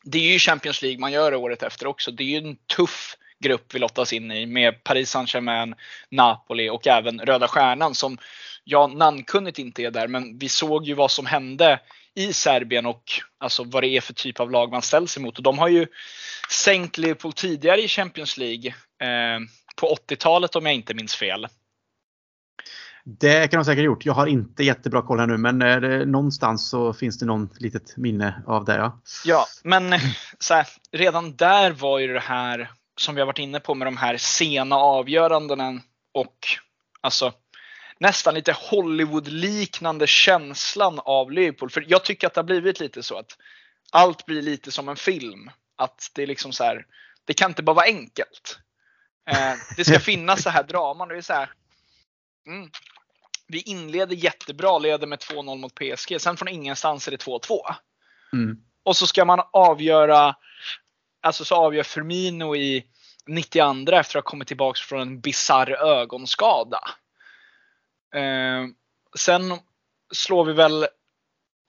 det är ju Champions League man gör året efter också. Det är ju en tuff grupp vi lottas in i med Paris Saint-Germain, Napoli och även Röda Stjärnan som, ja namnkunnigt inte är där, men vi såg ju vad som hände i Serbien och alltså vad det är för typ av lag man ställs emot. Och de har ju sänkt Liverpool tidigare i Champions League eh, på 80-talet om jag inte minns fel. Det kan de säkert ha gjort. Jag har inte jättebra koll här nu men eh, någonstans så finns det någon litet minne av det. Ja, ja men så här, redan där var ju det här som vi har varit inne på med de här sena avgörandena och alltså nästan lite Hollywood-liknande känslan av Liverpool. För jag tycker att det har blivit lite så att allt blir lite som en film. Att det är liksom så här, det kan inte bara vara enkelt. Eh, det ska finnas så här draman. Det är så här, mm, vi inleder jättebra, leder med 2-0 mot PSG. Sen från ingenstans är det 2-2. mm. Och så ska man avgöra, alltså så avgör Firmino i 92 efter att ha kommit tillbaka från en bizarr ögonskada. Eh, sen slår vi väl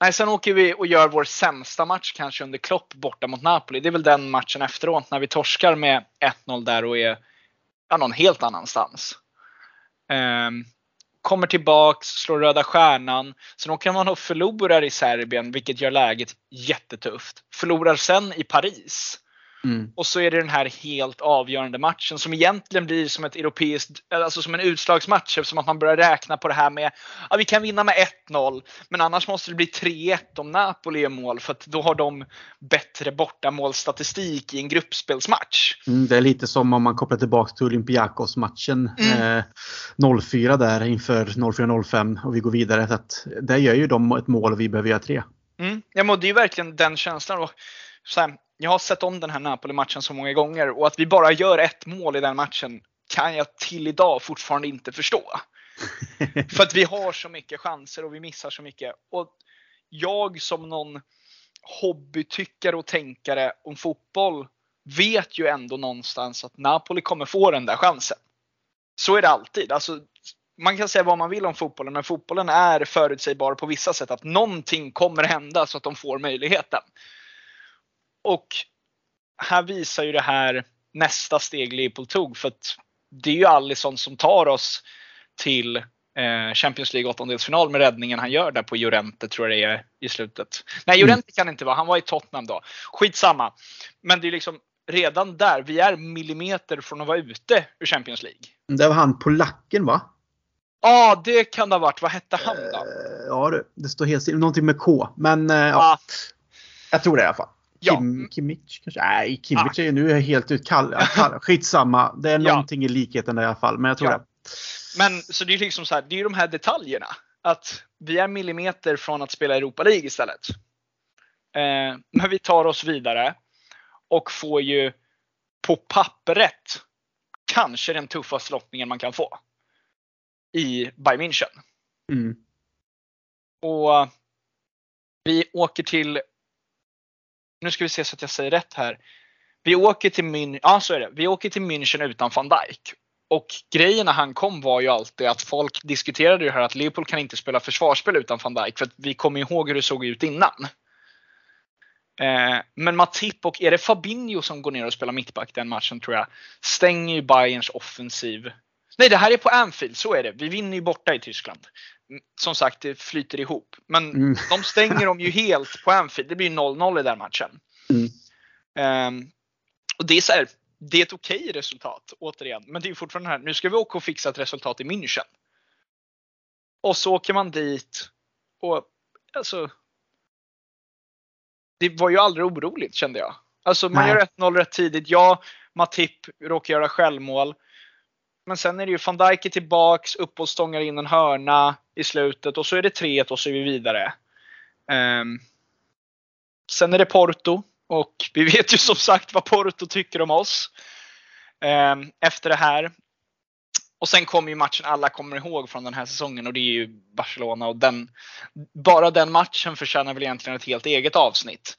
Nej, sen åker vi och gör vår sämsta match kanske under Klopp borta mot Napoli. Det är väl den matchen efteråt när vi torskar med 1-0 där och är ja, någon helt annanstans. Eh, kommer tillbaks, slår Röda Stjärnan. Sen åker man och förlorar i Serbien, vilket gör läget jättetufft. Förlorar sen i Paris. Mm. Och så är det den här helt avgörande matchen som egentligen blir som ett europeiskt, alltså som en utslagsmatch eftersom att man börjar räkna på det här med ja, vi kan vinna med 1-0 men annars måste det bli 3-1 om Napoli är mål för att då har de bättre bortamålstatistik i en gruppspelsmatch. Mm, det är lite som om man kopplar tillbaka till Olympiakos matchen Mm. eh, 04 där inför 04-05 och vi går vidare. Så att, där gör ju de ett mål och vi behöver göra tre. Mm. Ja, men det är ju verkligen den känslan. Och så här, jag har sett om den här Napoli-matchen så många gånger och att vi bara gör ett mål i den matchen kan jag till idag fortfarande inte förstå. För att vi har så mycket chanser och vi missar så mycket. Och jag som någon hobbytyckare och tänkare om fotboll vet ju ändå någonstans att Napoli kommer få den där chansen. Så är det alltid. Alltså, man kan säga vad man vill om fotbollen, men fotbollen är förutsägbar på vissa sätt. Att någonting kommer hända så att de får möjligheten. Och här visar ju det här nästa steg Liverpool tog. För att det är ju Alisson som tar oss till eh, Champions League åttondelsfinal med räddningen han gör där på Llorente tror jag det är i slutet. Nej, Llorente kan det inte vara. Han var i Tottenham då. Skitsamma. Men det är liksom redan där. Vi är millimeter från att vara ute ur Champions League. Det var han polacken va? Ja, ah, det kan det ha varit. Vad hette han då? Eh, Ja du, det står helt still. Någonting med K. Men ja, Ja, jag tror det i alla fall. Ja. Kim, Kimmich kanske? Nej, Kimmich Ah. är ju nu helt ut kall, kall. Skitsamma. Det är Ja. någonting i likheten i alla fall. Men jag tror Ja. det. Men så det är liksom så här, det är de här detaljerna. Att vi är millimeter från att spela Europa League istället. Eh, men vi tar oss vidare och får ju på pappret kanske den tuffaste lottningen man kan få. I Bayern München. Mm. Och vi åker till, nu ska vi se så att jag säger rätt här. Vi åker till München, ja så är det. Vi åker till München utan van Dijk. Och grejen när han kom var ju alltid att folk diskuterade ju här att Leopold kan inte spela försvarsspel utan van Dijk för att vi kommer ihåg hur det såg ut innan. Eh, men Matip och är det Fabinho som går ner och spelar mittback den matchen tror jag, stänger ju Bayerns offensiv. Nej, det här är på Anfield, så är det. Vi vinner ju borta i Tyskland. Som sagt, det flyter ihop. Men Mm. de stänger dem ju helt på Anfield. Det blir 0-0 i den matchen. Mm. Ehm, och det är så här, det är ett okej resultat återigen. Men det är fortfarande här, nu ska vi åka och fixa ett resultat i München. Och så åker man dit och alltså. Det var ju aldrig oroligt kände jag. Alltså man Nej. gör 1-0 rätt tidigt. Ja, Matip råkar göra självmål. Men sen är det ju van Dijk är tillbaks, upp och stångar in en hörna i slutet och så är det 3-1 och så är vi vidare. Ehm, sen är det Porto och vi vet ju som sagt vad Porto tycker om oss. ehm, efter det här. Och sen kommer ju matchen alla kommer ihåg från den här säsongen och det är ju Barcelona och den, bara den matchen förtjänar väl egentligen ett helt eget avsnitt.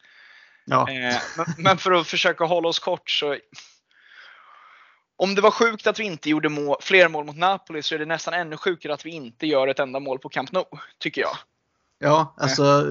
Ja. Eh, men, men för att försöka hålla oss kort så om det var sjukt att vi inte gjorde må fler mål mot Napoli så är det nästan ännu sjukare att vi inte gör ett enda mål på Camp Nou, tycker jag. Ja, alltså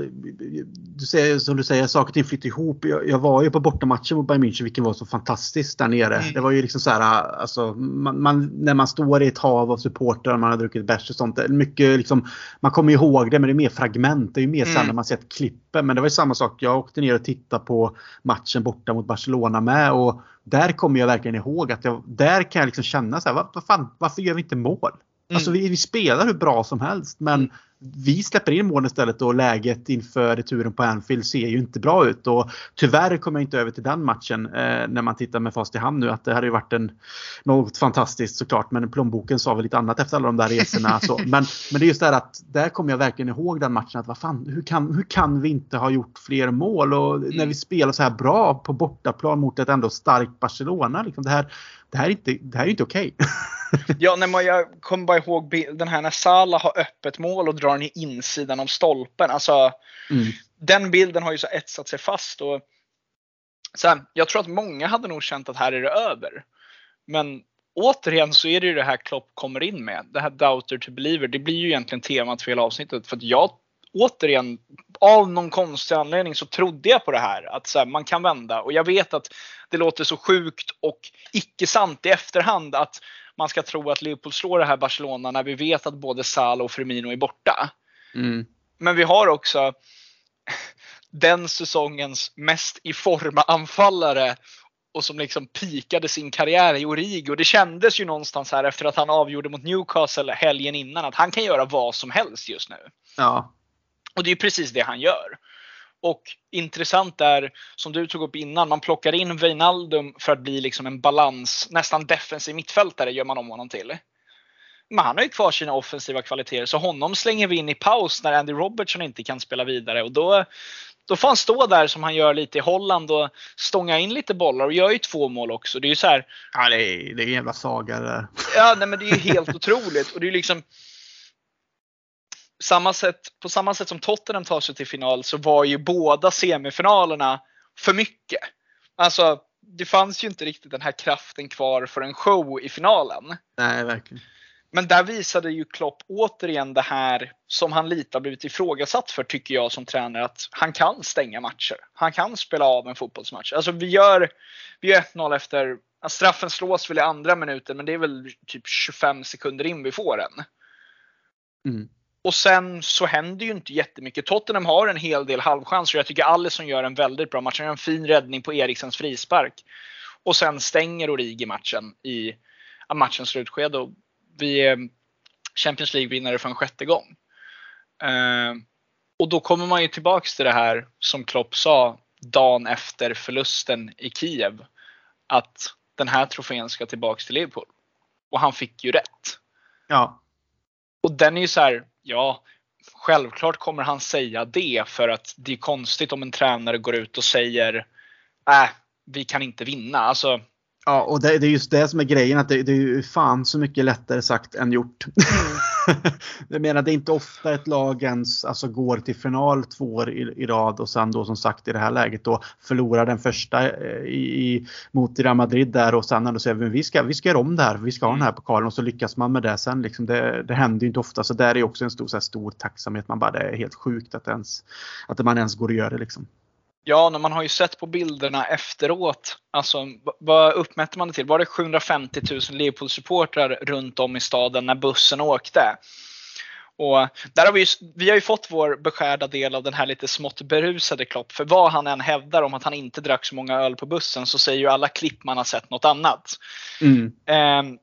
du säger, som du säger, saker och ting flyter ihop. Jag, jag var ju på bortamatchen mot Bayern München, vilken var så fantastisk där nere. Mm. Det var ju liksom så här, alltså, man, man, när man står i ett hav av supportrar, man har druckit bärs och sånt. Mycket liksom, man kommer ihåg det, men det är mer fragment. Det är ju mer mm. sen när man sett klippen. Men det var ju samma sak. Jag åkte ner och tittade på matchen borta mot Barcelona med. Och där kommer jag verkligen ihåg att jag, där kan jag liksom känna så här, vad, vad fan, varför gör vi inte mål? Mm. Alltså vi, vi, spelar hur bra som helst men mm. Vi släpper in mål istället och läget inför returen på Anfield ser ju inte bra ut. Och tyvärr kommer jag inte över till den matchen eh, när man tittar med fast i hand nu att det hade ju varit en, något fantastiskt såklart men plånboken sa väl lite annat efter alla de där resorna. så. Men, men det är just det här att där kommer jag verkligen ihåg den matchen att vad fan, hur kan, hur kan vi inte ha gjort fler mål och mm. när vi spelar så här bra på bortaplan mot ett ändå starkt Barcelona. Liksom det här, det här är inte, det här är inte okej. Okay. ja, nej, men jag kommer bara ihåg den här när Salah har öppet mål och drar i insidan av stolpen. Alltså, mm. Den bilden har ju så etsat sig fast. Och, så här, jag tror att många hade nog känt att här är det över. Men återigen så är det ju det här Klopp kommer in med. Det här Doubter to Believer. Det blir ju egentligen temat för hela avsnittet. För jag återigen, av någon konstig anledning så trodde jag på det här. Att så här, man kan vända. Och jag vet att det låter så sjukt och icke sant i efterhand att man ska tro att Liverpool slår det här Barcelona när vi vet att både Salah och Firmino är borta. Mm. Men vi har också den säsongens mest i form anfallare och som liksom pikade sin karriär i Origo. Det kändes ju någonstans här efter att han avgjorde mot Newcastle helgen innan att han kan göra vad som helst just nu. Ja. Och det är precis det han gör. Och intressant är, som du tog upp innan, man plockar in Wijnaldum för att bli liksom en balans, nästan defensiv mittfältare gör man om honom till. Men han har ju kvar sina offensiva kvaliteter, så honom slänger vi in i paus när Andy Robertson inte kan spela vidare. Och då, då får han stå där som han gör lite i Holland och stånga in lite bollar och gör ju två mål också. Det är ju så här, Ja, det är, det är en jävla saga det Ja, nej, men det är ju helt otroligt. Och det är liksom samma sätt, på samma sätt som Tottenham tar sig till final så var ju båda semifinalerna för mycket. Alltså, det fanns ju inte riktigt den här kraften kvar för en show i finalen. Nej, verkligen. Men där visade ju Klopp återigen det här som han lite har blivit ifrågasatt för tycker jag som tränare att han kan stänga matcher. Han kan spela av en fotbollsmatch. Alltså vi gör, vi gör 1-0 efter, straffen slås väl i andra minuten men det är väl typ 25 sekunder in vi får den. Mm. Och sen så händer ju inte jättemycket. Tottenham har en hel del halvchanser. Jag tycker Alisson gör en väldigt bra match. Han gör en fin räddning på Eriksens frispark. Och sen stänger Origi matchen i matchens slutskede. Och vi är Champions League-vinnare för en sjätte gång. Eh, och då kommer man ju tillbaks till det här som Klopp sa dagen efter förlusten i Kiev. Att den här trofén ska tillbaks till Liverpool. Och han fick ju rätt. Ja. Och den är ju så här, ja, självklart kommer han säga det för att det är konstigt om en tränare går ut och säger äh, vi kan inte vinna. Alltså, Ja, och det, det, är just det som är grejen. att Det, det är ju fan så mycket lättare sagt än gjort. Mm. jag menar, det är inte ofta ett lag ens alltså, går till final två år i, i, rad och sen då som sagt i det här läget då förlorar den första eh, i, i, mot Real Madrid där och sen ändå säger vi, vi ska, vi ska göra om det här. Vi ska ha den här pokalen och så lyckas man med det sen. Liksom, det, det händer ju inte ofta. Så där är också en stor, så här, stor tacksamhet. Man bara, det är helt sjukt att, ens, att man ens går att göra det. Liksom. Ja, man har ju sett på bilderna efteråt. Alltså, vad uppmätte man det till? Var det 750 000 Liverpool-supportrar runt om i staden när bussen åkte? Och där har vi, ju, vi har ju fått vår beskärda del av den här lite smått berusade Klopp. För vad han än hävdar om att han inte drack så många öl på bussen så säger ju alla klipp man har sett något annat. Mm. Um,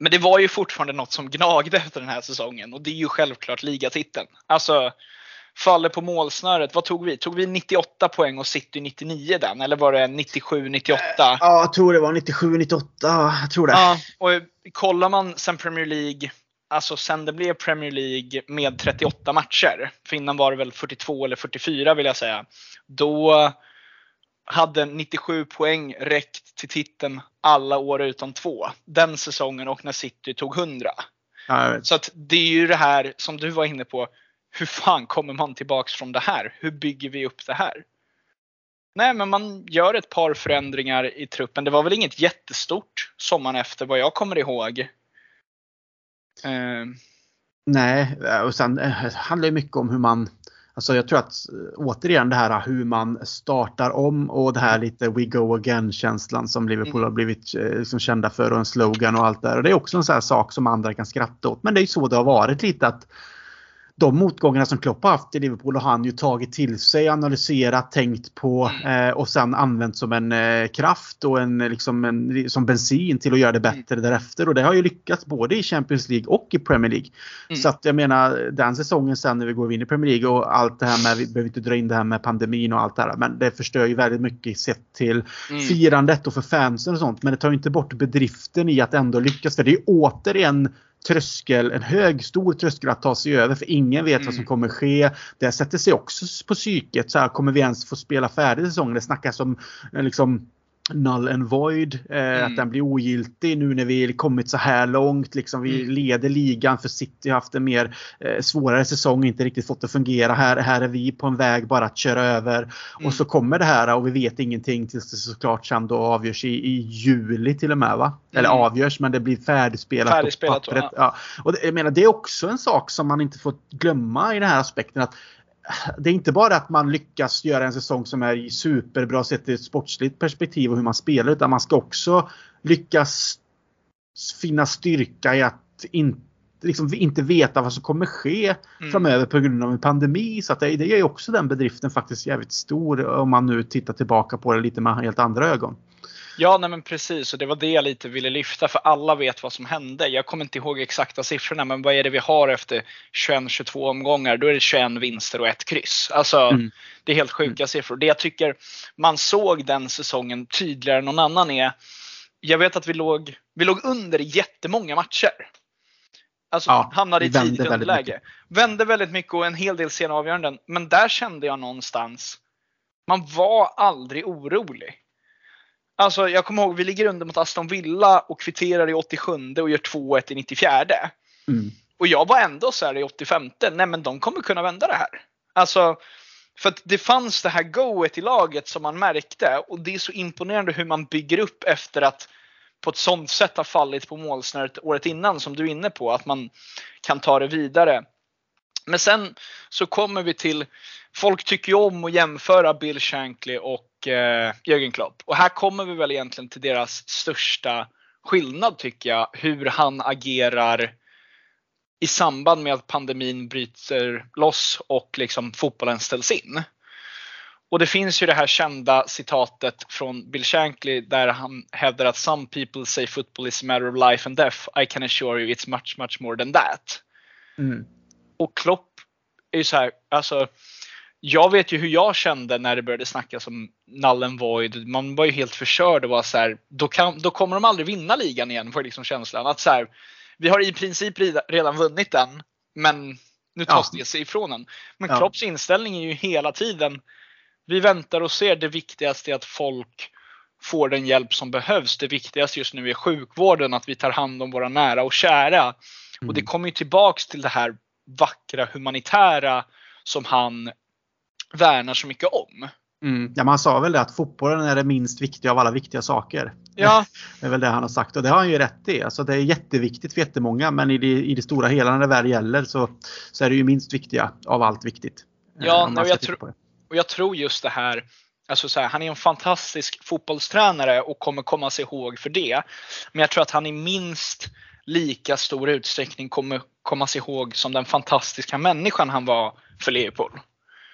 men det var ju fortfarande något som gnagde efter den här säsongen och det är ju självklart ligatiteln. Alltså, faller på målsnöret. Vad tog vi? Tog vi 98 poäng och City 99 den? Eller var det 97, 98? Ja, jag tror det var 97, 98. Jag tror det. Ja, och kollar man sen Premier League, alltså sen det blev Premier League med 38 matcher, för innan var det väl 42 eller 44 vill jag säga. Då hade 97 poäng räckt till titeln alla år utom två. Den säsongen och när City tog 100. Ja, Så det är ju det här som du var inne på hur fan kommer man tillbaks från det här? Hur bygger vi upp det här? Nej, men man gör ett par förändringar i truppen. Det var väl inget jättestort sommaren efter vad jag kommer ihåg. Eh. Nej, och sen eh, handlar det mycket om hur man Alltså jag tror att återigen det här hur man startar om och det här lite we go again känslan som Liverpool mm. har blivit liksom kända för och en slogan och allt det där. Och det är också en sån här sak som andra kan skratta åt. Men det är ju så det har varit lite att de motgångarna som Klopp har haft i Liverpool har han ju tagit till sig, analyserat, tänkt på eh, och sen använt som en eh, kraft och en, liksom en, som bensin till att göra det bättre mm. därefter. Och det har ju lyckats både i Champions League och i Premier League. Mm. Så att jag menar den säsongen sen när vi går in i Premier League och allt det här med, vi behöver inte dra in det här med pandemin och allt det här. Men det förstör ju väldigt mycket sett till mm. firandet och för fansen och sånt. Men det tar ju inte bort bedriften i att ändå lyckas. För det är ju återigen tröskel, en hög, stor tröskel att ta sig över för ingen vet mm. vad som mm. kommer ske. Det sätter sig också på psyket. Så här, kommer vi ens få spela färdigt säsongen? Det snackas om eh, liksom null and void. Eh, mm. Att den blir ogiltig nu när vi kommit så här långt. Liksom, vi mm. leder ligan för City har haft en mer eh, svårare säsong inte riktigt fått det fungera. Här, här är vi på en väg bara att köra över. Mm. Och så kommer det här och vi vet ingenting tills det såklart sen då avgörs i, i juli till och med. Va? Eller mm. avgörs men det blir färdigspelat, färdigspelat på pappret. Ja. Och det, jag menar, det är också en sak som man inte får glömma i den här aspekten. att det är inte bara att man lyckas göra en säsong som är superbra sett i ett sportsligt perspektiv och hur man spelar utan man ska också lyckas finna styrka i att in, liksom inte veta vad som kommer ske mm. framöver på grund av en pandemi. Så att det, det gör ju också den bedriften faktiskt jävligt stor om man nu tittar tillbaka på det lite med helt andra ögon. Ja, nej men precis. Och det var det jag lite ville lyfta. För alla vet vad som hände. Jag kommer inte ihåg exakta siffrorna, men vad är det vi har efter 21-22 omgångar? Då är det 21 vinster och ett kryss. Alltså, mm. det är helt sjuka mm. siffror. Det jag tycker man såg den säsongen tydligare än någon annan är, jag vet att vi låg, vi låg under jättemånga matcher. Alltså ja, hamnade i tidigt underläge. Vände väldigt mycket och en hel del sena avgöranden. Men där kände jag någonstans, man var aldrig orolig. Alltså jag kommer ihåg, vi ligger under mot Aston Villa och kvitterar i 87 och gör 2-1 i 94. Mm. Och jag var ändå så här i 85, nej men de kommer kunna vända det här. Alltså, för att det fanns det här goet i laget som man märkte och det är så imponerande hur man bygger upp efter att på ett sånt sätt ha fallit på målsnöret året innan som du är inne på, att man kan ta det vidare. Men sen så kommer vi till, folk tycker ju om att jämföra Bill Shankly och eh, Jürgen Klopp. Och här kommer vi väl egentligen till deras största skillnad tycker jag, hur han agerar i samband med att pandemin bryter loss och liksom fotbollen ställs in. Och det finns ju det här kända citatet från Bill Shankly där han hävdar att some people say football is a matter of life and death. I can assure you it's much, much more than that. Mm. Och Klopp är ju så här, alltså jag vet ju hur jag kände när det började snackas om null and void. Man var ju helt förstörd och var så här, då, kan, då kommer de aldrig vinna ligan igen var liksom känslan. Att så här, vi har i princip redan vunnit den, men nu tas ja. det sig ifrån en. Men ja. Klopps inställning är ju hela tiden, vi väntar och ser. Det viktigaste är att folk får den hjälp som behövs. Det viktigaste just nu är sjukvården, att vi tar hand om våra nära och kära. Mm. Och det kommer ju tillbaks till det här vackra humanitära som han värnar så mycket om. Mm. Ja, man sa väl det att fotbollen är det minst viktiga av alla viktiga saker. Ja. Det är väl det han har sagt och det har han ju rätt i. Alltså det är jätteviktigt för jättemånga men i det, i det stora hela när det väl gäller så, så är det ju minst viktiga av allt viktigt. Ja, och jag, tro, och jag tror just det här Alltså så här, han är en fantastisk fotbollstränare och kommer komma sig ihåg för det. Men jag tror att han i minst lika stor utsträckning kommer komma sig ihåg som den fantastiska människan han var för Liverpool.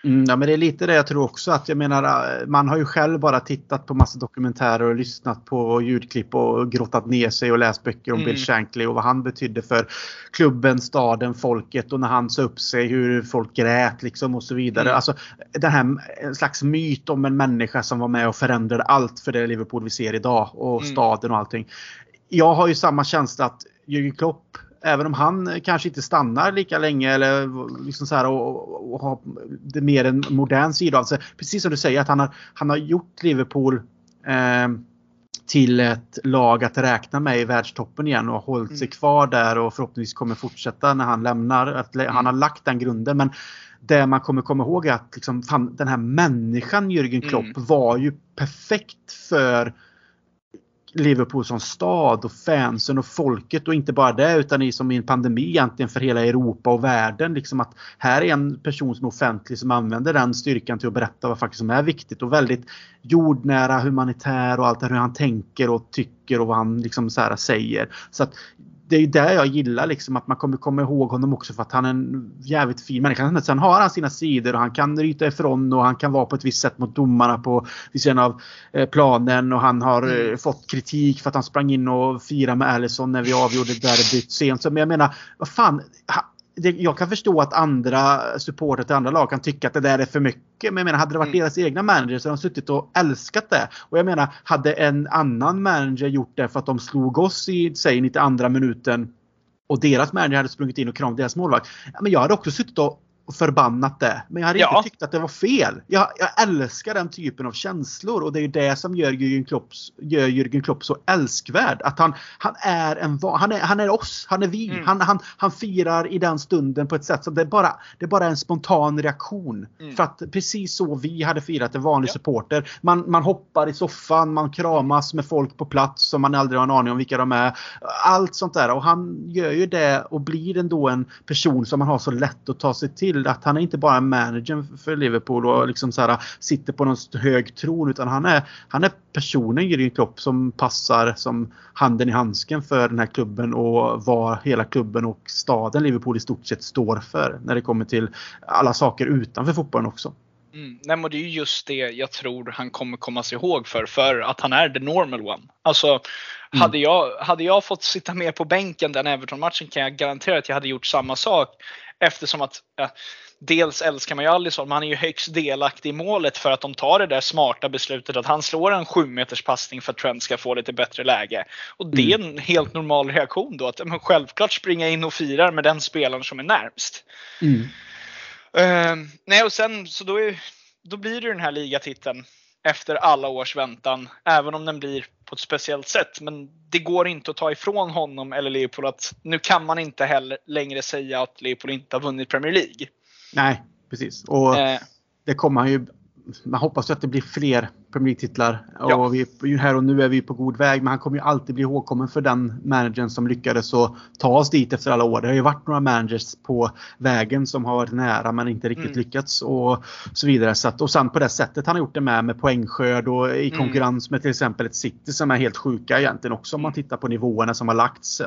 Mm, ja men det är lite det jag tror också att jag menar äh, man har ju själv bara tittat på massa dokumentärer och lyssnat på ljudklipp och grottat ner sig och läst böcker om mm. Bill Shankly och vad han betydde för klubben, staden, folket och när han sa upp sig hur folk grät liksom och så vidare. Mm. Alltså den här en slags myt om en människa som var med och förändrade allt för det Liverpool vi ser idag och mm. staden och allting. Jag har ju samma känsla att Jürgen Klopp även om han kanske inte stannar lika länge eller liksom så här och, och, har det mer en modern sida av sig. Precis som du säger att han har, han har gjort Liverpool eh, till ett lag att räkna med i världstoppen igen och har hållit mm. sig kvar där och förhoppningsvis kommer fortsätta när han lämnar. Att han har mm. lagt den grunden. Men det man kommer komma ihåg är att liksom, fan, den här människan Jürgen Klopp mm. var ju perfekt för Liverpool som stad och fansen och folket och inte bara det utan i som i en pandemi egentligen för hela Europa och världen. Liksom att här är en person som är offentlig som använder den styrkan till att berätta vad faktiskt som är viktigt och väldigt jordnära, humanitär och allt det hur han tänker och tycker och vad han liksom så säger. Så att det är ju det jag gillar liksom att man kommer komma ihåg honom också för att han är en jävligt fin människa. Sen har han sina sidor och han kan ryta ifrån och han kan vara på ett visst sätt mot domarna på vid sidan av eh, planen och han har mm. Eh, fått kritik för att han sprang in och firade med Allison när vi avgjorde derbyt sent. Men jag menar, vad fan det, jag kan förstå att andra supportrar till andra lag kan tycka att det där är för mycket. Men jag menar, hade det varit mm. deras egna manager så hade de suttit och älskat det. Och jag menar, hade en annan manager gjort det för att de slog oss i, säg 92 minuten och deras manager hade sprungit in och kramat deras målvakt. Men jag hade också suttit och och förbannat det. Men jag hade ja. inte tyckt att det var fel. Jag, jag, älskar den typen av känslor och det är ju det som gör Jürgen Klopp, gör Jürgen Klopp så älskvärd. Att han, han är en han är, han är oss, han är vi. Mm. Han, han, han firar i den stunden på ett sätt som det är bara, det är bara en spontan reaktion. Mm. För att precis så vi hade firat en vanlig ja. supporter. Man, man hoppar i soffan, man kramas med folk på plats som man aldrig har en aning om vilka de är. Allt sånt där. Och han gör ju det och blir ändå en person som man har så lätt att ta sig till till att han är inte bara manager för Liverpool och liksom så här, sitter på någon hög tron utan han är, han är personen Jürgen Klopp som passar som handen i handsken för den här klubben och vad hela klubben och staden Liverpool i stort sett står för när det kommer till alla saker utanför fotbollen också. Mm. Nej, men det är ju just det jag tror han kommer komma sig ihåg för, för att han är the normal one. Alltså, mm. hade, jag, hade jag fått sitta med på bänken den Everton-matchen kan jag garantera att jag hade gjort samma sak. Eftersom att ja, dels älskar man ju Alisson, men han är ju högst delaktig i målet för att de tar det där smarta beslutet att han slår en 7 meters passning för att Trent ska få lite bättre läge. Och det är mm. en helt normal reaktion då. Att men självklart springa in och firar med den spelaren som är närmst. Mm. Uh, nej, och sen så då, är, då blir det den här ligatiteln efter alla års väntan. Även om den blir på ett speciellt sätt. Men det går inte att ta ifrån honom eller Liverpool att nu kan man inte heller längre säga att Liverpool inte har vunnit Premier League. Nej, precis. Och eh. det kommer han ju man hoppas ju att det blir fler Premier League-titlar. Ja. Och vi, här och nu är vi på god väg. Men han kommer ju alltid bli ihågkommen för den managern som lyckades att ta oss dit efter alla år. Det har ju varit några managers på vägen som har varit nära men inte riktigt mm. lyckats och så vidare. Så att, och sen på det sättet han har gjort det med, med poängskörd och i mm. konkurrens med till exempel ett City som är helt sjuka egentligen också om man mm. tittar på nivåerna som har lagts uh,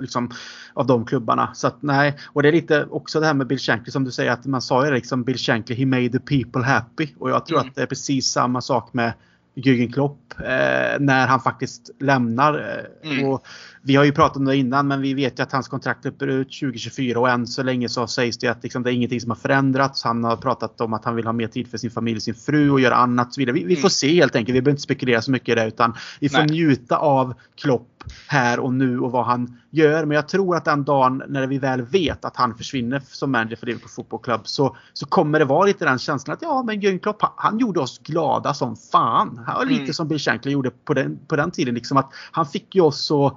liksom, av de klubbarna. Så att nej, och det är lite också det här med Bill Shankly som du säger att man sa ju liksom Bill Shankly, he made the people happy. Och jag tror mm. att det är precis samma samma sak med Jürgen Klopp eh, när han faktiskt lämnar. Eh, mm. Och vi har ju pratat om det innan men vi vet ju att hans kontrakt löper ut 2024 och än så länge så sägs det att liksom, det är ingenting som har förändrats. Han har pratat om att han vill ha mer tid för sin familj, sin fru och göra annat. Och så vidare. Vi, vi får mm. se helt enkelt. Vi behöver inte spekulera så mycket i det utan vi får Nej. njuta av Klopp här och nu och vad han gör. Men jag tror att den dagen när vi väl vet att han försvinner som manager för Liverpool Football Club så, så kommer det vara lite den känslan att ja men Jürgen Klopp han gjorde oss glada som fan. Han var lite mm. som Bill Shankly gjorde på den, på den tiden. Liksom att han fick ju oss att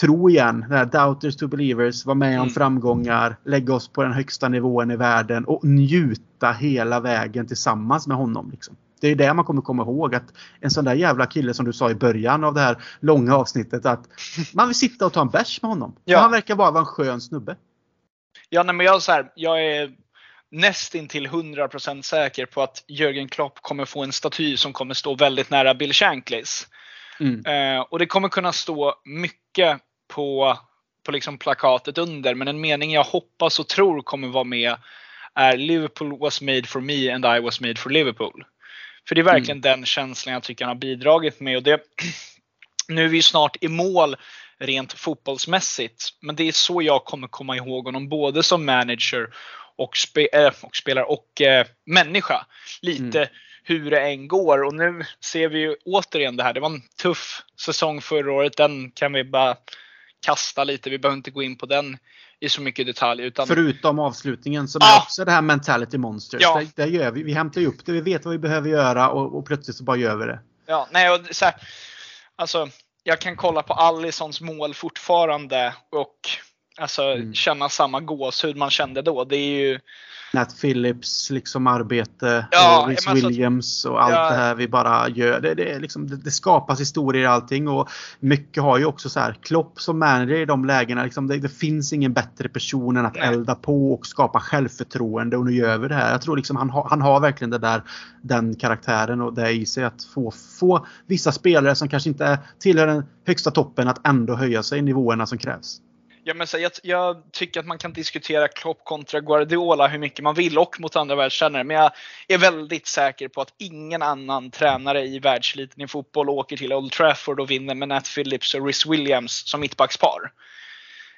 tro igen. Det här doubters to believers, vara med om mm. framgångar, lägga oss på den högsta nivån i världen och njuta hela vägen tillsammans med honom. Liksom. Det är det man kommer komma ihåg att en sån där jävla kille som du sa i början av det här långa avsnittet att man vill sitta och ta en bärs med honom. Ja. Han verkar bara vara en skön snubbe. Ja, nej, men jag, så här, jag är nästintill 100% säker på att Jörgen Klopp kommer få en staty som kommer stå väldigt nära Bill Shanklys. Mm. Eh, och det kommer kunna stå mycket på, på liksom plakatet under. Men en mening jag hoppas och tror kommer vara med är Liverpool was made for me and I was made for Liverpool. För det är verkligen mm. den känslan jag tycker han har bidragit med. Och det, nu är vi snart i mål rent fotbollsmässigt. Men det är så jag kommer komma ihåg honom både som manager och, spe, äh, och spelare och äh, människa. Lite mm. hur det än går. Och nu ser vi ju återigen det här. Det var en tuff säsong förra året. Den kan vi bara kasta lite. Vi behöver inte gå in på den i så mycket detalj. Utan... Förutom avslutningen som ah! är också det här mentality monsters. Ja. Där, gör vi, vi hämtar upp det, vi vet vad vi behöver göra och, och plötsligt så bara gör vi det. Ja, nej, och så här, alltså, jag kan kolla på Allisons mål fortfarande och alltså, Mm. känna samma gåshud man kände då. Det är ju, Nat Phillips liksom arbete, Ja, eh, Rhys alltså- Williams och allt Ja. det här vi bara gör. Det, det, liksom, det, det skapas historier i allting och mycket har ju också så här Klopp som manager i de lägena. Liksom, det, det finns ingen bättre person än att Nej. elda på och skapa självförtroende och nu gör vi det här. Jag tror liksom han, har- han har verkligen det där, den karaktären och det i sig att få, få vissa spelare som kanske inte tillhör den högsta toppen att ändå höja sig i nivåerna som krävs. Ja, men så, jag, jag tycker att man kan diskutera Klopp kontra Guardiola hur mycket man vill och mot andra världstränare. Men jag är väldigt säker på att ingen annan tränare i världseliten i fotboll åker till Old Trafford och vinner med Nat Phillips och Rhys Williams som mittbackspar.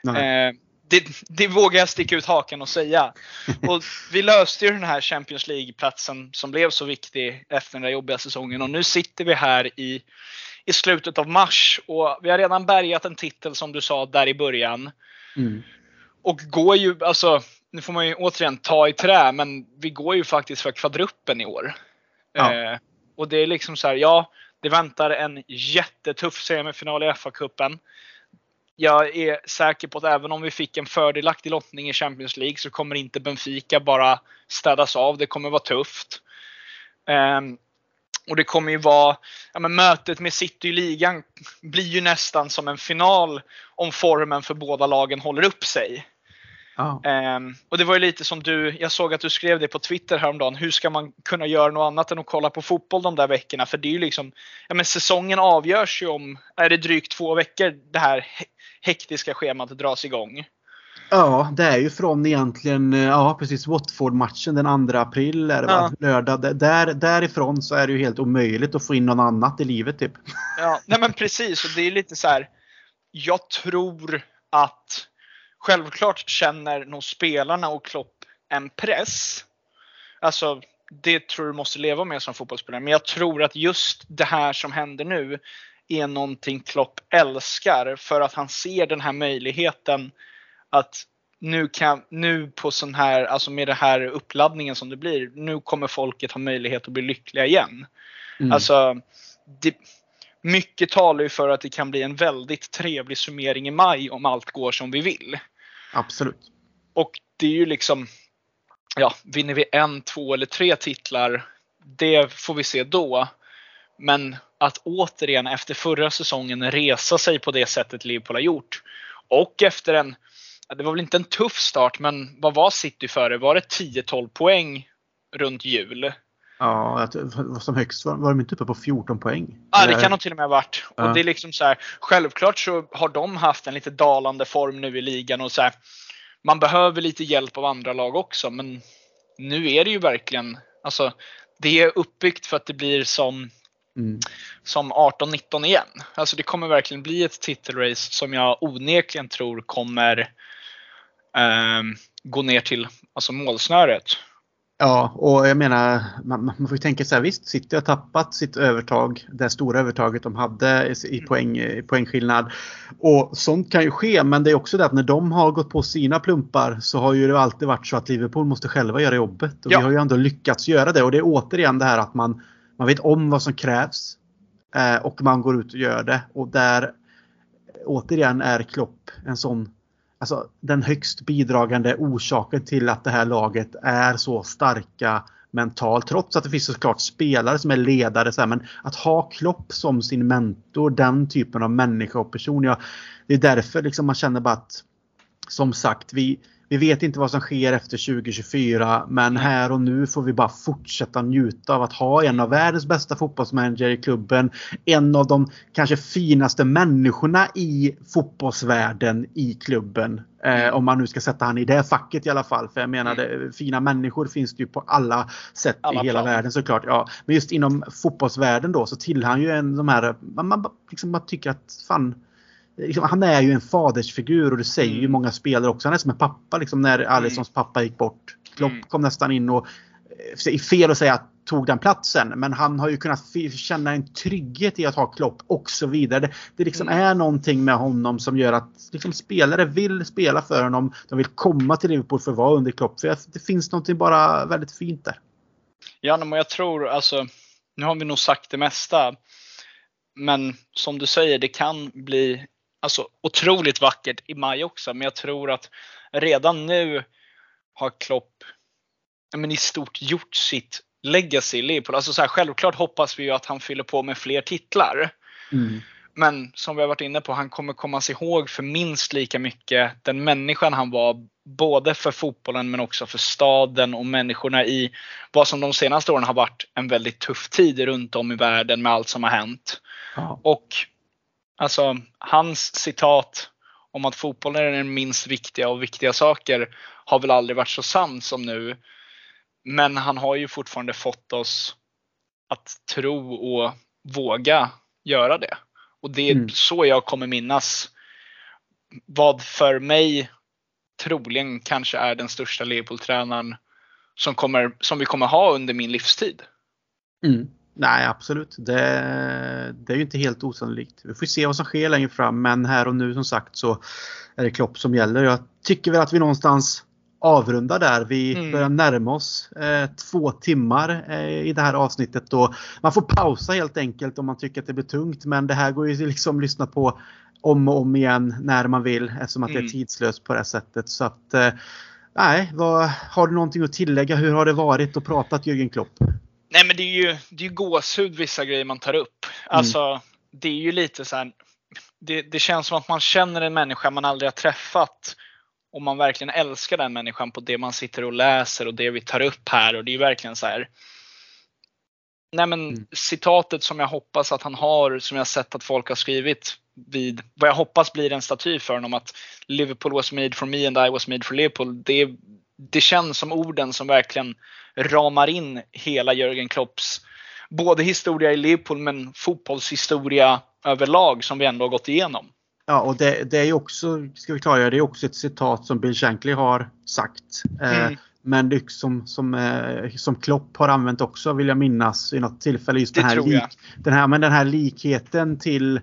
Eh, det, det vågar jag sticka ut hakan och säga. Och vi löste ju den här Champions League-platsen som blev så viktig efter den där jobbiga säsongen. Och nu sitter vi här i, i slutet av mars och vi har redan bärgat en titel som du sa där i början. Mm. Och går ju, alltså, nu får man ju återigen ta i trä, men vi går ju faktiskt för kvadruppen i år. Ja. Eh, och det är liksom så här, ja, det väntar en jättetuff semifinal i FA-cupen. Jag är säker på att även om vi fick en fördelaktig lottning i Champions League så kommer inte Benfica bara städas av. Det kommer vara tufft. Ehm, och det kommer ju vara, ja men mötet med City i ligan blir ju nästan som en final om formen för båda lagen håller upp sig. Ja. Ehm, och det var ju lite som du, jag såg att du skrev det på Twitter häromdagen. Hur ska man kunna göra något annat än att kolla på fotboll de där veckorna? För det är ju liksom, ja men säsongen avgörs ju om, är det drygt två veckor det här he- hektiska schemat dras igång. Ja, det är ju från egentligen, eh, ja precis, Watford-matchen den 2 april är det va? Lördag. Där, därifrån så är det ju helt omöjligt att få in något annat i livet typ. Ja, nej men precis. Och det är lite så här. Jag tror att självklart känner nog spelarna och Klopp en press. Alltså, det tror du måste leva med som fotbollsspelare. Men jag tror att just det här som händer nu är någonting Klopp älskar för att han ser den här möjligheten att nu, kan, nu på sån här, alltså med den här uppladdningen som det blir, nu kommer folket ha möjlighet att bli lyckliga igen. Mm. Alltså, det, mycket talar ju för att det kan bli en väldigt trevlig summering i maj om allt går som vi vill. Absolut. Och det är ju liksom, ja, vinner vi en, två eller tre titlar, det får vi se då. Men att återigen efter förra säsongen resa sig på det sättet Liverpool har gjort. Och efter en, det var väl inte en tuff start, men vad var City före? Var det 10-12 poäng runt jul? Ja, som högst var, var de inte uppe på 14 poäng? Ja, det Eller- kan nog till och med ha varit. Ja. Och det är liksom så här, självklart så har de haft en lite dalande form nu i ligan och så här, man behöver lite hjälp av andra lag också, men nu är det ju verkligen, alltså det är uppbyggt för att det blir som, Mm. som 18-19 igen. Alltså det kommer verkligen bli ett titelrace som jag onekligen tror kommer ehm, gå ner till alltså målsnöret. Ja, och jag menar, man, man får ju tänka så här, visst, City har tappat sitt övertag, det stora övertaget de hade i- i, poäng, i poängskillnad. Och sånt kan ju ske, men det är också det att när de har gått på sina plumpar så har ju det alltid varit så att Liverpool måste själva göra jobbet. Och Ja. vi har ju ändå lyckats göra det. Och det är återigen det här att man, man vet om vad som krävs. Eh, och man går ut och gör det. Och där eh, återigen är Klopp en sån alltså, den högst bidragande orsaken till att det här laget är så starka mentalt. Trots att det finns såklart spelare som är ledare. Så här, men att ha Klopp som sin mentor, den typen av människa och person. Ja, det är därför liksom man känner bara att som sagt, vi, vi vet inte vad som sker efter 2024 men här och nu får vi bara fortsätta njuta av att ha en av världens bästa fotbollsmanager i klubben. En av de kanske finaste människorna i fotbollsvärlden i klubben. Eh, om man nu ska sätta han i det facket i alla fall. För jag menar, det, fina människor finns det ju på alla sätt Alla i hela plan. världen såklart. Ja. Men just inom fotbollsvärlden då så tillhör han ju en de här, man, man, liksom, man tycker att fan liksom, han är ju en fadersfigur och det säger ju Mm. många spelare också. Han är som en pappa liksom när Alissons pappa gick bort. Klopp Mm. kom nästan in och eh, fel att säga att tog den platsen. Men han har ju kunnat känna en trygghet i att ha Klopp och så vidare. Det, det liksom Mm. är någonting med honom som gör att liksom, spelare vill spela för honom. De vill komma till Liverpool för att vara under Klopp. För det finns någonting bara väldigt fint där. Ja, men jag tror alltså, nu har vi nog sagt det mesta. men som du säger, det kan bli alltså, otroligt vackert i maj också. Men jag tror att redan nu har Klopp men i stort gjort sitt legacy i Liverpool. Alltså så här, självklart hoppas vi ju att han fyller på med fler titlar. Mm. Men som vi har varit inne på, han kommer komma sig ihåg för minst lika mycket den människan han var, både för fotbollen men också för staden och människorna i vad som de senaste åren har varit en väldigt tuff tid runt om i världen med allt som har hänt. Ja. Och alltså hans citat om att fotbollen är den minst viktiga av viktiga saker har väl aldrig varit så sant som nu. Men han har ju fortfarande fått oss att tro och våga göra det. Och det är mm. så jag kommer minnas vad för mig troligen kanske är den största Liverpool-tränaren som, kommer, som vi kommer ha under min livstid. Mm. Nej, absolut. Det, det är ju inte helt osannolikt. Vi får se vad som sker längre fram, men här och nu som sagt så är det Klopp som gäller. Jag tycker väl att vi någonstans avrunda där. Vi mm. börjar närma oss eh, två timmar eh, i det här avsnittet. Och man får pausa helt enkelt om man tycker att det blir tungt. Men det här går ju liksom att lyssna på om och om igen när man vill eftersom att mm. det är mm. tidslöst på det sättet. Så att, eh, nej, vad, har du någonting att tillägga? Hur har det varit att prata Jürgen Klopp? Nej men det är ju det är gåshud vissa grejer man tar upp. Mm. Alltså mm. det är ju lite så här, det, det känns som att man känner en människa man aldrig har träffat om man verkligen älskar den människan på det man sitter och läser och det vi tar upp här och det är verkligen så här. Nej men mm. citatet som jag hoppas att han har, som jag sett att folk har skrivit vid, vad jag hoppas blir en staty för honom att Liverpool was made for me and I was made for Liverpool. Det, det känns som orden som verkligen ramar in hela Jörgen Klopps både historia i Liverpool men fotbollshistoria överlag som vi ändå har gått igenom. Ja, och det, det är ju också, ska vi klargöra, det är också ett citat som Bill Shankly har sagt. Eh, mm. men det som, eh, som Klopp har använt också vill jag minnas i något tillfälle. Just det den, här lik, den, här, men den här likheten till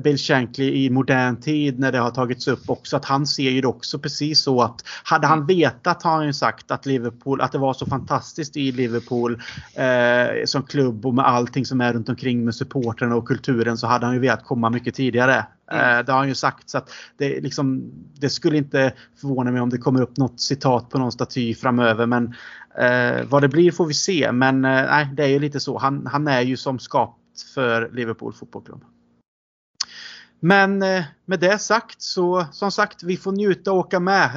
Bill Shankly i modern tid när det har tagits upp också att han ser ju det också precis så att hade han vetat har han ju sagt att Liverpool, att det var så fantastiskt i Liverpool eh, som klubb och med allting som är runt omkring med supporten och kulturen så hade han ju velat komma mycket tidigare. Mm. Eh, det har han ju sagt så att det, liksom, det skulle inte förvåna mig om det kommer upp något citat på någon staty framöver men eh, vad det blir får vi se men eh, nej det är ju lite så. Han, han är ju som skapt för Liverpool fotbollsklubb. Men eh, med det sagt så som sagt vi får njuta och åka med.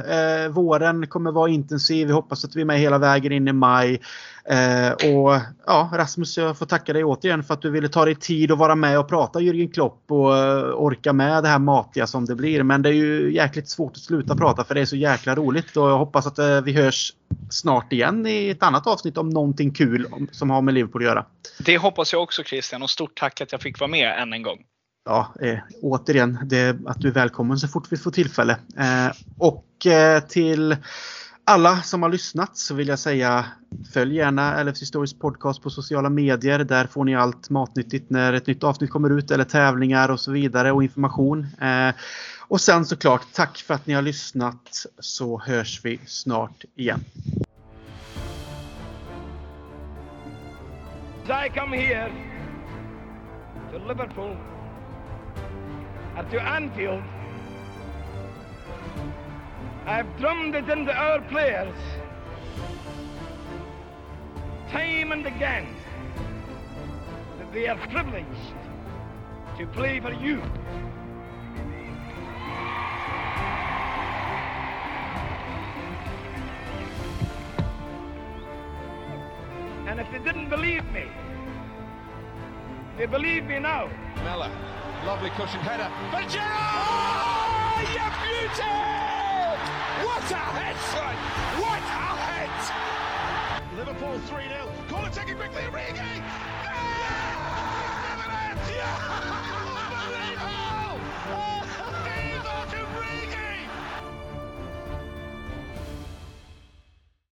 Eh, våren kommer vara intensiv. Vi hoppas att vi är med hela vägen in i maj. Eh, och ja, Rasmus, jag får tacka dig återigen för att du ville ta dig tid att vara med och prata Jürgen Klopp och eh, orka med det här matiga som det blir. Men det är ju jäkligt svårt att sluta prata för det är så jäkla roligt och jag hoppas att eh, vi hörs snart igen i ett annat avsnitt om någonting kul som har med Liverpool att göra. Det hoppas jag också Christian och stort tack att jag fick vara med än en gång ja, eh, återigen, det, att du är välkommen så fort vi får tillfälle. Eh, och eh, till alla som har lyssnat så vill jag säga följ gärna LFC Stories podcast på sociala medier. Där får ni allt matnyttigt när ett nytt avsnitt kommer ut eller tävlingar och så vidare och information. Eh, och sen såklart tack för att ni har lyssnat så hörs vi snart igen. I come here to Liverpool and to Anfield, I've drummed it into our players time and again that they are privileged to play for you. And if they didn't believe me, they believe me now. Mella. Lovely cushioned header. But Gerard! Oh, you beauty! What a head, son! What a head! Liverpool 3 0. Corner it, take it quickly, Origi!